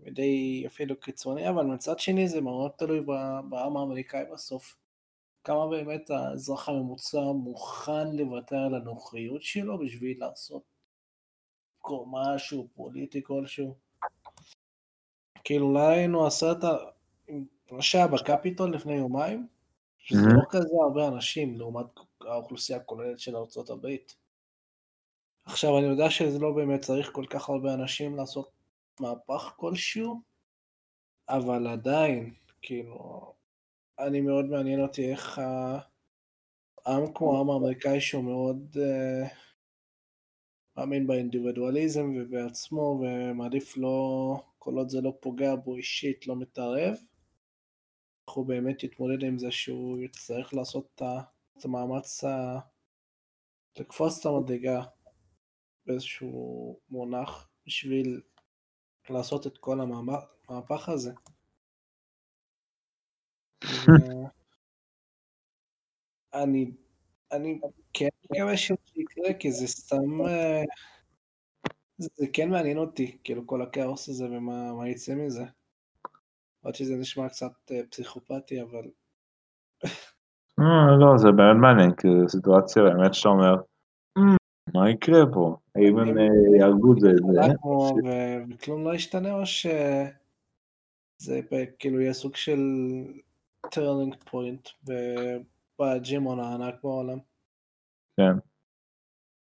S2: ודי אפילו קיצוני, אבל מצד שני זה מאוד תלוי בעם האמריקאי בסוף. כמה באמת האזרח הממוצע מוכן לוותר על הנוחיות שלו בשביל לעשות משהו פוליטי כלשהו. כאילו אולי היינו עשרת, מה שהיה בקפיטול לפני יומיים, שזה לא כזה הרבה אנשים לעומת האוכלוסייה הכוללת של ארצות הברית. עכשיו אני יודע שזה לא באמת צריך כל כך הרבה אנשים לעשות מהפך כלשהו, אבל עדיין, כאילו, אני מאוד מעניין אותי איך העם כמו העם האמריקאי שהוא מאוד uh, מאמין באינדיבידואליזם ובעצמו ומעדיף לא, כל עוד זה לא פוגע בו אישית, לא מתערב, איך הוא באמת יתמודד עם זה שהוא יצטרך לעשות את המאמץ ה... לקפוץ את המדרגה באיזשהו מונח בשביל לעשות את כל המהפך הזה. [laughs] אני, אני כן מקווה שזה יקרה, כי זה סתם, אה, זה כן מעניין אותי, כאילו כל הכאוס הזה ומה יצא מזה. עוד שזה נשמע קצת אה, פסיכופתי, אבל...
S1: אה, לא, זה באמת מעניין, כי זו סיטואציה באמת שאתה אומר, מה יקרה פה? האם הם יהרגו את זה?
S2: וכלום לא ישתנה, או שזה כאילו יהיה סוג של turning point בג'ימון הענק בעולם.
S1: כן.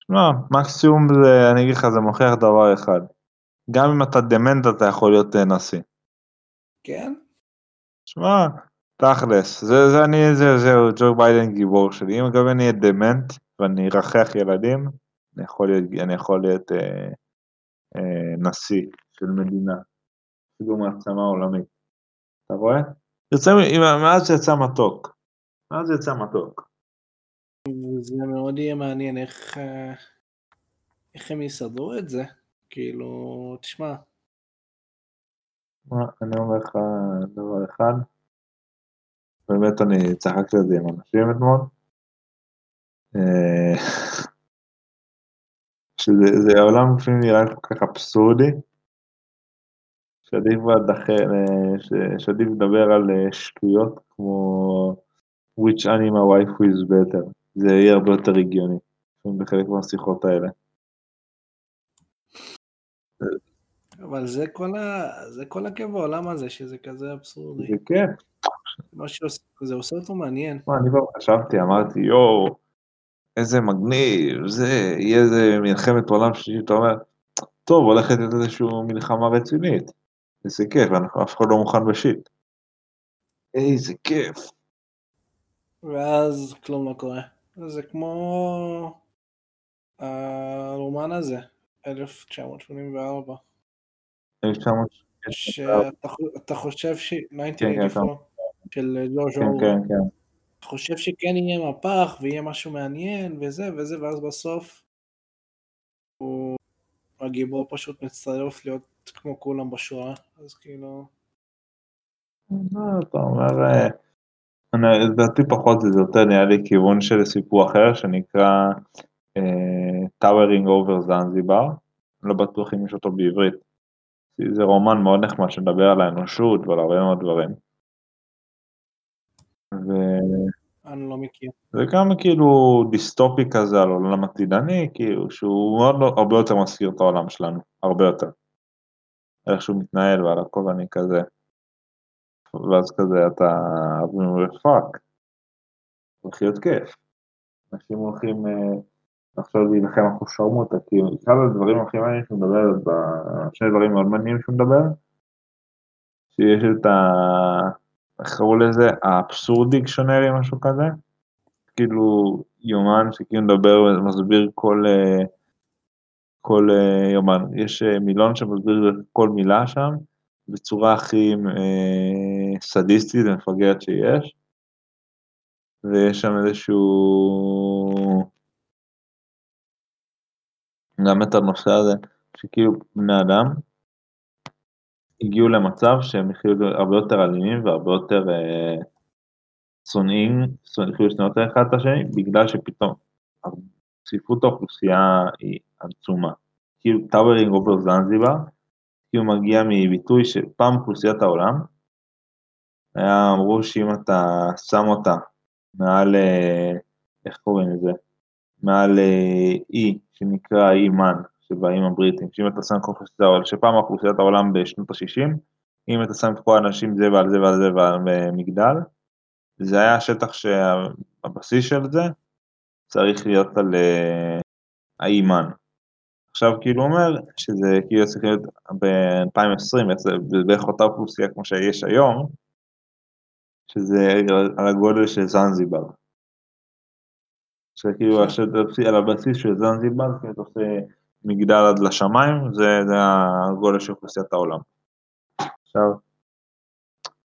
S1: שמע, מקסימום זה, אני אגיד לך, זה מוכיח דבר אחד. גם אם אתה דמנט אתה יכול להיות אה, נשיא.
S2: כן?
S1: שמע, תכלס, זה, זה אני, זה, זהו, ג'ו ביידן גיבור שלי. אם אגב אני אהיה דמנט ואני ארחרח ילדים, אני יכול להיות, אני יכול להיות אה, אה, נשיא של מדינה, אפילו מעצמה עולמית. אתה רואה? יוצא, מאז שיצא מתוק. מאז יצא מתוק.
S2: זה מאוד יהיה מעניין איך, אה, איך הם יסדרו את זה. כאילו, תשמע.
S1: אני אומר לך דבר אחד, באמת אני צחקתי על זה עם אנשים אתמול, אה, שזה העולם לפעמים נראה כל כך אבסורדי, שעדיף אה, שעדיף לדבר על אה, שטויות כמו which anima wife is better, זה יהיה הרבה יותר הגיוני, בחלק מהשיחות האלה.
S2: אבל זה כל, ה... זה כל הכיף בעולם הזה, שזה כזה אבסורדי.
S1: זה כיף.
S2: שעוש... זה עושה אותו מעניין.
S1: מה, אני כבר חשבתי, אמרתי, יואו, איזה מגניב, זה, יהיה איזה מלחמת עולם שלישית, אתה אומר, טוב, הולכת להיות איזושהי מלחמה רצינית. איזה כיף, אנחנו אף אחד לא מוכן בשיט. איזה כיף.
S2: ואז כלום לא קורה. זה כמו הרומן הזה, 1984.
S1: 1984.
S2: שאתה חושב ש... 1984, כן, כן, של
S1: אורוול. כן, כן.
S2: אתה חושב שכן יהיה מהפך ויהיה משהו מעניין וזה וזה, ואז בסוף הוא... הגיבור פשוט מצטרף להיות כמו כולם בשואה, אז כאילו...
S1: אתה אומר, אה, לדעתי פחות זה יותר נראה לי כיוון של סיפור אחר שנקרא Towering over Zanzibar, לא בטוח אם יש אותו בעברית. זה רומן מאוד נחמד שמדבר על האנושות ועל הרבה מאוד דברים. ו...
S2: אני לא מכיר.
S1: זה גם כאילו דיסטופי כזה על עולם עתידני, כאילו שהוא מאוד לא, הרבה יותר מזכיר את העולם שלנו, הרבה יותר. איך שהוא מתנהל ועל הכל אני כזה. ואז כזה אתה אומר fuck, הולך להיות כיף. אנשים הולכים אה, עכשיו להילחם אחו שרמוטה, כי אחד הדברים הכי מעניינים שהוא מדבר, שני דברים מאוד מעניינים שהוא מדבר, שיש את ה... איך קראו לזה? האבסורדי דיקשונרי, משהו כזה. כאילו יומן שכאילו מדבר ומסביר כל, אה, כל אה, יומן. יש אה, מילון שמסביר כל מילה שם בצורה הכי סדיסטית ומפגרת שיש. ויש שם איזשהו... גם את הנושא הזה, שכאילו בני אדם הגיעו למצב שהם יחיו הרבה יותר אלימים והרבה יותר שונאים, התחילו לשנוא אחד את השני, בגלל שפתאום צפיפות האוכלוסייה היא עצומה. כאילו Towering over Zanzibar, כאילו מגיע מביטוי שפעם אוכלוסיית העולם, היה אמרו שאם אתה שם אותה מעל, איך קוראים לזה? מעל אי שנקרא אי מן, שבאים הבריטים, שאם אתה שם אוכלוסיית העולם, שפעם אוכלוסיית העולם בשנות ה-60, אם אתה שם את כל האנשים זה ועל זה ועל זה ועל מגדל, זה היה השטח שהבסיס של זה צריך להיות על האימן. עכשיו כאילו אומר שזה כאילו צריך להיות ב-2020, זה בערך אותה אוכלוסייה כמו שיש היום, שזה על הגודל של זנזיבר. שכאילו כן. על הבסיס של זנזיבר, כאילו אתה עושה מגדל עד לשמיים, זה, זה הגודל של אוכלוסיית העולם. עכשיו,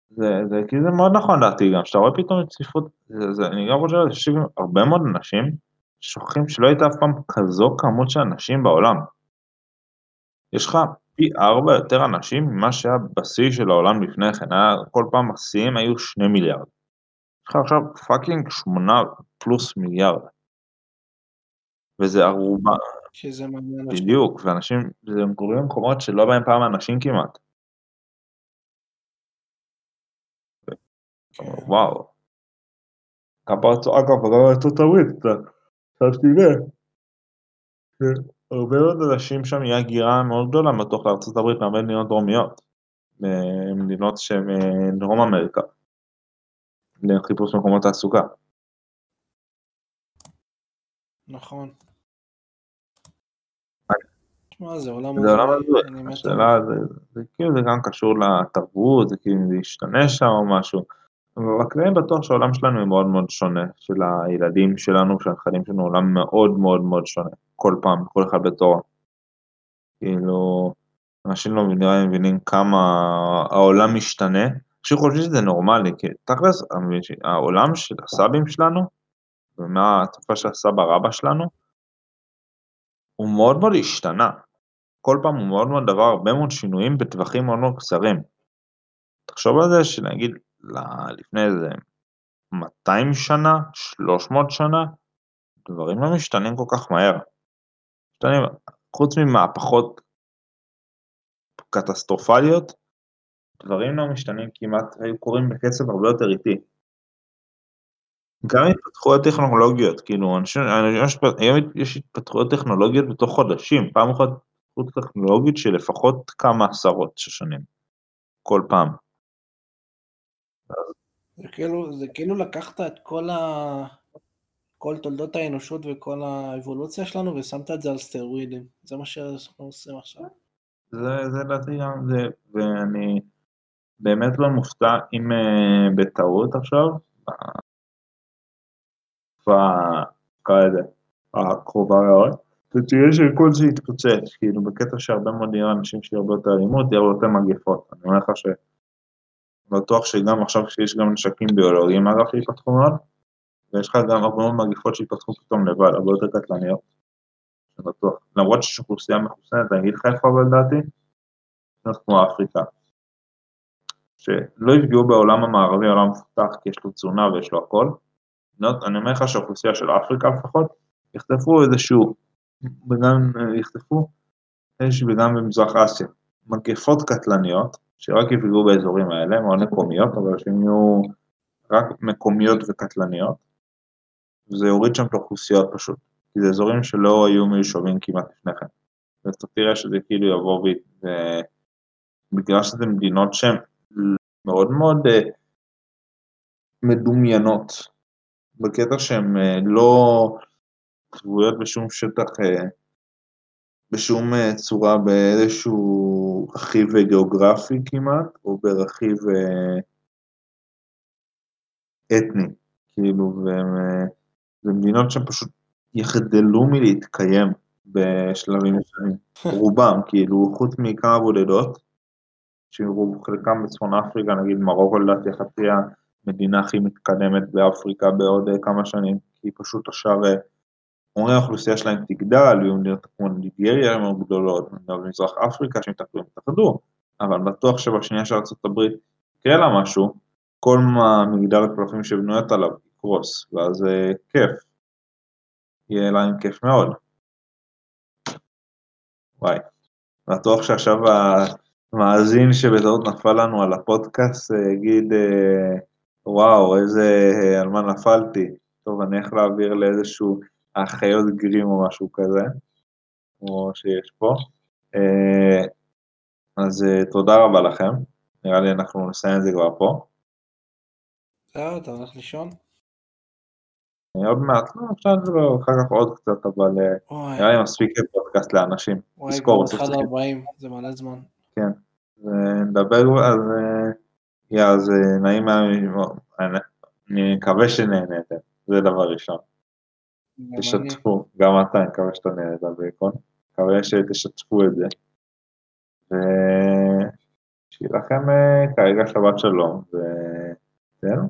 S1: זה, זה כאילו זה מאוד נכון דעתי גם, שאתה רואה פתאום את צפיפות, זה, זה, אני גם חושב שיושבים הרבה מאוד אנשים שוכחים שלא הייתה אף פעם כזו כמות של אנשים בעולם. יש לך פי ארבע יותר אנשים ממה שהיה בשיא של העולם לפני כן, היה, כל פעם השיאים היו שני מיליארד. יש לך עכשיו fucking שמונה פלוס מיליארד. וזה ערובה.
S2: שזה מעניין.
S1: בדיוק, ואנשים, זה קוראים במקומות שלא בהם פעם אנשים כמעט. כן. וואו. אגב, גם ארצות הברית, אתה תראה. הרבה מאוד אנשים שם יהיה הגירה מאוד גדולה מתוך לארצות הברית מהרבה מדינות דרומיות, מדינות שהן אה, דרום אמריקה, לחיפוש מקומות תעסוקה.
S2: נכון. זה עולם
S1: הזוי, השאלה זה כאילו זה גם קשור לתרבות, זה כאילו זה ישתנה שם או משהו, אבל אני בטוח שהעולם שלנו הוא מאוד מאוד שונה, של הילדים שלנו, של הנכדים שלנו, עולם מאוד מאוד מאוד שונה. כל פעם, כל אחד בתורו. כאילו, אנשים לא נראה מבינים כמה העולם משתנה, אנשים חושבים שזה נורמלי, כי תכלס, העולם של הסבים שלנו, ומהתקופה של הסבא רבא שלנו, הוא מאוד מאוד השתנה. כל פעם הוא מאוד מאוד דבר, הרבה מאוד שינויים בטווחים מאוד מאוד קצרים. תחשוב על זה שנגיד לפני איזה 200 שנה, 300 שנה, דברים לא משתנים כל כך מהר. משתנים, חוץ ממהפכות קטסטרופליות, דברים לא משתנים כמעט, היו קורים בקצב הרבה יותר איטי. גם התפתחויות טכנולוגיות, כאילו, אנשים, היום יש התפתחויות טכנולוגיות בתוך חודשים, פעם אחת התפתחות טכנולוגית של לפחות כמה עשרות של שנים, כל פעם.
S2: זה כאילו, זה כאילו לקחת את כל ה... כל תולדות האנושות וכל האבולוציה שלנו ושמת את זה על סטרואידים. זה מה שאנחנו עושים עכשיו.
S1: זה, זה לדעתי גם זה, ואני באמת לא מופתע אם uh, בטעות עכשיו, בתקופה, לזה, הקרובה מאוד, ותראה שכל זה יתפוצץ, כאילו בקטע שהרבה מאוד יהיו אנשים שיהיו הרבה יותר אלימות, יהיו יותר מגפות. אני אומר לך ש... בטוח שגם עכשיו כשיש גם נשקים ביולוגיים, אגב, שיפתחו מאוד, ויש לך גם הרבה מאוד מגיפות שיפתחו פתאום לבד, הרבה יותר קטלניות, זה בטוח. למרות שיש אוכלוסייה מחוסנת, אני אגיד לך איפה אבל דעתי, זה כמו אפריקה. שלא יפגעו בעולם המערבי, העולם המפותח, כי יש לו תזונה ויש לו הכל. אני אומר לך שהאוכלוסייה של אפריקה לפחות, יחטפו איזשהו, וגם יחטפו, יש וגם במזרח אסיה, מגפות קטלניות, שרק יפגעו באזורים האלה, מאוד מקומיות, אבל שהם יהיו רק מקומיות וקטלניות, וזה יוריד שם את האוכלוסיות פשוט, כי זה אזורים שלא היו מיושבים כמעט לפני כן. ואתה תראה שזה כאילו יבוא ובגלל שזה מדינות שהן מאוד מאוד uh, מדומיינות, בקטע שהן uh, לא צבויות בשום שטח, uh, בשום uh, צורה באיזשהו רכיב גיאוגרפי כמעט, או ברכיב אתני, כאילו, והם, uh, זה מדינות שהן פשוט יחדלו מלהתקיים בשלבים מסוימים, [laughs] רובם, כאילו, חוץ מכמה בודדות, שחלקם בצפון אפריקה, נגיד מרוקו לדעתי חצי המדינה הכי מתקדמת באפריקה בעוד כמה שנים, כי פשוט השאר, uh, אומרים האוכלוסייה שלהם תגדל, יהיו מדינות כמו ניגריה מאוד גדולות, מדינות במזרח אפריקה שמתאחדו, יתאחדו, אבל בטוח שבשנייה של ארה"ב יקרה לה משהו, כל מגדל הקלפים שבנויות עליו יקרוס, ואז uh, כיף, יהיה להם כיף מאוד. וואי, בטוח שעכשיו המאזין שבטעות נפל לנו על הפודקאסט יגיד, אה, וואו, איזה, על מה נפלתי. טוב, אני איך להעביר לאיזשהו החיות גרים או משהו כזה, כמו שיש פה. אה, אז אה, תודה רבה לכם. נראה לי אנחנו נסיים את זה כבר פה.
S2: זהו, אתה הולך לישון?
S1: עוד מעט, לא, אפשר לדבר אחר כך עוד קצת, אבל אה, נראה לי מספיק פודקאסט לאנשים.
S2: וואי, כבר התחל 40, זה מלא זמן.
S1: כן, ונדבר, אז יאללה, אז נעים אני מקווה שנהנתם, זה דבר ראשון. תשתפו, גם אתה, אני מקווה שאתה נהנית ביקון, מקווה שתשתפו את זה. ושיהיה לכם כרגע שבת שלום, וזהו.